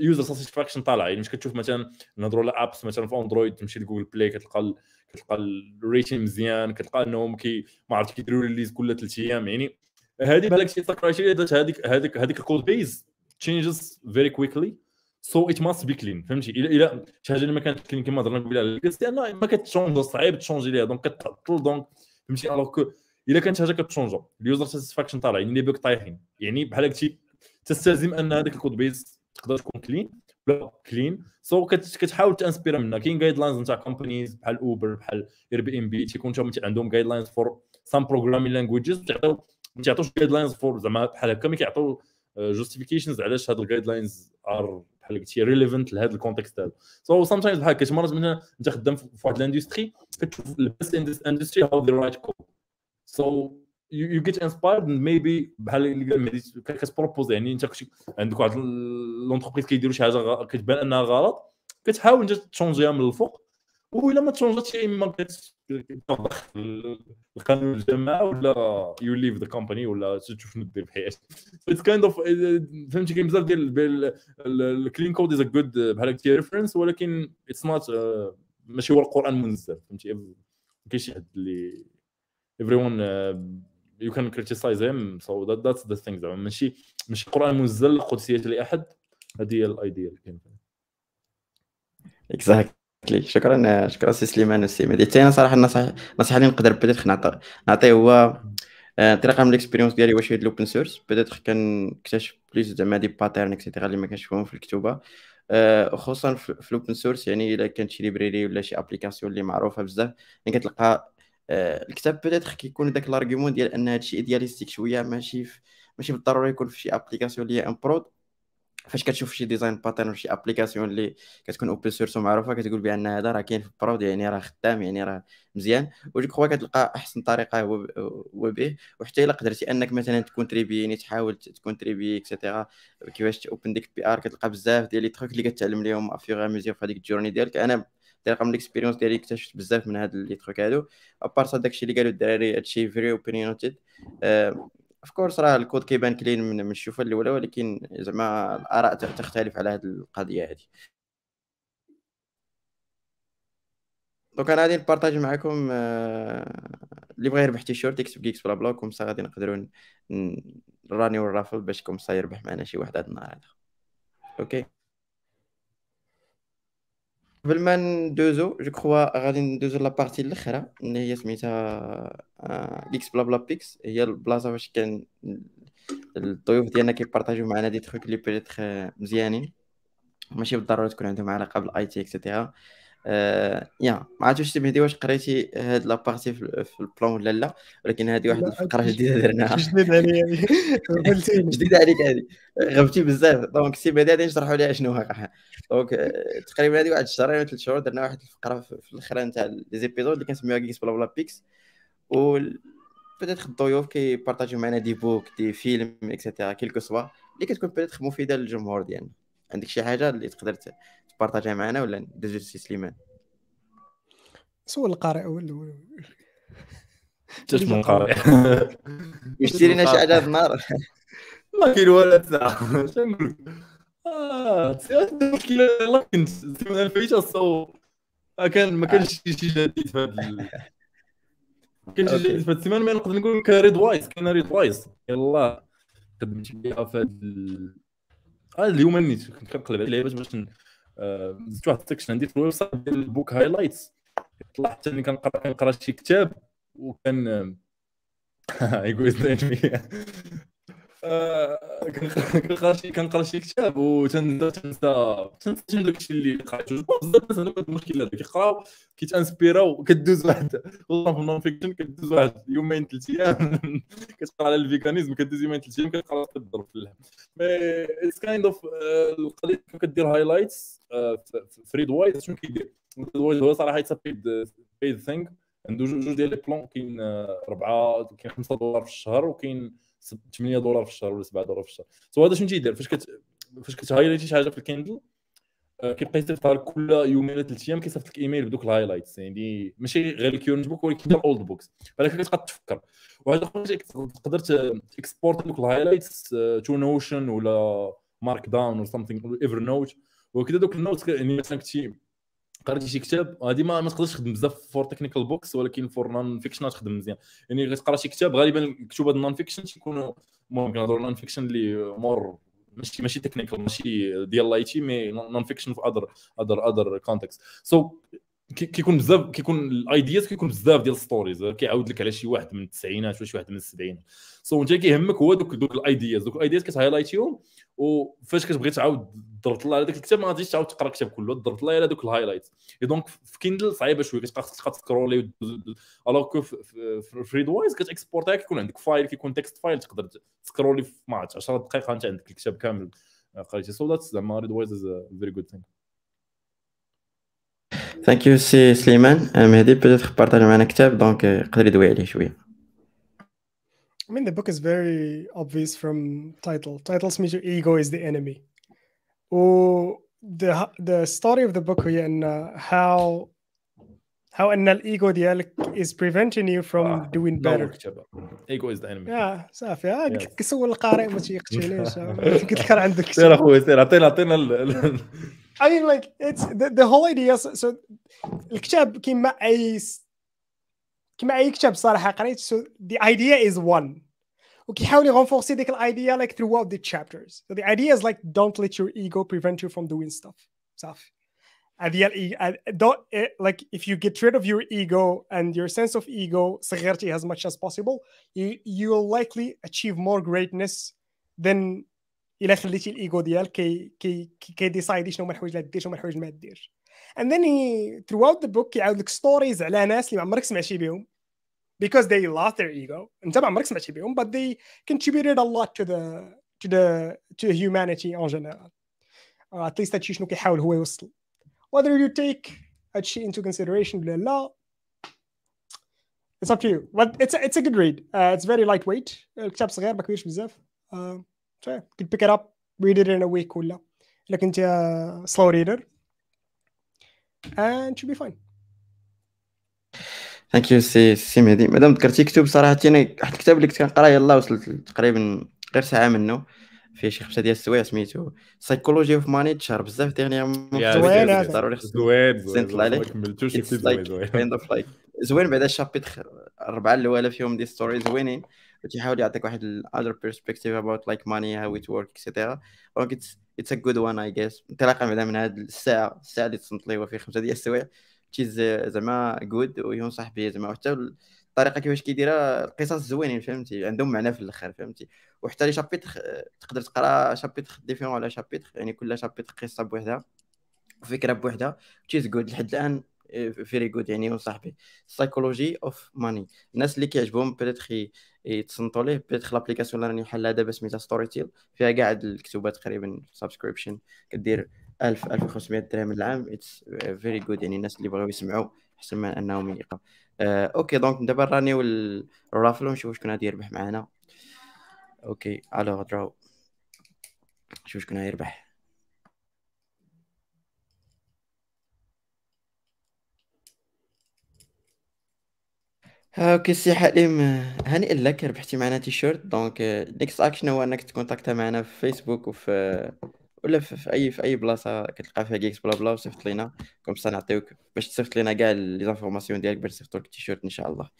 user satisfaction طالع. يعني مش كتشوف مثلا نهضروا على apps مثلا في Android تمشي ل Google Play كتلقى كتلقى ال rating مزيان كتلقى انهم كي ما عرفت كيديروا release كل ثلاث أيام. يعني هذه بحال شي criteria درت هذيك هذيك هذيك ال code base changes very quickly so it must be clean فهمتي؟ الا الا شي حاجة اللي ما كانت clean كما هضرنا قبيله على الكاس لأن ما كتشونج صعيب تشونجي ليها. donc كتعطل donc فهمتي؟ alors que الا كانت حاجة كتشونجا ال user satisfaction طالع. يعني les bugs طايحين يعني بحال قلتي تستلزم أن هذاك ال code base تقدر تكون clean ولا clean so كتحاول تانسبيرا منها. كاين guidelines نتاع companies بحال Uber بحال Airbnb تيكون عندهم guidelines for some programming languages تعطيو ما تعطوش guidelines for زعما بحال هكا mais كيعطيو justifications علاش هاد ال guidelines are بحال قلتي relevant لهذا ال context هذا. so sometimes بحال هكا مرات مثلا انت خدام في واحد ال industry كتشوف ال best industry how they write code so you get inspired maybe بحال اللي قال مهدي كتبروبوز يعني أنت عندك واحد l'entreprise كيديروا شي حاجة كتبان أنها غلط كتحاول أنت تشونجيها من الفوق وإلا ما تشونجاتش يا اما القانون الجماعة ولا you leave the company ولا تشوف شنو دير في حياتك. it's kind of فهمتي كاين بزاف ديال ال clean code is a good بحال هكا reference ولكن it's not ماشي هو القرآن منزل فهمتي؟ كاين شي حد اللي everyone you can criticize him so that's the thing زعما ماشي ماشي قران منزل قدسية لأحد هذه هي ال idea اللي كاين exactly شكرا شكرا سي سليمان والسي مهدي. حتى صراحة النصيحه النصيحه اللي نقدر بديت نعطي نعطيه هو طريقة من ال expérience ديالي واش هي ال open source بدات كنكتشف plus زعما des patterns et cetera اللي ما كنشوفهم في الكتوبة. آه، خصوصا في ال open source يعني إلا كانت شي library ولا شي application اللي معروفة بزاف يعني كتلقى آه، الكتاب peut-être كيكون داك ال argument ديال أن هادشي idealistic شوية ماشي ماشي بالضروره يكون في شي application اللي هي en prod فاش كتشوف شي design pattern في شي application اللي كتكون open source ومعروفة كتقول بأن هذا راه كاين في ال prod يعني راه خدام يعني راه مزيان. و je crois كتلقى أحسن طريقة هو به. وحتى إلا قدرتي أنك مثلا تكونتريبي يعني تحاول تكونتريبي et cetera كيفاش open ديك PR كتلقى بزاف ديال les trucs اللي كتعلم ليهم au fur et à mesure في هذيك ال journey ديالك. أنا طريقه من ال expérience ديالي اكتشفت بزاف من هاد les trucs هادو. à part داكشي اللي قالوا الدراري هادشي very opinionated of course راه الكود كيبان clean من الشوفة الأولى ولكن زعما الآراء تختلف على هذه القضية هذه donc أنا غادي نبارطاج معكم آه، اللي بغى يربح تيشيرت يكتب Geeksblabla comme ça غادي نقدروا run ال raffle باش comme ça يربح معنا شي واحد هذا النهار هذا. okay؟ قبل ما ندوزو je crois غادي ندوزو la partie الاخرى اللي هي سميتها Geeksblabla picks هي البلاصة فاش كان الضيوف ديالنا كيبارطاجيو معنا دي تخوك اللي peut-être مزيانين. ماشي بالضرورة تكون عندهم علاقة بال IT et cetera آه يا ما عرفتش واش واش قريتي هاد la partie في, ال plan ولا لا؟ ولكن هذه واحد الفقرة جديدة درناها. جديد عليا. جديدة عليك هذه غبتي بزاف. donc سي بعدا غادي نشرحوا ليها شنو واقع donc آه، تقريبا هذه واحد الشهرين ولا ثلاث شهور درنا واحد الفقرة في الاخرى نتاع les épisodes اللي كنسميوها Geeksblabla picks و peut-être الضيوف كيبارطاجيو معنا des books des films et cetera quel que soit اللي كتكون peut-être مفيدة للجمهور ديالنا. عندك شي حاجة اللي تقدر تبارطاجيها معنا ولا ندوزو لسي سليمان؟ سول القارئ اول جات من قارئ. يشتري لنا شي حاجة هذا النهار. ما كاين والو ساعه شنقول آه المشكلة كنت السيمانه الفايته صو كان ما كانش شي جديد في هذا كاين شي جديد في هذه السيمانة. ما نقدر نقول لك ريد وايز كاين ريد وايز. يلاه خدمت بها في هذا اليوم كنت كنقلب على اللعيبات باش زدت واحد section عندي في ال website ديال ال book highlights. طلعت إني كنقرا كنقرا شي كتاب وكان يقول كنقرا شي كنقرا شي كتاب وتنسى تنسى تنسى داكشي اللي قريته بزاف الناس عندهم المشكل هذا كيقراو كيتانسبيراو كدوز واحد. والله في ال non-fiction كدوز واحد يومين ثلاث أيام. كتقرا على الفيكانيزم كدوز يومين ثلاث أيام كتقرا تضرب في اللحم. mais it's kind of القضية كدير highlights ف Readwise شنو كيدير؟ ف Readwise هو صراحة it's a paid thing عنده جوج ديال les plans كاين ربعة كاين 5 دولار في الشهر وكاين 8 دولار في الشهر ولا 7 دولار في الشهر. سو هذا شنو تيدير فاش كت فاش كتهايلايتي شي حاجة في ال Kindle؟ كيبقى يصيفط لك كل يومين ولا ثلاث أيام كيصيفط لك إيميل بدوك ال highlights يعني ماشي غير ال current book ولكن ال old books فهذاك كتبقى تفكر. وهذا تقدر ت export دوك ال highlights to Notion ولا Markdown ولا something Evernote وكذا دوك ال notes يعني مثلا كنتي قريتي شي كتاب هذه ما, تقدرش تخدم بزاف for technical books ولكن for non-fiction تخدم مزيان. يعني غتقرا شي كتاب غالبا كتب ال non-fiction تيكونوا المهم كنهضروا non-fiction اللي more ماشي ماشي technical ماشي ديال l'IT mais non-fiction في other other other context so كيكون بزاف كيكون ال ideas كيكون بزاف ديال stories كيعاود لك على شي واحد من التسعينات ولا شي واحد من السبعينات. so انت كيهمك هو دوك دوك ال ideas دوك ال ideas كتهايلايتيهم وفاش كتبغي تعاود تضرب على ذاك الكتاب ما غاديش تعاود تقرا الكتاب كله تضرب على دوك ال highlights. donc في Kindle صعيبة شوية كتبقى خاصك تسكرولي alors que في ف Readwise كتاكسبورتها كيكون عندك file كيكون text file تقدر تسكرولي في ما 10 دقائق أنت عندك الكتاب كامل. قريتي. so that's زعما Readwise is very good thing thank you سي سليمان. مهدي peut-être بارطاج معنا كتاب donc يقدر يدوي عليه شوية. I mean, the book is very obvious from title. Title means your ego is the enemy. Oh, the the story of the book هي ان how how أن الإيجو ديالك is preventing you from آه. doing better. ego is the enemy. يا صافي آه، قلت لك سول القارئ ما تيقتلنيش قلت لك كان عندك سير أخوي سير عطينا عطينا I mean like it's the, the whole idea so, so الكتاب كيما أي كيما أي كتاب صراحة قريت so the idea is one وكيحاول يغنفورسي ديك الايديا like throughout the chapters so the idea is like don't let your ego prevent you from doing stuff صافي هذه ال don't eh, like if you get rid of your ego and your sense of ego صغرتي as much as possible you you will likely achieve more greatness than الا خليتي الايجو ديالك كي كي كيديسايدي شنو هما الحوايج اللي دير شنو هما الحوايج اللي ما ديرش and then he throughout the book كيعاود لك ستوريز على ناس اللي ما عمرك سمعتي بهم because they lost their ego انت ما عمرك سمعتي بهم but they contributed a lot to the to the to humanity in general uh, at least هادشي شنو كيحاول هو يوصل whether you take هادشي into consideration ولا لا it's up to you but it's a, it's a good read uh, it's very lightweight الكتاب صغير ما كبيرش بزاف uh, so yeah, you can pick it up read it in a week ولا الا كنت uh, slow reader and should be fine Thank you سي سي مهدي. مادام ذكرتي كتب صراحة أنا واحد الكتاب اللي كنت كنقرأ يلاه وصلت تقريبا غير ساعة منه. فيه شي خمسة ديال السوايع سميتو Psychology of Money تشهر بزاف dernièrement زوين. ضروري زوين زين طلع. كملتوش زوين like زوين. kind of like زوين. بعدا ال chapitre الاربعه الاولى فيهم des stories زوينين وتيحاول يعطيك واحد ال other perspective about like money how it works etc donc it's it's a good one I guess. انطلاقا بعدا من هاد الساعة الساعة اللي تصنت لي هو فيه خمسة ديال السوايع. it's زعما good وينصح به زعما وحتى الطريقة كيفاش كيديرها القصص زوينين فهمتي؟ عندهم معنى في الآخر فهمتي؟ وحتى les chapitres تقدر تقرا chapitre différent على chapitre يعني كل chapitre قصة بوحدها وفكرة بوحدها it's good لحد الآن very good يعني ينصح به Psychology of Money الناس اللي كيعجبهم peut-être يتصنتوا ليه peut-être l'application اللي راني حلها دابا سميتها Storytel فيها كاع هاد الكتوبات تقريبا subscription كدير 1000 1500 درهم العام. it's very good يعني الناس اللي بغاو يسمعوا احسن من أنهم يقراو آه، okay donc دابا راني وال raffle ونشوف شكون غادي يربح معنا okay allez draw شوف شكون غيربح okay سي حليم. هنيئا لك ربحتي معنا تيشيرت. donc next action هو إنك تكونتاكتا معنا في فيسبوك وفي ولا في, في اي في أي بلاصة كتلقى فيها Geeksblabla وصيفط لينا. comme ça نعطيوك باش تصيفط لينا كاع les informations ديالك باش تصيفط لك التيشيرت إن شاء الله.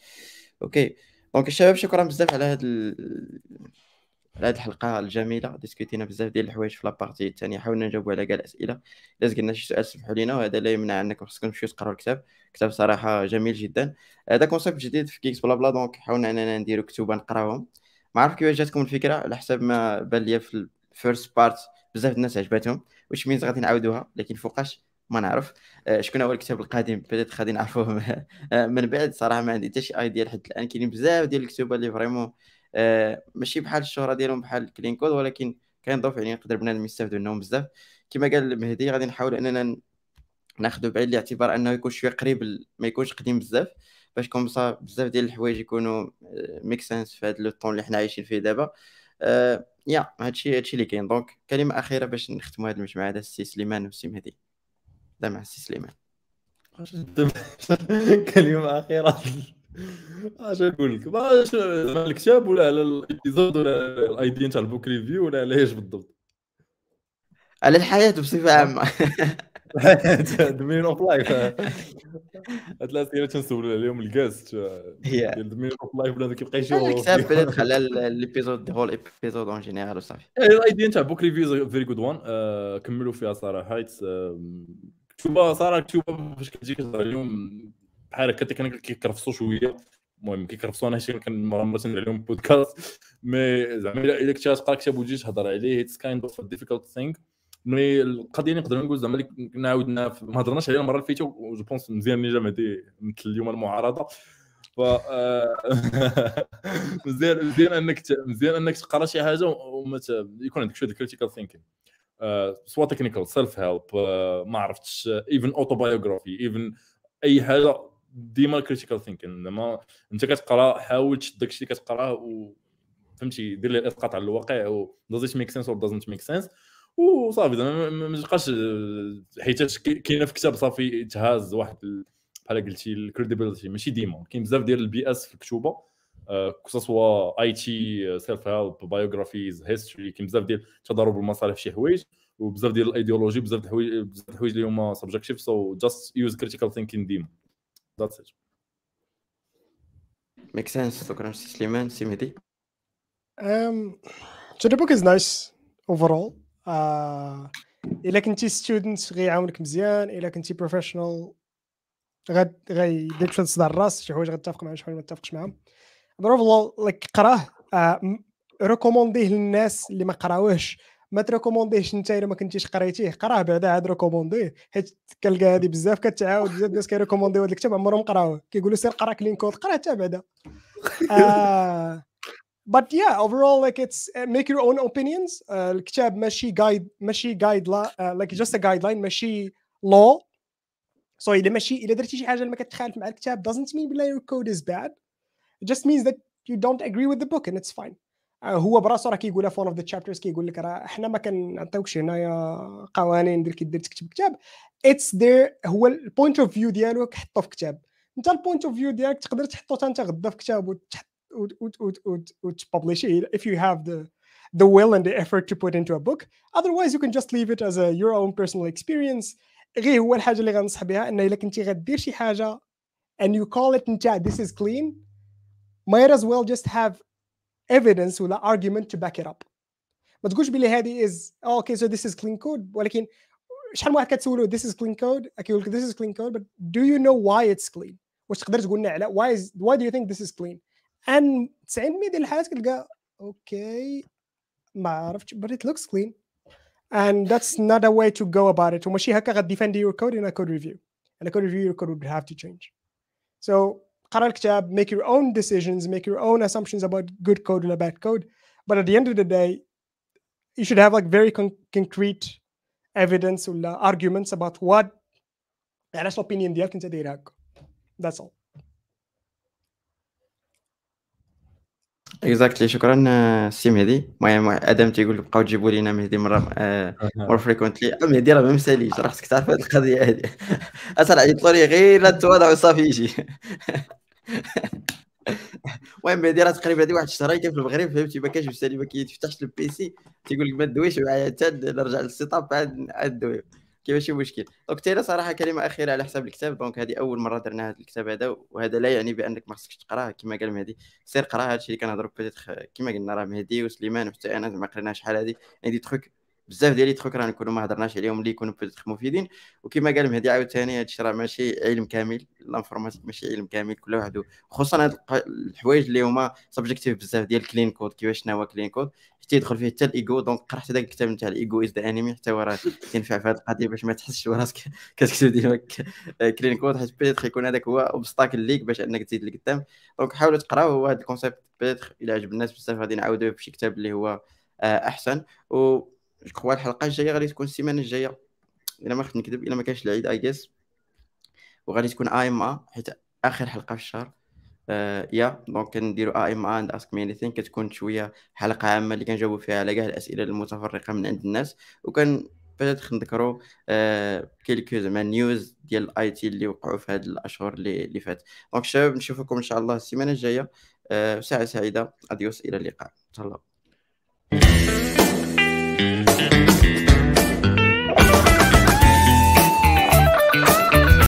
okay. donc الشباب شكرا بزاف على هاد ال... على هاد الحلقة الجميلة. ديسكوتينا بزاف ديال الحوايج في la partie الثانية حاولنا نجاوبوا على كاع الأسئلة. إلا زقلنا شي سؤال سمحوا لينا. وهذا لا يمنع أنكم خصكم تمشيو تقراو الكتاب. كتاب صراحة جميل جدا. هذا concept جديد في Geeksblabla donc حاولنا أننا نديرو كتوبة نقراوهم. ما عرف كيفاش جاتكم الفكرة على حسب ما بان ليا في ال first part بزاف الناس عجبتهم which means غادي نعاودوها لكن فوقاش ما نعرف. آه، شكون هو الكتاب القادم بدات غادي نعرفوه. آه، من بعد صراحة ما عندي حتى شي idea لحد الآن. كاينين بزاف ديال الكتب اللي vraiment آه، ماشي بحال الشهرة ديالهم بحال Clean Code ولكن كينضاف يعني نقدر بنادم يستافدوا منهم بزاف. كما قال مهدي غادي نحاول أننا ناخذ بعين الاعتبار أنه يكون شوية قريب ما يكونش قديم بزاف باش comme ça بزاف ديال الحوايج يكونوا make sense في هذا le temps اللي حنا عايشين فيه دابا. yeah هادشي هادشي اللي كاين. donc كلمة أخيرة باش نختموا هذا المجمع هذا السي سليمان والسي مهدي لا مع السي سليمان. كلمة أخيرة. اش نقول لك؟ باش على الكتاب ولا على الإبيزود ولا على الايديا تاع البوك ريفيو ولا على إيش بالضبط؟ على الحياة بصفة عامة. ذا اوف لايف هاد الاسئله تنسول عليهم الكاست ديال ذا اوف لايف بنادم كيبقى يشوف. الكتاب بدات خلى ليبيزود هول ايبيزود اون جينيرال وصافي الايديا تاع بوك ريفيو فيري جود وان كملوا فيها صراحة. كتوبه صراحة كتوبه فاش كتجي كتهضر عليهم. بحال هكا كان كيكرفصوا شوية. المهم كيكرفصوا أنا شي كان مرة تندير عليهم بودكاست mais زعما الا إلا كنت تقرا كتاب وتجي تهضر عليه it's kind of difficult thing mais القضية اللي نقدر نقول زعما اللي كنا عاودنا في- ما هضرناش عليها المرة اللي فاتت و je pense مزيان اللي جا مهدي مثل اليوم المعارضة. ف آه، مزيان مزيان أنك مزيان أنك تقرأ شي حاجة وما يكون عندك شوية critical thinking soit technical self help ما عرفتش even autobiography even أي حاجة ديما critical thinking زعما أنت كتقرأ حاول تشد داكشي اللي كتقرأه و فهمتي دير ليه اسقاط على الواقع و it make sense or doesn't make sense. وصافي زعما ما- تبقاش حيت كاينة في كتاب صافي تهاز واحد ال- بحال قلتي ال credibility ماشي ديما كاين بزاف ديال ال BS في الكتوبة. que ce soit IT self help biographies history كاين بزاف ديال تضارب المصالح في شي حوايج. وبزاف ديال الايديولوجي بزاف الحوايج بزاف الحوايج اللي هما subjective so just use critical thinking ديما that's it make sense شكرا سي سليمان سي مهدي Um, so the book is nice overall. Uh, إلا كنتي student غيعاونك مزيان إلا كنتي professional غاد غيدير شوية صداع الراس شي حوايج غتفق معاهم شي حوايج ما تتفقش معاهم. Overall like قراه ريكومونديه للناس اللي ما قراوهش. ما تريكومونديهش أنت إلا ما كنتيش قريتيه. قراه بعدا عاد ريكومونديه حيت كنلقى هذه بزاف كتعاود بزاف الناس كيريكومونديو هذا الكتاب عمرهم قراوه. كيقولوا سير قرا Clean Code قراه حتى بعدا. آه but yeah overall like it's uh, make your own opinions. Uh, الكتاب ماشي guide ماشي guide لا uh, like just a guideline ماشي law. So إذا ماشي إذا درتي شي حاجة اللي ما كتخالف مع الكتاب doesn't mean بلا your code is bad. It just means that you don't agree with the book and it's fine. Uh, هو براسو راه كيقولها في one of the chapters كيقول لك راه إحنا ما كنعطيوكش هنايا قوانين ديال كي دير تكتب كتاب. It's there هو ال point of view ديالو حطو في كتاب. أنت ال point of view ديالك تقدر تحطو حتى أنت غدا في كتاب وتحط وتببلش if you have the the will and the effort to put into a book otherwise you can just leave it as a your own personal experience غير هو الحاجه اللي غنصح بها ان الا كنتي غدير شي حاجه and you call it انت this is clean might as well just have evidence ولا argument to back it up ما تقولش بلي هذه is oh, okay so this is clean code ولكن شحال من واحد كتسولو this is clean code كيقول لك this is clean code but do you know why it's clean واش تقدر تقول لنا على why is why do you think this is clean and 90% ديال الحالات كتلقى اوكي ما عرفتش but it looks clean and that's not a way to go about it وماشي هكا غديفندي your code in a code review and a code review your code would have to change so قرا الكتاب make your own decisions make your own assumptions about good code and bad code but at the end of the day you should have like very con concrete evidence ولا arguments about what علاش opinion ديالك انت داير هكا that's all exactly شكرا سي مهدي المهم آدم تيقول بقاو تجيبوا لينا مهدي مرة more frequently مهدي راه ما مساليش. راه خصك تعرف هذه القضية هذه. أصلا عيطوا لي غير لا تواضع وصافي يجي. المهم مهدي راه تقريبا هذه واحد الشهر كان في المغرب فهمتي؟ ما كانش مسالي ما كيتفتحش ال PC تيقول لك ما دويش معايا حتى نرجع لل setup عاد عاد ماشي مشكل. donc تيرا صراحة كلمة أخيرة على حساب الكتاب donc هذه أول مرة درنا هذا الكتاب هذا وهذا لا يعني بأنك ما خصكش تقراه كما قال مهدي. سير قرا هذا الشيء اللي كنهضروا peut-être كما قلنا راه مهدي وسليمان وحتى أنا ما قريناش شحال هذه يعني trucs بزاف ديال trucs راه نكونوا ما هضرناش عليهم اللي يكونوا peut-être مفيدين وكما قال مهدي عاوتاني هذا الشيء راه ماشي علم كامل. ال informatique ماشي علم كامل كل واحد خصوصا هاد الحوايج اللي هما subjective بزاف ديال clean code كيفاش شنو هو clean code حتى يدخل فيه حتى ال ego donc قرا حتى داك الكتاب نتاع ال Ego Is the Enemy حتى هو راه كينفع في هذه القضية باش ما تحسش براسك كتكتب ديما clean code حيت peut-être يكون هذاك هو obstacle ليك باش انك تزيد لقدام. donc حاولوا تقراو هذا ال concept peut-être إلى عجب الناس بزاف غادي نعاودوه بشي كتاب اللي هو أحسن. و جو الحلقة الجاية غادي تكون السيمانة الجاية. إلا ما خفت نكذب إلا ما كانش العيد I guess وغادي تكون AMA حيت آخر حلقة في الشهر. يا donc كنديروا AMA ask me anything كتكون شوية حلقة عامة اللي كنجاوبوا فيها على كاع الأسئلة المتفرقة من عند الناس. وكان بدات نذكروا quelques زعما news ديال ال IT اللي وقعوا في هاد الأشهر اللي اللي فات. donc الشباب نشوفكم إن شاء الله السيمانة الجاية. ساعة سعيدة. adiós إلى اللقاء. تهلاو.